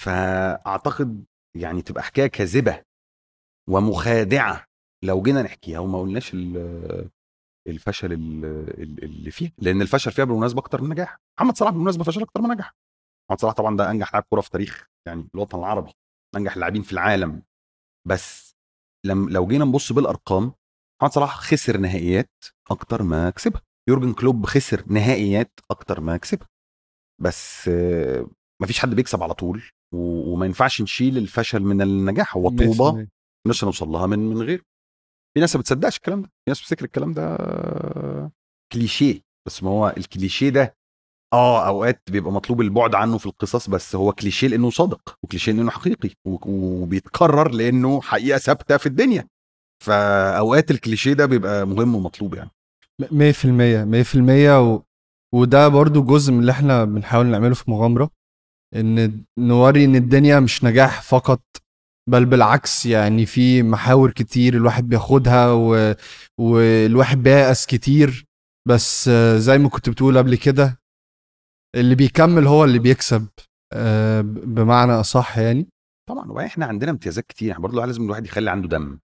Speaker 2: فأعتقد يعني تبقى حكاية كاذبة ومخادعة. لو جينا نحكيها وما قلناش ال- الفشل ال- ال- اللي فيها لأن الفشل فيها بالمناسبة أكتر من النجاح محمد صلاح بالمناسبة فشل أكتر من نجاح. محمد صلاح طبعا ده أنجح لاعب كورة في تاريخ يعني الوطن العربي أنجح اللاعبين في العالم. بس لم لو جينا نبص بالأرقام محمد صلاح خسر نهائيات أكتر ما كسبها. يورجن كلوب خسر نهائيات أكتر ما كسبها. بس مفيش حد بيكسب على طول وما ينفعش نشيل الفشل من النجاح. هو طوبة مش هنوصل لها من من غير في ناس ما بتصدقش الكلام ده في ناس بتفتكر الكلام ده كليشيه بس ما هو الكليشيه ده آه أوقات بيبقى مطلوب البعد عنه في القصص بس هو كليشيه لأنه صادق وكليشيه لأنه حقيقي وبيتكرر لأنه حقيقة ثابتة في الدنيا. فأوقات الكليشيه ده بيبقى مهم ومطلوب يعني.
Speaker 1: 100% 100% و... وده برضو جزء من اللي إحنا بنحاول نعمله في مغامرة إن نوري إن الدنيا مش نجاح فقط بل بالعكس يعني في محاور كتير الواحد بياخدها و... والواحد بييأس كتير. بس زي ما كنت بتقول قبل كده اللي بيكمل هو اللي بيكسب آه، بمعنى أصح يعني.
Speaker 2: طبعا وإحنا عندنا امتيازات كتير. يعني برضه لازم الواحد يخلي عنده دم.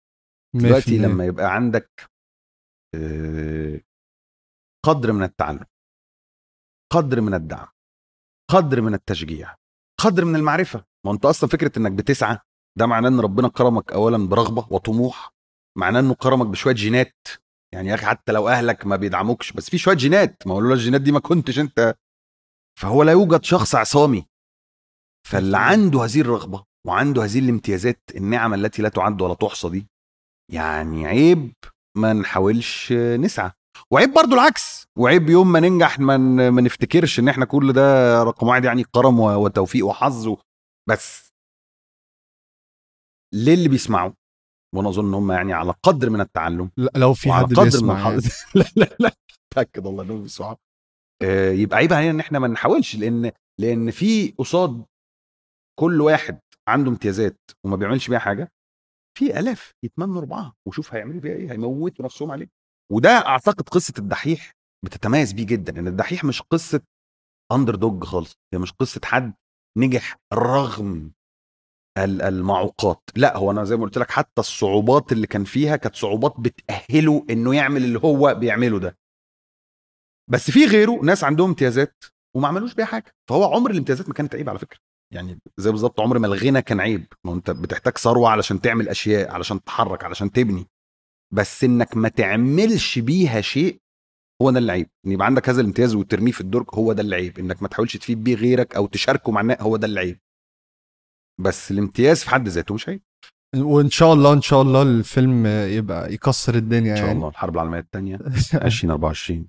Speaker 2: دلوقتي
Speaker 1: 100%.
Speaker 2: لما يبقى عندك آه، قدر من التعلم قدر من الدعم قدر من التشجيع قدر من المعرفة. ما أنت أصلا فكرة إنك بتسعى ده معناه إن ربنا كرمك اولا برغبة وطموح معناه إنه كرمك بشوية جينات. يعني يا أخي حتى لو أهلك ما بيدعموكش بس في شوية جينات. ما هو لولا الجينات دي ما كنتش أنت. فهو لا يوجد شخص عصامي. فاللي عنده هذه الرغبة وعنده هذه الامتيازات النعم التي لا تعد ولا تحصى دي يعني عيب ما نحاولش نسعى. وعيب برضو العكس. وعيب يوم ما ننجح ما ما نفتكرش إن إحنا كل ده رقم واحد يعني كرم وتوفيق وحظ بس اللي بيسمعوا. وأنا اظن إن هم يعني على قدر من التعلم.
Speaker 1: لا، لو في حد
Speaker 2: قدر من
Speaker 1: بيسمع
Speaker 2: الحظ
Speaker 1: يعني.
Speaker 2: لا لا لا. اتاكد والله إنهم بيسمعوا. آه، يبقى عيب علينا إن إحنا ما نحاولش لأن لأن في قصاد كل واحد عنده امتيازات وما بيعملش بيها حاجة في آلاف يتمنوا ربعها وشوف هيعملوا بيها إيه هيموتوا نفسهم عليه. وده أعتقد قصة الدحيح بتتميز بيه جدا إن الدحيح مش قصة اندر دوج خالص هي مش قصة حد نجح رغم المعوقات. لا هو أنا زي ما قلت لك حتى الصعوبات اللي كان فيها كانت صعوبات بتأهله إنه يعمل اللي هو بيعمله ده. بس في غيره ناس عندهم امتيازات وما عملوش بيها حاجة. فهو عمر الامتيازات ما كانت عيب على فكرة. يعني زي بالظبط عمر ما الغنى كان عيب. ما أنت بتحتاج ثروة علشان تعمل أشياء علشان تتحرك علشان تبني. بس إنك ما تعملش بيها شيء هو ده اللي عيب. إن يبقى عندك هذا الامتياز وترميه في الدرج هو ده اللي عيب. إنك ما تحاولش تفيد بيه غيرك أو تشاركه مع هو ده اللي عيب. بس الامتياز في حد ذاته مش عيب
Speaker 1: وإن شاء الله إن شاء الله الفيلم يبقى يكسر الدنيا
Speaker 2: إن شاء
Speaker 1: يعني.
Speaker 2: الله الحرب العالمية الثانية 2024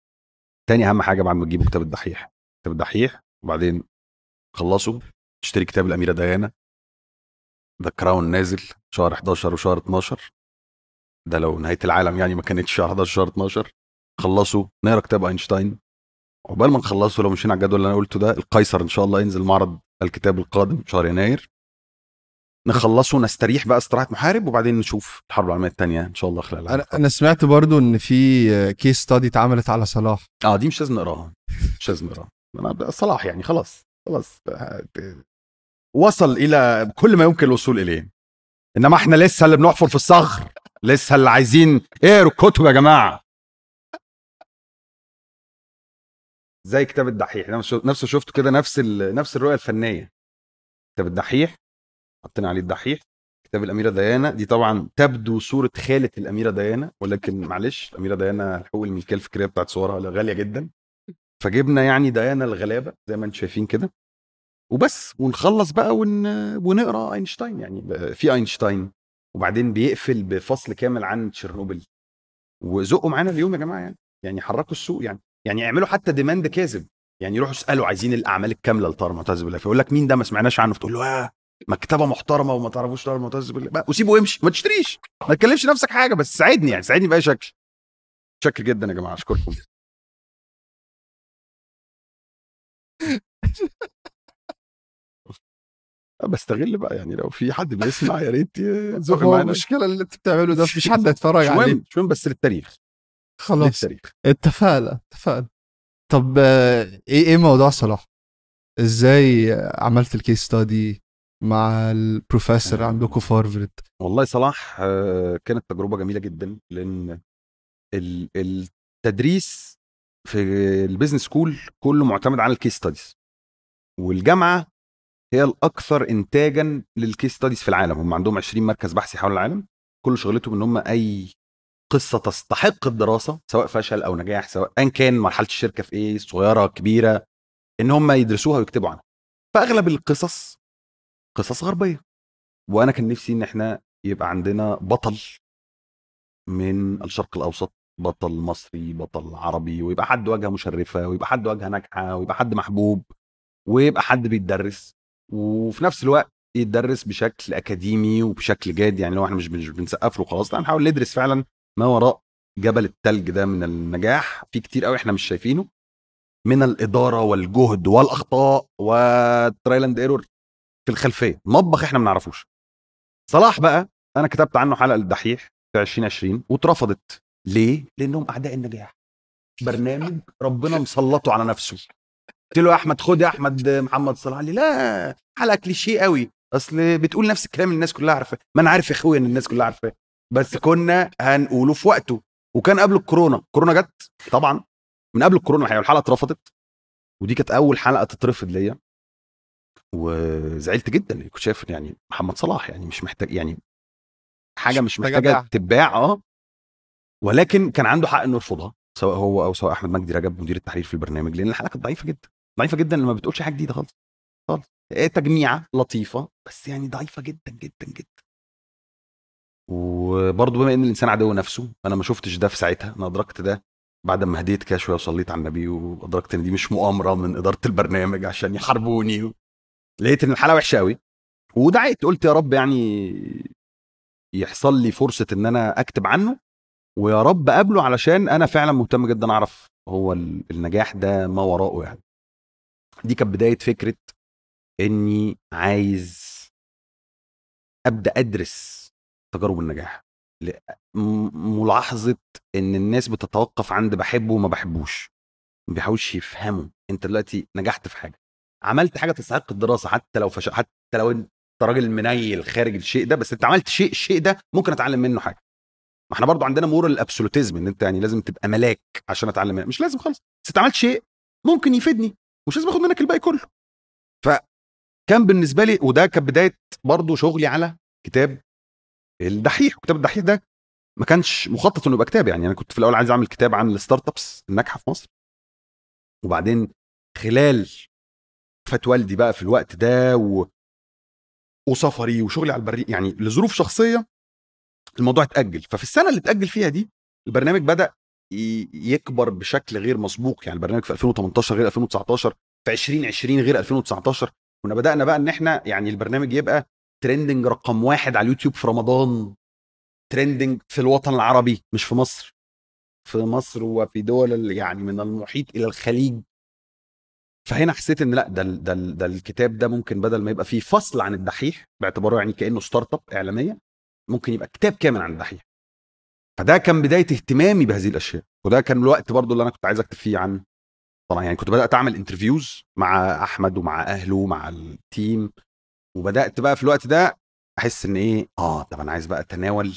Speaker 2: تاني أهم حاجة بعد ما تجيبوا كتاب الدحيح. كتاب الدحيح وبعدين خلصوا تشتري كتاب الأميرة ديانا. The Crown نازل شهر 11 وشهر 12 ده لو نهاية العالم يعني ما كانتش شهر 11 شهر 12 خلصوا نقرأ كتاب أينشتاين. عقبال ما نخلصه لو مشينا على الجدول اللي أنا قلته ده القيصر إن شاء الله ينزل معرض الكتاب القادم شهر يناير. نخلصه نستريح بقى استراحة محارب وبعدين نشوف الحرب العالمية الثانية إن شاء الله خلال
Speaker 1: أنا أنا سمعت برضو إن في كيس ستادي اتعملت على صلاح.
Speaker 2: آه دي مش لازم نقراها. مش لازم نقراها. صلاح يعني خلاص. خلاص وصل إلى كل ما يمكن الوصول إليه. إنما إحنا لسه اللي بنحفر في الصخر. لسه اللي عايزين اقروا الكتب يا جماعة. زي كتاب الدحيح. نفسه شفته كده نفس ال... نفس الرؤية الفنية. كتاب الدحيح حطينا عليه الدحيح. كتاب الأميرة ديانا. دي طبعا تبدو صورة خالة الأميرة ديانا ولكن معلش الأميرة ديانا حقوق الملكية الفكرية بتاعت صورها غالية جدا. فجبنا يعني ديانا الغلابة زي ما أنتم شايفين كده. وبس ونخلص بقى ون... ونقرأ أينشتاين يعني. في أينشتاين وبعدين بيقفل بفصل كامل عن تشيرنوبل. وزقوا معانا اليوم يا جماعة يعني. يعني حركوا السوق يعني. يعني اعملوا حتى demand كاذب. يعني يروحوا يسألوا عايزين الأعمال الكاملة لطاهر المعتز بالله. فيقول لك مين ده ما سمعناش عنه؟ فتقول له آه مكتبة محترمة وما تعرفوش طار معتز بالله. وسيبه يمشي ما تشتريش. ما تكلمش نفسك حاجة بس ساعدني يعني ساعدني بأي شكل. شكر جدا يا جماعة أشكركم. بستغل بقى يعني لو في حد بيسمع يا ريت يزق معانا.
Speaker 1: المشكلة اللي انت بتعمله ده مفيش حد هيتفرج
Speaker 2: مش
Speaker 1: عليه.
Speaker 2: مش مهم بس للتاريخ.
Speaker 1: خلاص. اتفقنا اتفقنا. طب آه، إيه إيه موضوع صلاح إزاي عملت ال case study مع البروفيسور
Speaker 2: آه.
Speaker 1: عندكم في هارفرد
Speaker 2: والله صلاح آه، كانت تجربة جميلة جدا لأن ال- التدريس في ال business school كله معتمد على ال case studies والجامعة هي الأكثر انتاجا للكيس ستاديز في العالم. هم عندهم 20 مركز بحثي حول العالم. كل شغلتهم إن هم أي قصة تستحق الدراسة سواء فشل أو نجاح سواء ان كان مرحلة الشركة في إيه صغيرة كبيرة إن هم يدرسوها ويكتبوا عنها. فأغلب القصص قصص غربية. وأنا كان نفسي إن إحنا يبقى عندنا بطل من الشرق الأوسط بطل مصري بطل عربي ويبقى حد واجهه مشرفة ويبقى حد واجهه ناجحة ويبقى حد محبوب ويبقى حد بيتدرس وفي نفس الوقت يتدرس بشكل أكاديمي وبشكل جاد يعني لو إحنا مش بنسقف له خلاص لا هنحاول ندرس فعلا ما وراء جبل التلج ده من النجاح في كتير قوي إحنا مش شايفينه من الإدارة والجهد والأخطاء وال trial and error في الخلفية مطبخ إحنا ما نعرفوش. صلاح بقى أنا كتبت عنه حلقة للدحيح في 2020 واترفضت. ليه؟ لأنهم أعداء النجاح. برنامج ربنا مسلطه على نفسه. قلت له يا أحمد خد يا أحمد محمد صلاح. قال لي لا حلقة كليشيه قوي. أصل بتقول نفس الكلام اللي الناس كلها عارفاه. ما أنا عارف يا أخويا إن الناس كلها عارفاه. بس كنا هنقوله في وقته. وكان قبل الكورونا. كورونا جت طبعا. من قبل الكورونا الحقيقة الحلقة اترفضت. ودي كانت أول حلقة تترفض ليا. وزعلت جدا. لأني كنت شايف يعني محمد صلاح يعني مش محتاج يعني حاجة مش
Speaker 1: محتاجة باع.
Speaker 2: تتباع آه. ولكن كان عنده حق إنه يرفضها سواء هو أو سواء أحمد مجدي رجب مدير التحرير في البرنامج. لأن الحلقة كانت ضعيفة جدا. ضعيفة جدا لما بتقولش حاجة جديدة خالص. خالص. إيه تجميعة لطيفة. بس يعني ضعيفة جدا جدا جدا. وبرضه بما إن الإنسان عدو نفسه أنا ما شفتش ده في ساعتها أنا أدركت ده بعد ما هديت كده شوية وصليت على النبي وأدركت إن دي مش مؤامرة من إدارة البرنامج عشان يحاربوني. لقيت إن الحلقة وحشة قوي ودعيت قلت يا رب يعني يحصل لي فرصة إن أنا أكتب عنه ويا رب أقابله علشان أنا فعلا مهتم جدا أعرف هو ال- النجاح ده ما وراءه يعني. دي كانت بداية فكرة إني عايز أبدأ أدرس تجارب النجاح. ملاحظة إن الناس بتتوقف عند بحبه وما بحبوش ما بيحاولش يفهموا أنت دلوقتي نجحت في حاجة. عملت حاجة تستحق الدراسة حتى لو فش... حتى لو أنت راجل منيل خارج الشيء ده بس أنت عملت شيء الشيء ده ممكن أتعلم منه حاجة. ما إحنا برضو عندنا moral absolutism إن أنت يعني لازم تبقى ملاك عشان أتعلم منه. مش لازم خالص. بس أنت عملت شيء ممكن يفيدني مش لازم اخد منك الباقي كله. فكان بالنسبة لي وده كان بداية برضه شغلي على كتاب الدحيح وكتاب الدحيح ده ما كانش مخطط إنه يبقى كتاب يعني. أنا كنت في الأول عايز أعمل كتاب عن ال startups الناجحة في مصر. وبعدين خلال وفاه والدي بقى في الوقت ده و... وسفري وشغلي على البريد يعني لظروف شخصية الموضوع اتأجل. ففي السنة اللي اتأجل فيها دي البرنامج بدأ يكبر بشكل غير مسبوق. يعني البرنامج في 2018 غير 2019 في 2020 غير 2019 كنا بدأنا بقى إن إحنا يعني البرنامج يبقى trending رقم واحد على اليوتيوب في رمضان. trending في الوطن العربي مش في مصر. في مصر وفي دول يعني من المحيط إلى الخليج. فهنا حسيت إن لأ ده ده ده الكتاب ده ممكن بدل ما يبقى فيه فصل عن الدحيح باعتباره يعني كأنه startup إعلامية ممكن يبقى كتاب كامل عن الدحيح. فده كان بداية اهتمامي بهذه الأشياء. وده كان الوقت برضو اللي أنا كنت عايز أكتب فيه عن طبعا يعني كنت بدأت أعمل interviews مع أحمد ومع أهله ومع ال team وبدأت بقى في الوقت ده أحس إن إيه آه طب أنا عايز بقى أتناول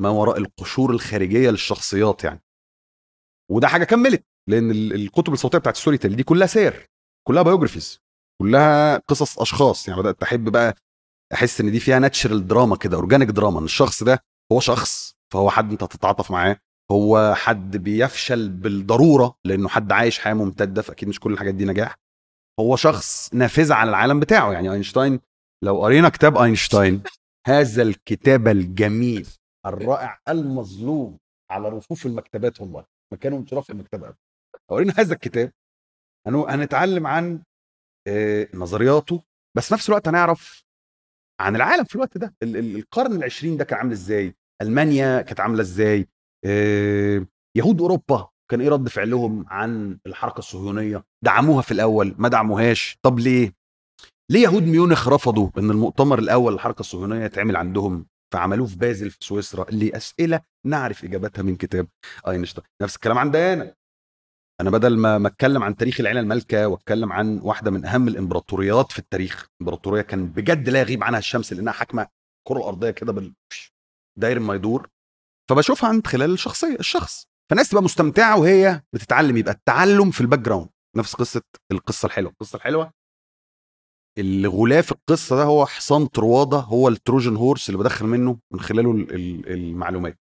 Speaker 2: ما وراء القشور الخارجية للشخصيات يعني. وده حاجة كملت لأن ال- الكتب الصوتية بتاعت Storytel دي كلها سير كلها biographies كلها قصص أشخاص. يعني بدأت أحب بقى أحس إن دي فيها natural drama كده organic drama إن الشخص ده هو شخص فهو حد أنت تتعاطف معاه هو حد بيفشل بالضرورة لأنه حد عايش حياة ممتدة فأكيد مش كل الحاجات دي نجاح. هو شخص نافذه على العالم بتاعه. يعني أينشتاين لو قرينا كتاب أينشتاين هذا الكتاب الجميل الرائع المظلوم على رفوف المكتبات والله مكانه مش رف المكتبة. لو قرينا هذا الكتاب هنتعلم عن آه، نظرياته بس في نفس الوقت هنعرف عن العالم في الوقت ده. ال- ال- القرن العشرين ده كان عامل إزاي؟ ألمانيا كانت عاملة إزاي؟ آه، يهود أوروبا كان إيه رد فعلهم عن الحركة الصهيونية؟ دعموها في الأول ما دعموهاش. طب ليه؟ ليه يهود ميونخ رفضوا إن المؤتمر الأول للحركه الصهيونية يتعمل عندهم؟ فعملوه في بازل في سويسرا اللي اسئله نعرف إجابتها من كتاب أينشتاين. نفس الكلام عن ديانا أنا بدل ما ما أتكلم عن تاريخ العيلة المالكة وأتكلم عن واحدة من أهم الإمبراطوريات في التاريخ. إمبراطورية كان بجد لا يغيب عنها الشمس لأنها حاكمة الكره الارضيه كده بال داير ما يدور. فبشوفها من خلال الشخصيه الشخص. فالناس تبقى مستمتعة وهي بتتعلم يبقى التعلم في ال background. نفس قصة القصة الحلوة. القصة الحلوة؟ اللي غلاف القصة ده هو حصان طروادة هو ال Trojan horse اللي بدخل منه من خلاله ال- ال- المعلومات.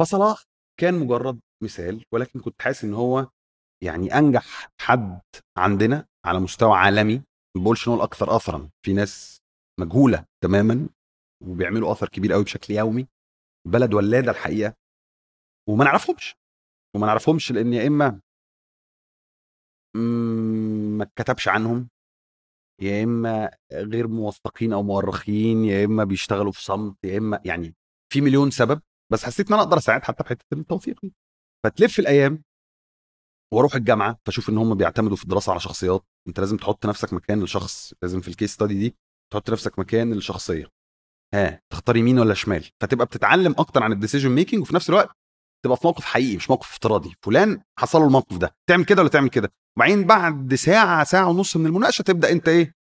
Speaker 2: فصلاح كان مجرد مثال ولكن كنت حاسس إن هو يعني أنجح حد عندنا على مستوى عالمي. ما بقولش إن هو الأكثر اثرا. في ناس مجهولة تماما وبيعملوا أثر كبير قوي بشكل يومي. بلد ولاده الحقيقة وما نعرفهمش. وما نعرفهمش لإن يا إما ما اتكتبش عنهم يا إما غير موثقين أو مؤرخين يا إما بيشتغلوا في صمت يا إما يعني في مليون سبب بس حسيت إن أنا أقدر أساعد حتى في حتة التوثيق دي. فتلف الأيام وأروح الجامعة فأشوف إن هم بيعتمدوا في الدراسة على شخصيات. أنت لازم تحط نفسك مكان الشخص لازم في ال case study دي تحط نفسك مكان الشخصية. ها تختار يمين ولا شمال؟ فتبقى بتتعلم أكتر عن ال decision making وفي نفس الوقت تبقى في موقف حقيقي مش موقف افتراضي. فلان حصل له الموقف ده. تعمل كده ولا تعمل كده؟ وبعدين بعد ساعة ساعة ونص من المناقشة تبدأ أنت إيه؟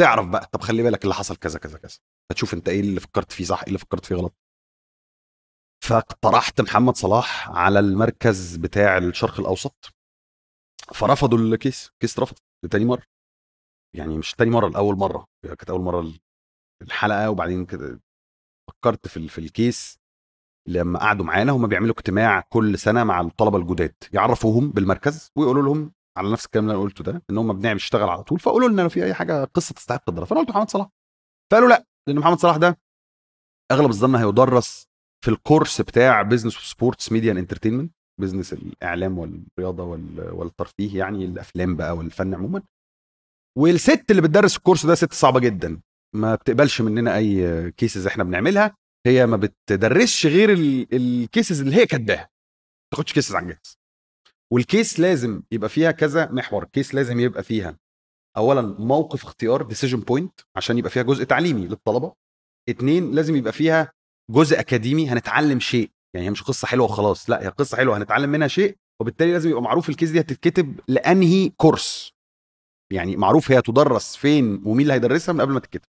Speaker 2: تعرف بقى طب خلي بالك اللي حصل كذا كذا كذا. فتشوف أنت إيه اللي فكرت فيه صح إيه اللي فكرت فيه غلط. فاقترحت محمد صلاح على المركز بتاع الشرق الأوسط. فرفضوا الكيس كيس رفض لتاني مرة. يعني مش تاني مرة لأول مرة. كانت أول مرة الحلقة وبعدين كده فكرت في في الكيس. لما قعدوا معانا هم بيعملوا اجتماع كل سنة مع الطلبة الجداد يعرفوهم بالمركز ويقولوا لهم على نفس الكلام اللي أنا قلته ده إن هم بنعمل نشتغل على طول فقولوا لنا لو في أي حاجة قصة تستحق الدراسه فأنا قلت محمد صلاح. فقالوا لا لأن محمد صلاح ده أغلب الظن هيدرس في الكورس بتاع business of sports media entertainment business الإعلام والرياضة وال- والترفيه يعني الأفلام بقى والفن عموما. والست اللي بتدرس الكورس ده ست صعبة جدا ما بتقبلش مننا أي cases إحنا بنعملها. هي ما بتدرسش غير ال- ال cases اللي هي كاتباها. ما تاخدش cases عن جاهز وال case لازم يبقى فيها كذا محور. case لازم يبقى فيها اولا موقف اختيار decision point عشان يبقى فيها جزء تعليمي للطلبة. اتنين لازم يبقى فيها جزء أكاديمي هنتعلم شيء. يعني هي مش قصة حلوة وخلاص. لا هي قصة حلوة هنتعلم منها شيء. وبالتالي لازم يبقى معروف ال case دي هتتكتب لأنهي كورس يعني معروف هي تدرس فين ومين اللي هيدرسها من قبل ما تتكتب.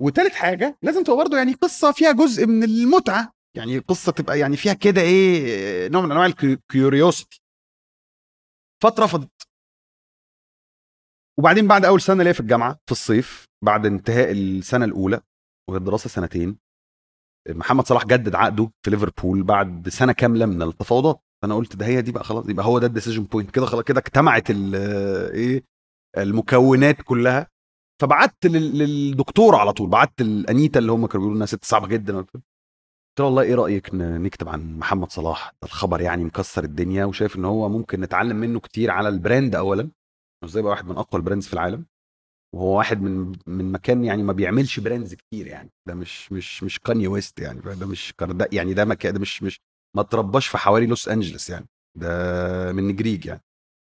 Speaker 2: وتالت حاجة لازم تبقى برضه يعني قصة فيها جزء من المتعة. يعني قصة تبقى يعني فيها كده إيه نوع من أنواع ال curiosity فاترفضت وبعدين بعد أول سنة ليا في الجامعة في الصيف بعد انتهاء السنة الأولى وهي الدراسه سنتين محمد صلاح جدد عقده في ليفربول بعد سنة كاملة من التفاوضات. فأنا قلت ده هي دي بقى خلاص يبقى هو ده ال decision point كده خلاص كده اجتمعت إيه المكونات كلها. فبعت لل- للدكتور على طول بعت لأنيتا اللي هم كانوا بيقولوا إنها ست صعبة جدا. قلت له والله إيه رأيك نكتب عن محمد صلاح؟ ده الخبر يعني مكسر الدنيا وشايف إن هو ممكن نتعلم منه كتير على ال brand اولا. إزاي بقى واحد من أقوى ال brands في العالم؟ وهو واحد من من مكان يعني ما بيعملش brands كتير يعني. ده مش مش مش كاني ويست يعني ده مش كارداشيان ده مكان ده مش مش ما ترباش في حواري لوس انجلس يعني. ده من نجريج يعني.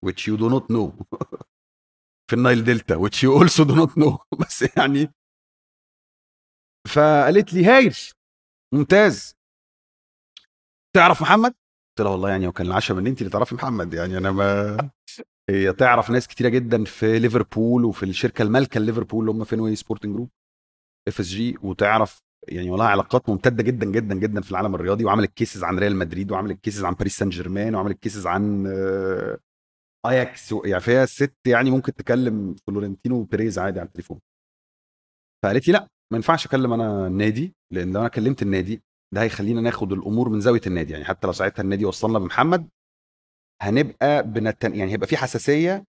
Speaker 2: Which you do not know. في ال Nile Delta which you also do not know. بس يعني. فقالت لي هايل. ممتاز. تعرف محمد؟ قلت لها والله يعني هو كان العشم إن انت اللي تعرفي محمد يعني أنا ما هي تعرف ناس كتيرة جدا في ليفربول وفي الشركة المالكة ليفربول اللي هم Fenway Sports Group FSG وتعرف يعني ولها علاقات ممتدة جدا جدا جدا في العالم الرياضي وعملت cases عن ريال مدريد وعملت cases عن باريس سان جيرمان وعملت cases عن آه، اياكس يعني فيها الست يعني ممكن تكلم فلورنتينو بيريز عادي على التليفون. فقالت لي لا ما ينفعش أكلم أنا النادي لأن لو أنا كلمت النادي ده هيخلينا ناخد الأمور من زاوية النادي. يعني حتى لو ساعتها النادي وصلنا بمحمد هنبقى بنتن... يعني هيبقى في حساسية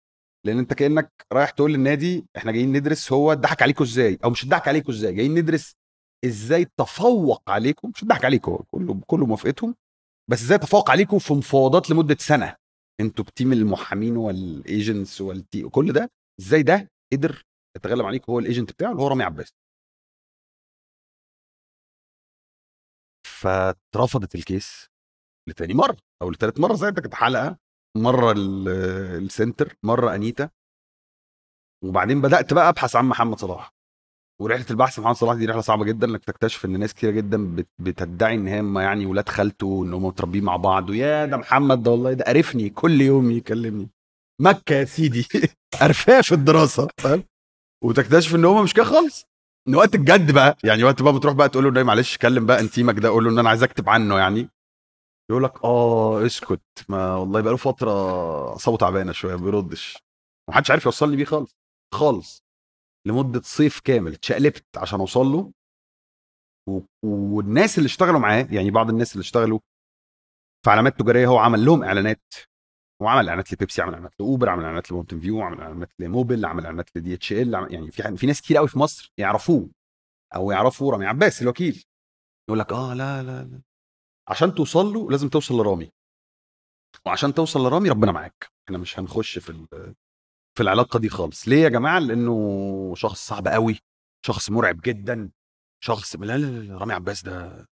Speaker 2: لأن أنت كأنك رايح تقول للنادي إحنا جايين ندرس هو اتضحك عليكم إزاي؟ أو مش اتضحك عليكم إزاي جايين ندرس إزاي تفوق عليكم مش اتضحك عليكم كله بكل موافقتهم بس إزاي تفوق عليكم في مفاوضات لمدة سنة. أنتوا ب team المحامين وال agents والتي كل ده إزاي ده قدر يتغلب عليكم هو ال agent بتاعه اللي هو رامي عباس؟ فاترفضت ال case لتاني مرة أو لتالت مرة زي كانت حلقة مرة ال- ال center مرة أنيتا. وبعدين بدأت بقى أبحث عن محمد صلاح. ورحلة البحث محمد صلاح دي رحلة صعبة جدا إنك تكتشف إن ناس كتيرة جدا بت- بتدعي إن هم يعني ولاد خالته ان هم متربيين مع بعض. ويا ده محمد ده والله ده قرفني كل يوم يكلمني. مكة يا سيدي قرفاه في الدراسة فاهم؟ وتكتشف إن هم مش كده خالص. إن وقت الجد بقى يعني وقت بقى بتروح بقى تقول له "لا، معلش كلم بقى انتيمك ده قول له إن أنا عايز أكتب عنه يعني. يقول لك آه اسكت. ما والله بقى له فترة اعصابه تعبانة شوية ما بيردش. ومحدش عارف يوصلني بيه خالص. خالص. لمدة صيف كامل اتشقلبت عشان أوصل له. و... والناس اللي اشتغلوا معاه يعني بعض الناس اللي اشتغلوا في علامات تجارية هو عمل لهم إعلانات. وعمل إعلانات لبيبسي عمل إعلانات لأوبر عمل إعلانات لمونتن فيو عمل إعلانات لموبل عمل إعلانات لدي إتش إل يعني في في ناس كتير قوي في مصر يعرفوه أو يعرفوا رامي عباس الوكيل. يقول لك آه لا لا لا. عشان توصل له لازم توصل لرامي. وعشان توصل لرامي ربنا معاك. إحنا مش هنخش في في العلاقة دي خالص. ليه يا جماعة؟ لأنه شخص صعب قوي شخص مرعب جدا شخص لا لا لا رامي عباس ده.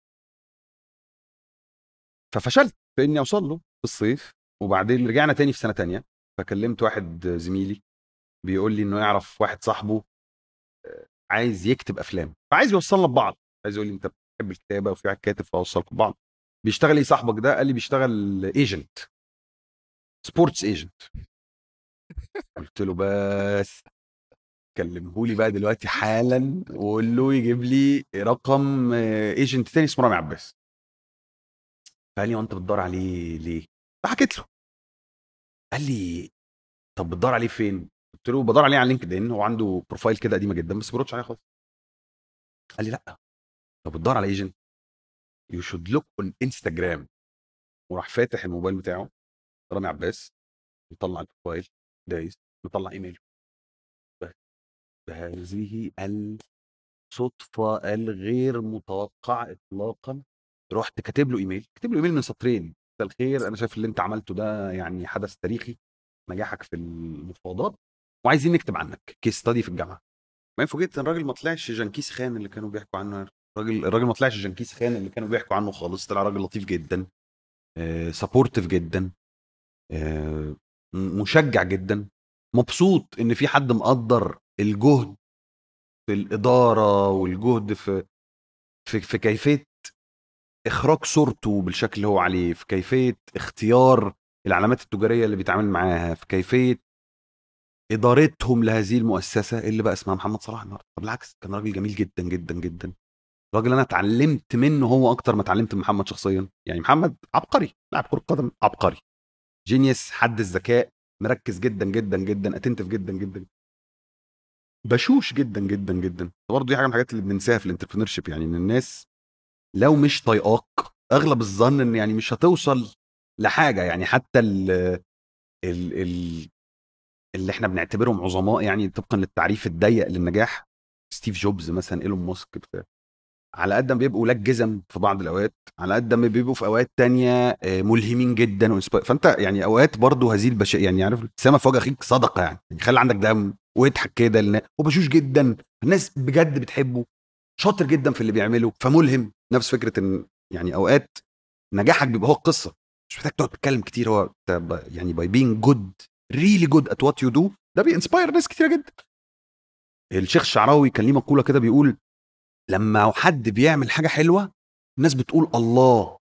Speaker 2: ففشلت في اني أوصل له في الصيف وبعدين رجعنا تاني في سنة تانية. فكلمت واحد زميلي بيقول لي إنه يعرف واحد صاحبه آه، عايز يكتب أفلام. فعايز يوصلنا ببعض. عايز يقول لي أنت بتحب الكتابة وفي واحد كاتب فأوصلكم ببعض. بيشتغل إيه صاحبك ده؟ قال لي بيشتغل agent sports agent قلت له بس كلمه لي بقى دلوقتي حالا وقول له يجيب لي رقم agent تاني اسمه رامي عباس. فقال لي وانت بتدور عليه ليه؟ فحكيت له. قال لي طب بتدور عليه فين؟ قلت له بدور عليه على LinkedIn هو عنده profile كده قديمة جدا بس ما بردش عليها خالص. قال لي لأ طب بتدور على agent you should look on Instagram وراح فاتح الموبايل بتاعه رامي عباس مطلع ال profile دايس مطلع إيميل. بهذه الصدفة الغير متوقعة اطلاقا. رحت كاتب له إيميل كاتب له إيميل من سطرين. مساء الخير أنا شايف اللي أنت عملته ده يعني حدث تاريخي نجاحك في المفاوضات وعايزين نكتب عنك case study في الجامعة. ما فوجئت إن الراجل ما طلعش جنكيز خان اللي كانوا بيحكوا عنه الراجل الراجل ما طلعش جنكيز خان اللي كانوا بيحكوا عنه خالص طلع راجل لطيف جدا supportive جدا آه، مشجع جدا. مبسوط إن في حد مقدر الجهد في الإدارة والجهد في في, في كيفية إخراج صورته بالشكل اللي هو عليه في كيفية اختيار العلامات التجارية اللي بيتعامل معاها في كيفية إدارتهم لهذه المؤسسة اللي بقى اسمها محمد صلاح النهارده. بالعكس كان راجل جميل جدا جدا جدا. راجل أنا اتعلمت منه هو أكتر ما اتعلمت من محمد شخصيا. يعني محمد عبقري لاعب كرة قدم عبقري. جينيوس حد الذكاء مركز جدا جدا جدا attentive جدا جدا. بشوش جدا جدا جدا. برضه دي حاجة من الحاجات اللي بننساها في ال entrepreneur يعني إن الناس لو مش طايقاك أغلب الظن إن يعني مش هتوصل لحاجة. يعني حتى ال ال ال اللي إحنا بنعتبرهم عظماء يعني طبقا للتعريف الضيق للنجاح ستيف جوبز مثلا إيلون ماسك بتاع. على قد ما بيبقوا لك جزم في بعض الأوقات على قد ما بيبقوا في أوقات تانية آه، ملهمين جدا. فأنت يعني أوقات برضه هذه البش يعني عارف الابتسامه في وجه اخيك صدقة يعني, يعني خلي عندك دم واضحك كده لأن هو بشوش جدا الناس بجد بتحبه شاطر جدا في اللي بيعمله فملهم نفس فكرة إن يعني أوقات نجاحك بيبقى هو القصة مش محتاج تقعد تتكلم كتير هو يعني by being good really good at what you do ده بي inspire ناس كتيرة جدا الشيخ الشعراوي كان ليه مقولة كده بيقول لما حد بيعمل حاجة حلوة الناس بتقول الله.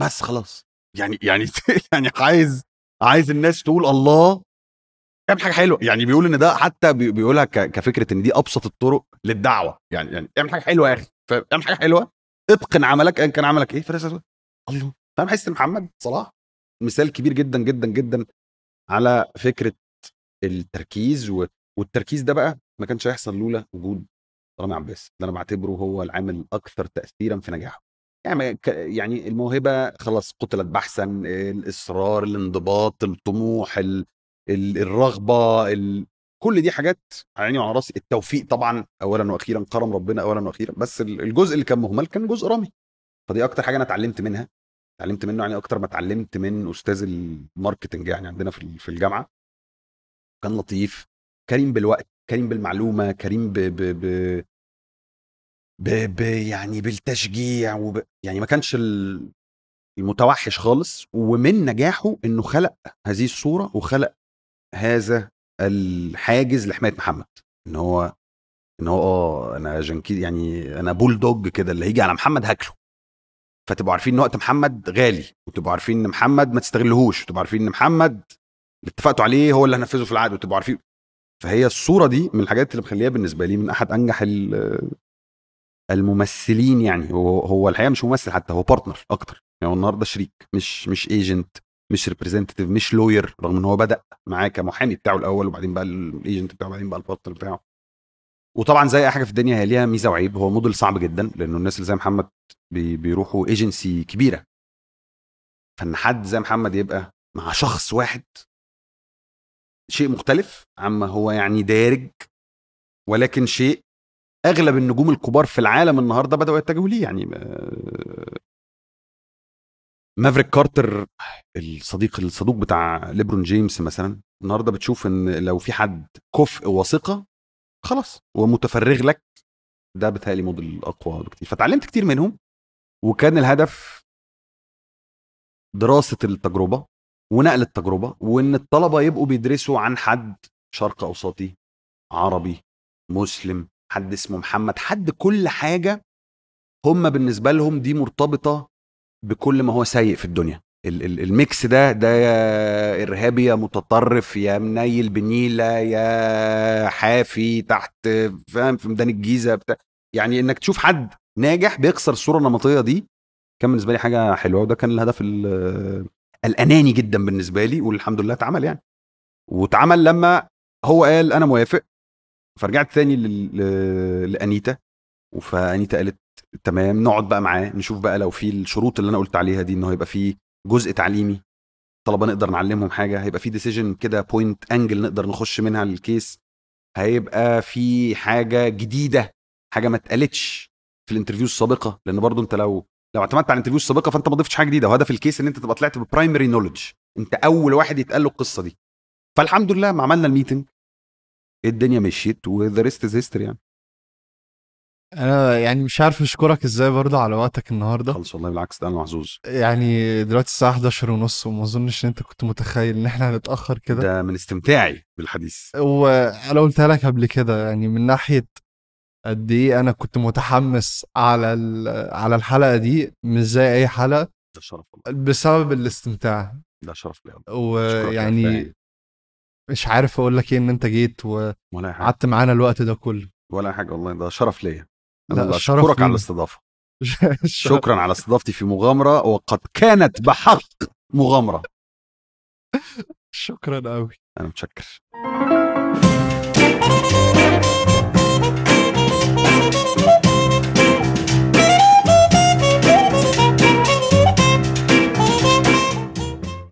Speaker 2: بس خلاص. يعني يعني يعني عايز عايز الناس تقول الله. اعمل حاجة حلوة. يعني بيقول إن ده حتى بي- بيقولها كفكرة إن دي أبسط الطرق للدعوة. يعني يعني اعمل حاجة حلوة يا أخي. اعمل حاجة حلوة. اتقن عملك ايا كان عملك إيه. فالناس الله. فأنا بحس إن محمد صلاح مثال كبير جدا جدا جدا على فكرة التركيز. والتركيز ده بقى ما كانش هيحصل لولا وجود رامي عباس اللي أنا بعتبره هو العامل الأكثر تاثيرا في نجاحه. يعني يعني الموهبة خلاص قتلت بحثا الإصرار الانضباط الطموح ال... ال... الرغبة ال... كل دي حاجات على عيني وعلى راسي. التوفيق طبعا اولا وأخيرا كرم ربنا اولا وأخيرا. بس ال- الجزء اللي كان مهمل كان جزء رامي. فدي أكتر حاجة أنا اتعلمت منها. اتعلمت منه يعني أكتر ما اتعلمت من أستاذ الماركتنج يعني عندنا في الجامعة. كان لطيف كريم بالوقت. كريم بالمعلومة كريم ب ب ب ب ب يعني بالتشجيع وب يعني ما كانش ال- المتوحش خالص ومن نجاحه إنه خلق هذه الصورة وخلق هذا الحاجز لحماية محمد. إن هو إن هو آه أنا جنكي يعني أنا بول دوج كده اللي هيجي على محمد هاكله. فتبقوا عارفين إن وقت محمد غالي وتبقوا عارفين إن محمد ما تستغلهوش وتبقوا عارفين إن محمد اللي اتفقتوا عليه هو اللي هنفذه في العقد وتبقوا عارفين فهي الصورة دي من الحاجات اللي مخليها بالنسبة لي من أحد أنجح ال- الممثلين يعني. هو هو الحقيقة مش ممثل حتى هو partner أكتر. يعني هو النهارده شريك مش مش agent مش representative مش lawyer رغم إن هو بدأ معاه كمحامي بتاعه الأول وبعدين بقى ال agent بتاعه وبعدين بقى ال partner بتاعه. وطبعا زي أي حاجة في الدنيا هي ليها ميزة وعيب. هو موديل صعب جدا لأنه الناس اللي زي محمد بي بيروحوا ايجنسي كبيرة. فإن حد زي محمد يبقى مع شخص واحد شيء مختلف عما هو يعني دارج ولكن شيء أغلب النجوم الكبار في العالم النهارده بدأوا يتجهوا ليه يعني آه، مافريك كارتر الصديق الصدوق بتاع ليبرون جيمس مثلا النهارده بتشوف إن لو في حد كفء وثقة خلاص ومتفرغ لك ده بتهيألي موديل أقوى بكتير. فتعلمت كتير منهم وكان الهدف دراسة التجربة ونقل التجربة وإن الطلبة يبقوا بيدرسوا عن حد شرق أوسطي عربي مسلم حد اسمه محمد حد كل حاجة هم بالنسبة لهم دي مرتبطة بكل ما هو سيء في الدنيا. ال- ال- الميكس ده ده يا إرهابي يا متطرف يا منيل بنيلة يا حافي تحت فاهم في ميدان الجيزة بتاع. يعني إنك تشوف حد ناجح بيكسر الصورة النمطية دي كان بالنسبة لي حاجة حلوة وده كان الهدف ال- الأناني جدا بالنسبة لي والحمد لله اتعمل يعني. واتعمل لما هو قال أنا موافق فرجعت تاني لأنيتا. فأنيتا قالت تمام نقعد بقى معاه نشوف بقى لو في الشروط اللي أنا قلت عليها دي إنه هيبقى في جزء تعليمي طلبة نقدر نعلمهم حاجة هيبقى في decision كده point angle نقدر نخش منها ال case هيبقى في حاجة جديدة حاجة ما اتقالتش في ال interview السابقة. لأن برضو أنت لو لو اعتمدت على ال interview السابقه فأنت ما ضفتش حاجة جديدة. وهدف ال case إن أنت تبقى طلعت ب primary knowledge أنت أول واحد يتقال له القصة دي. فالحمد لله ما عملنا ال meeting الدنيا مشيت و the rest is history يعني.
Speaker 1: أنا يعني مش عارف أشكرك إزاي برضه على وقتك النهارده.
Speaker 2: خلص والله بالعكس ده أنا محظوظ.
Speaker 1: يعني دلوقتي الساعة 11 ونص وما أظنش إن أنت كنت متخيل إن إحنا هنتأخر كده.
Speaker 2: ده من استمتاعي بالحديث.
Speaker 1: وأنا قلتها لك قبل كده يعني من ناحية قد إيه أنا كنت متحمس على على الحلقة دي مش زي أي حلقة
Speaker 2: ده شرف والله.
Speaker 1: بسبب الاستمتاع.
Speaker 2: ده شرف لي
Speaker 1: ويعني مش عارف أقول لك إيه إن أنت جيت وقعدت معانا الوقت ده كله.
Speaker 2: ولا حاجة والله ده شرف ليا.
Speaker 1: أنا
Speaker 2: اشكرك على الاستضافة. شكرا على استضافتي في مغامرة وقد كانت بحق مغامرة.
Speaker 1: شكرا قوي
Speaker 2: أنا متشكر. Thank you.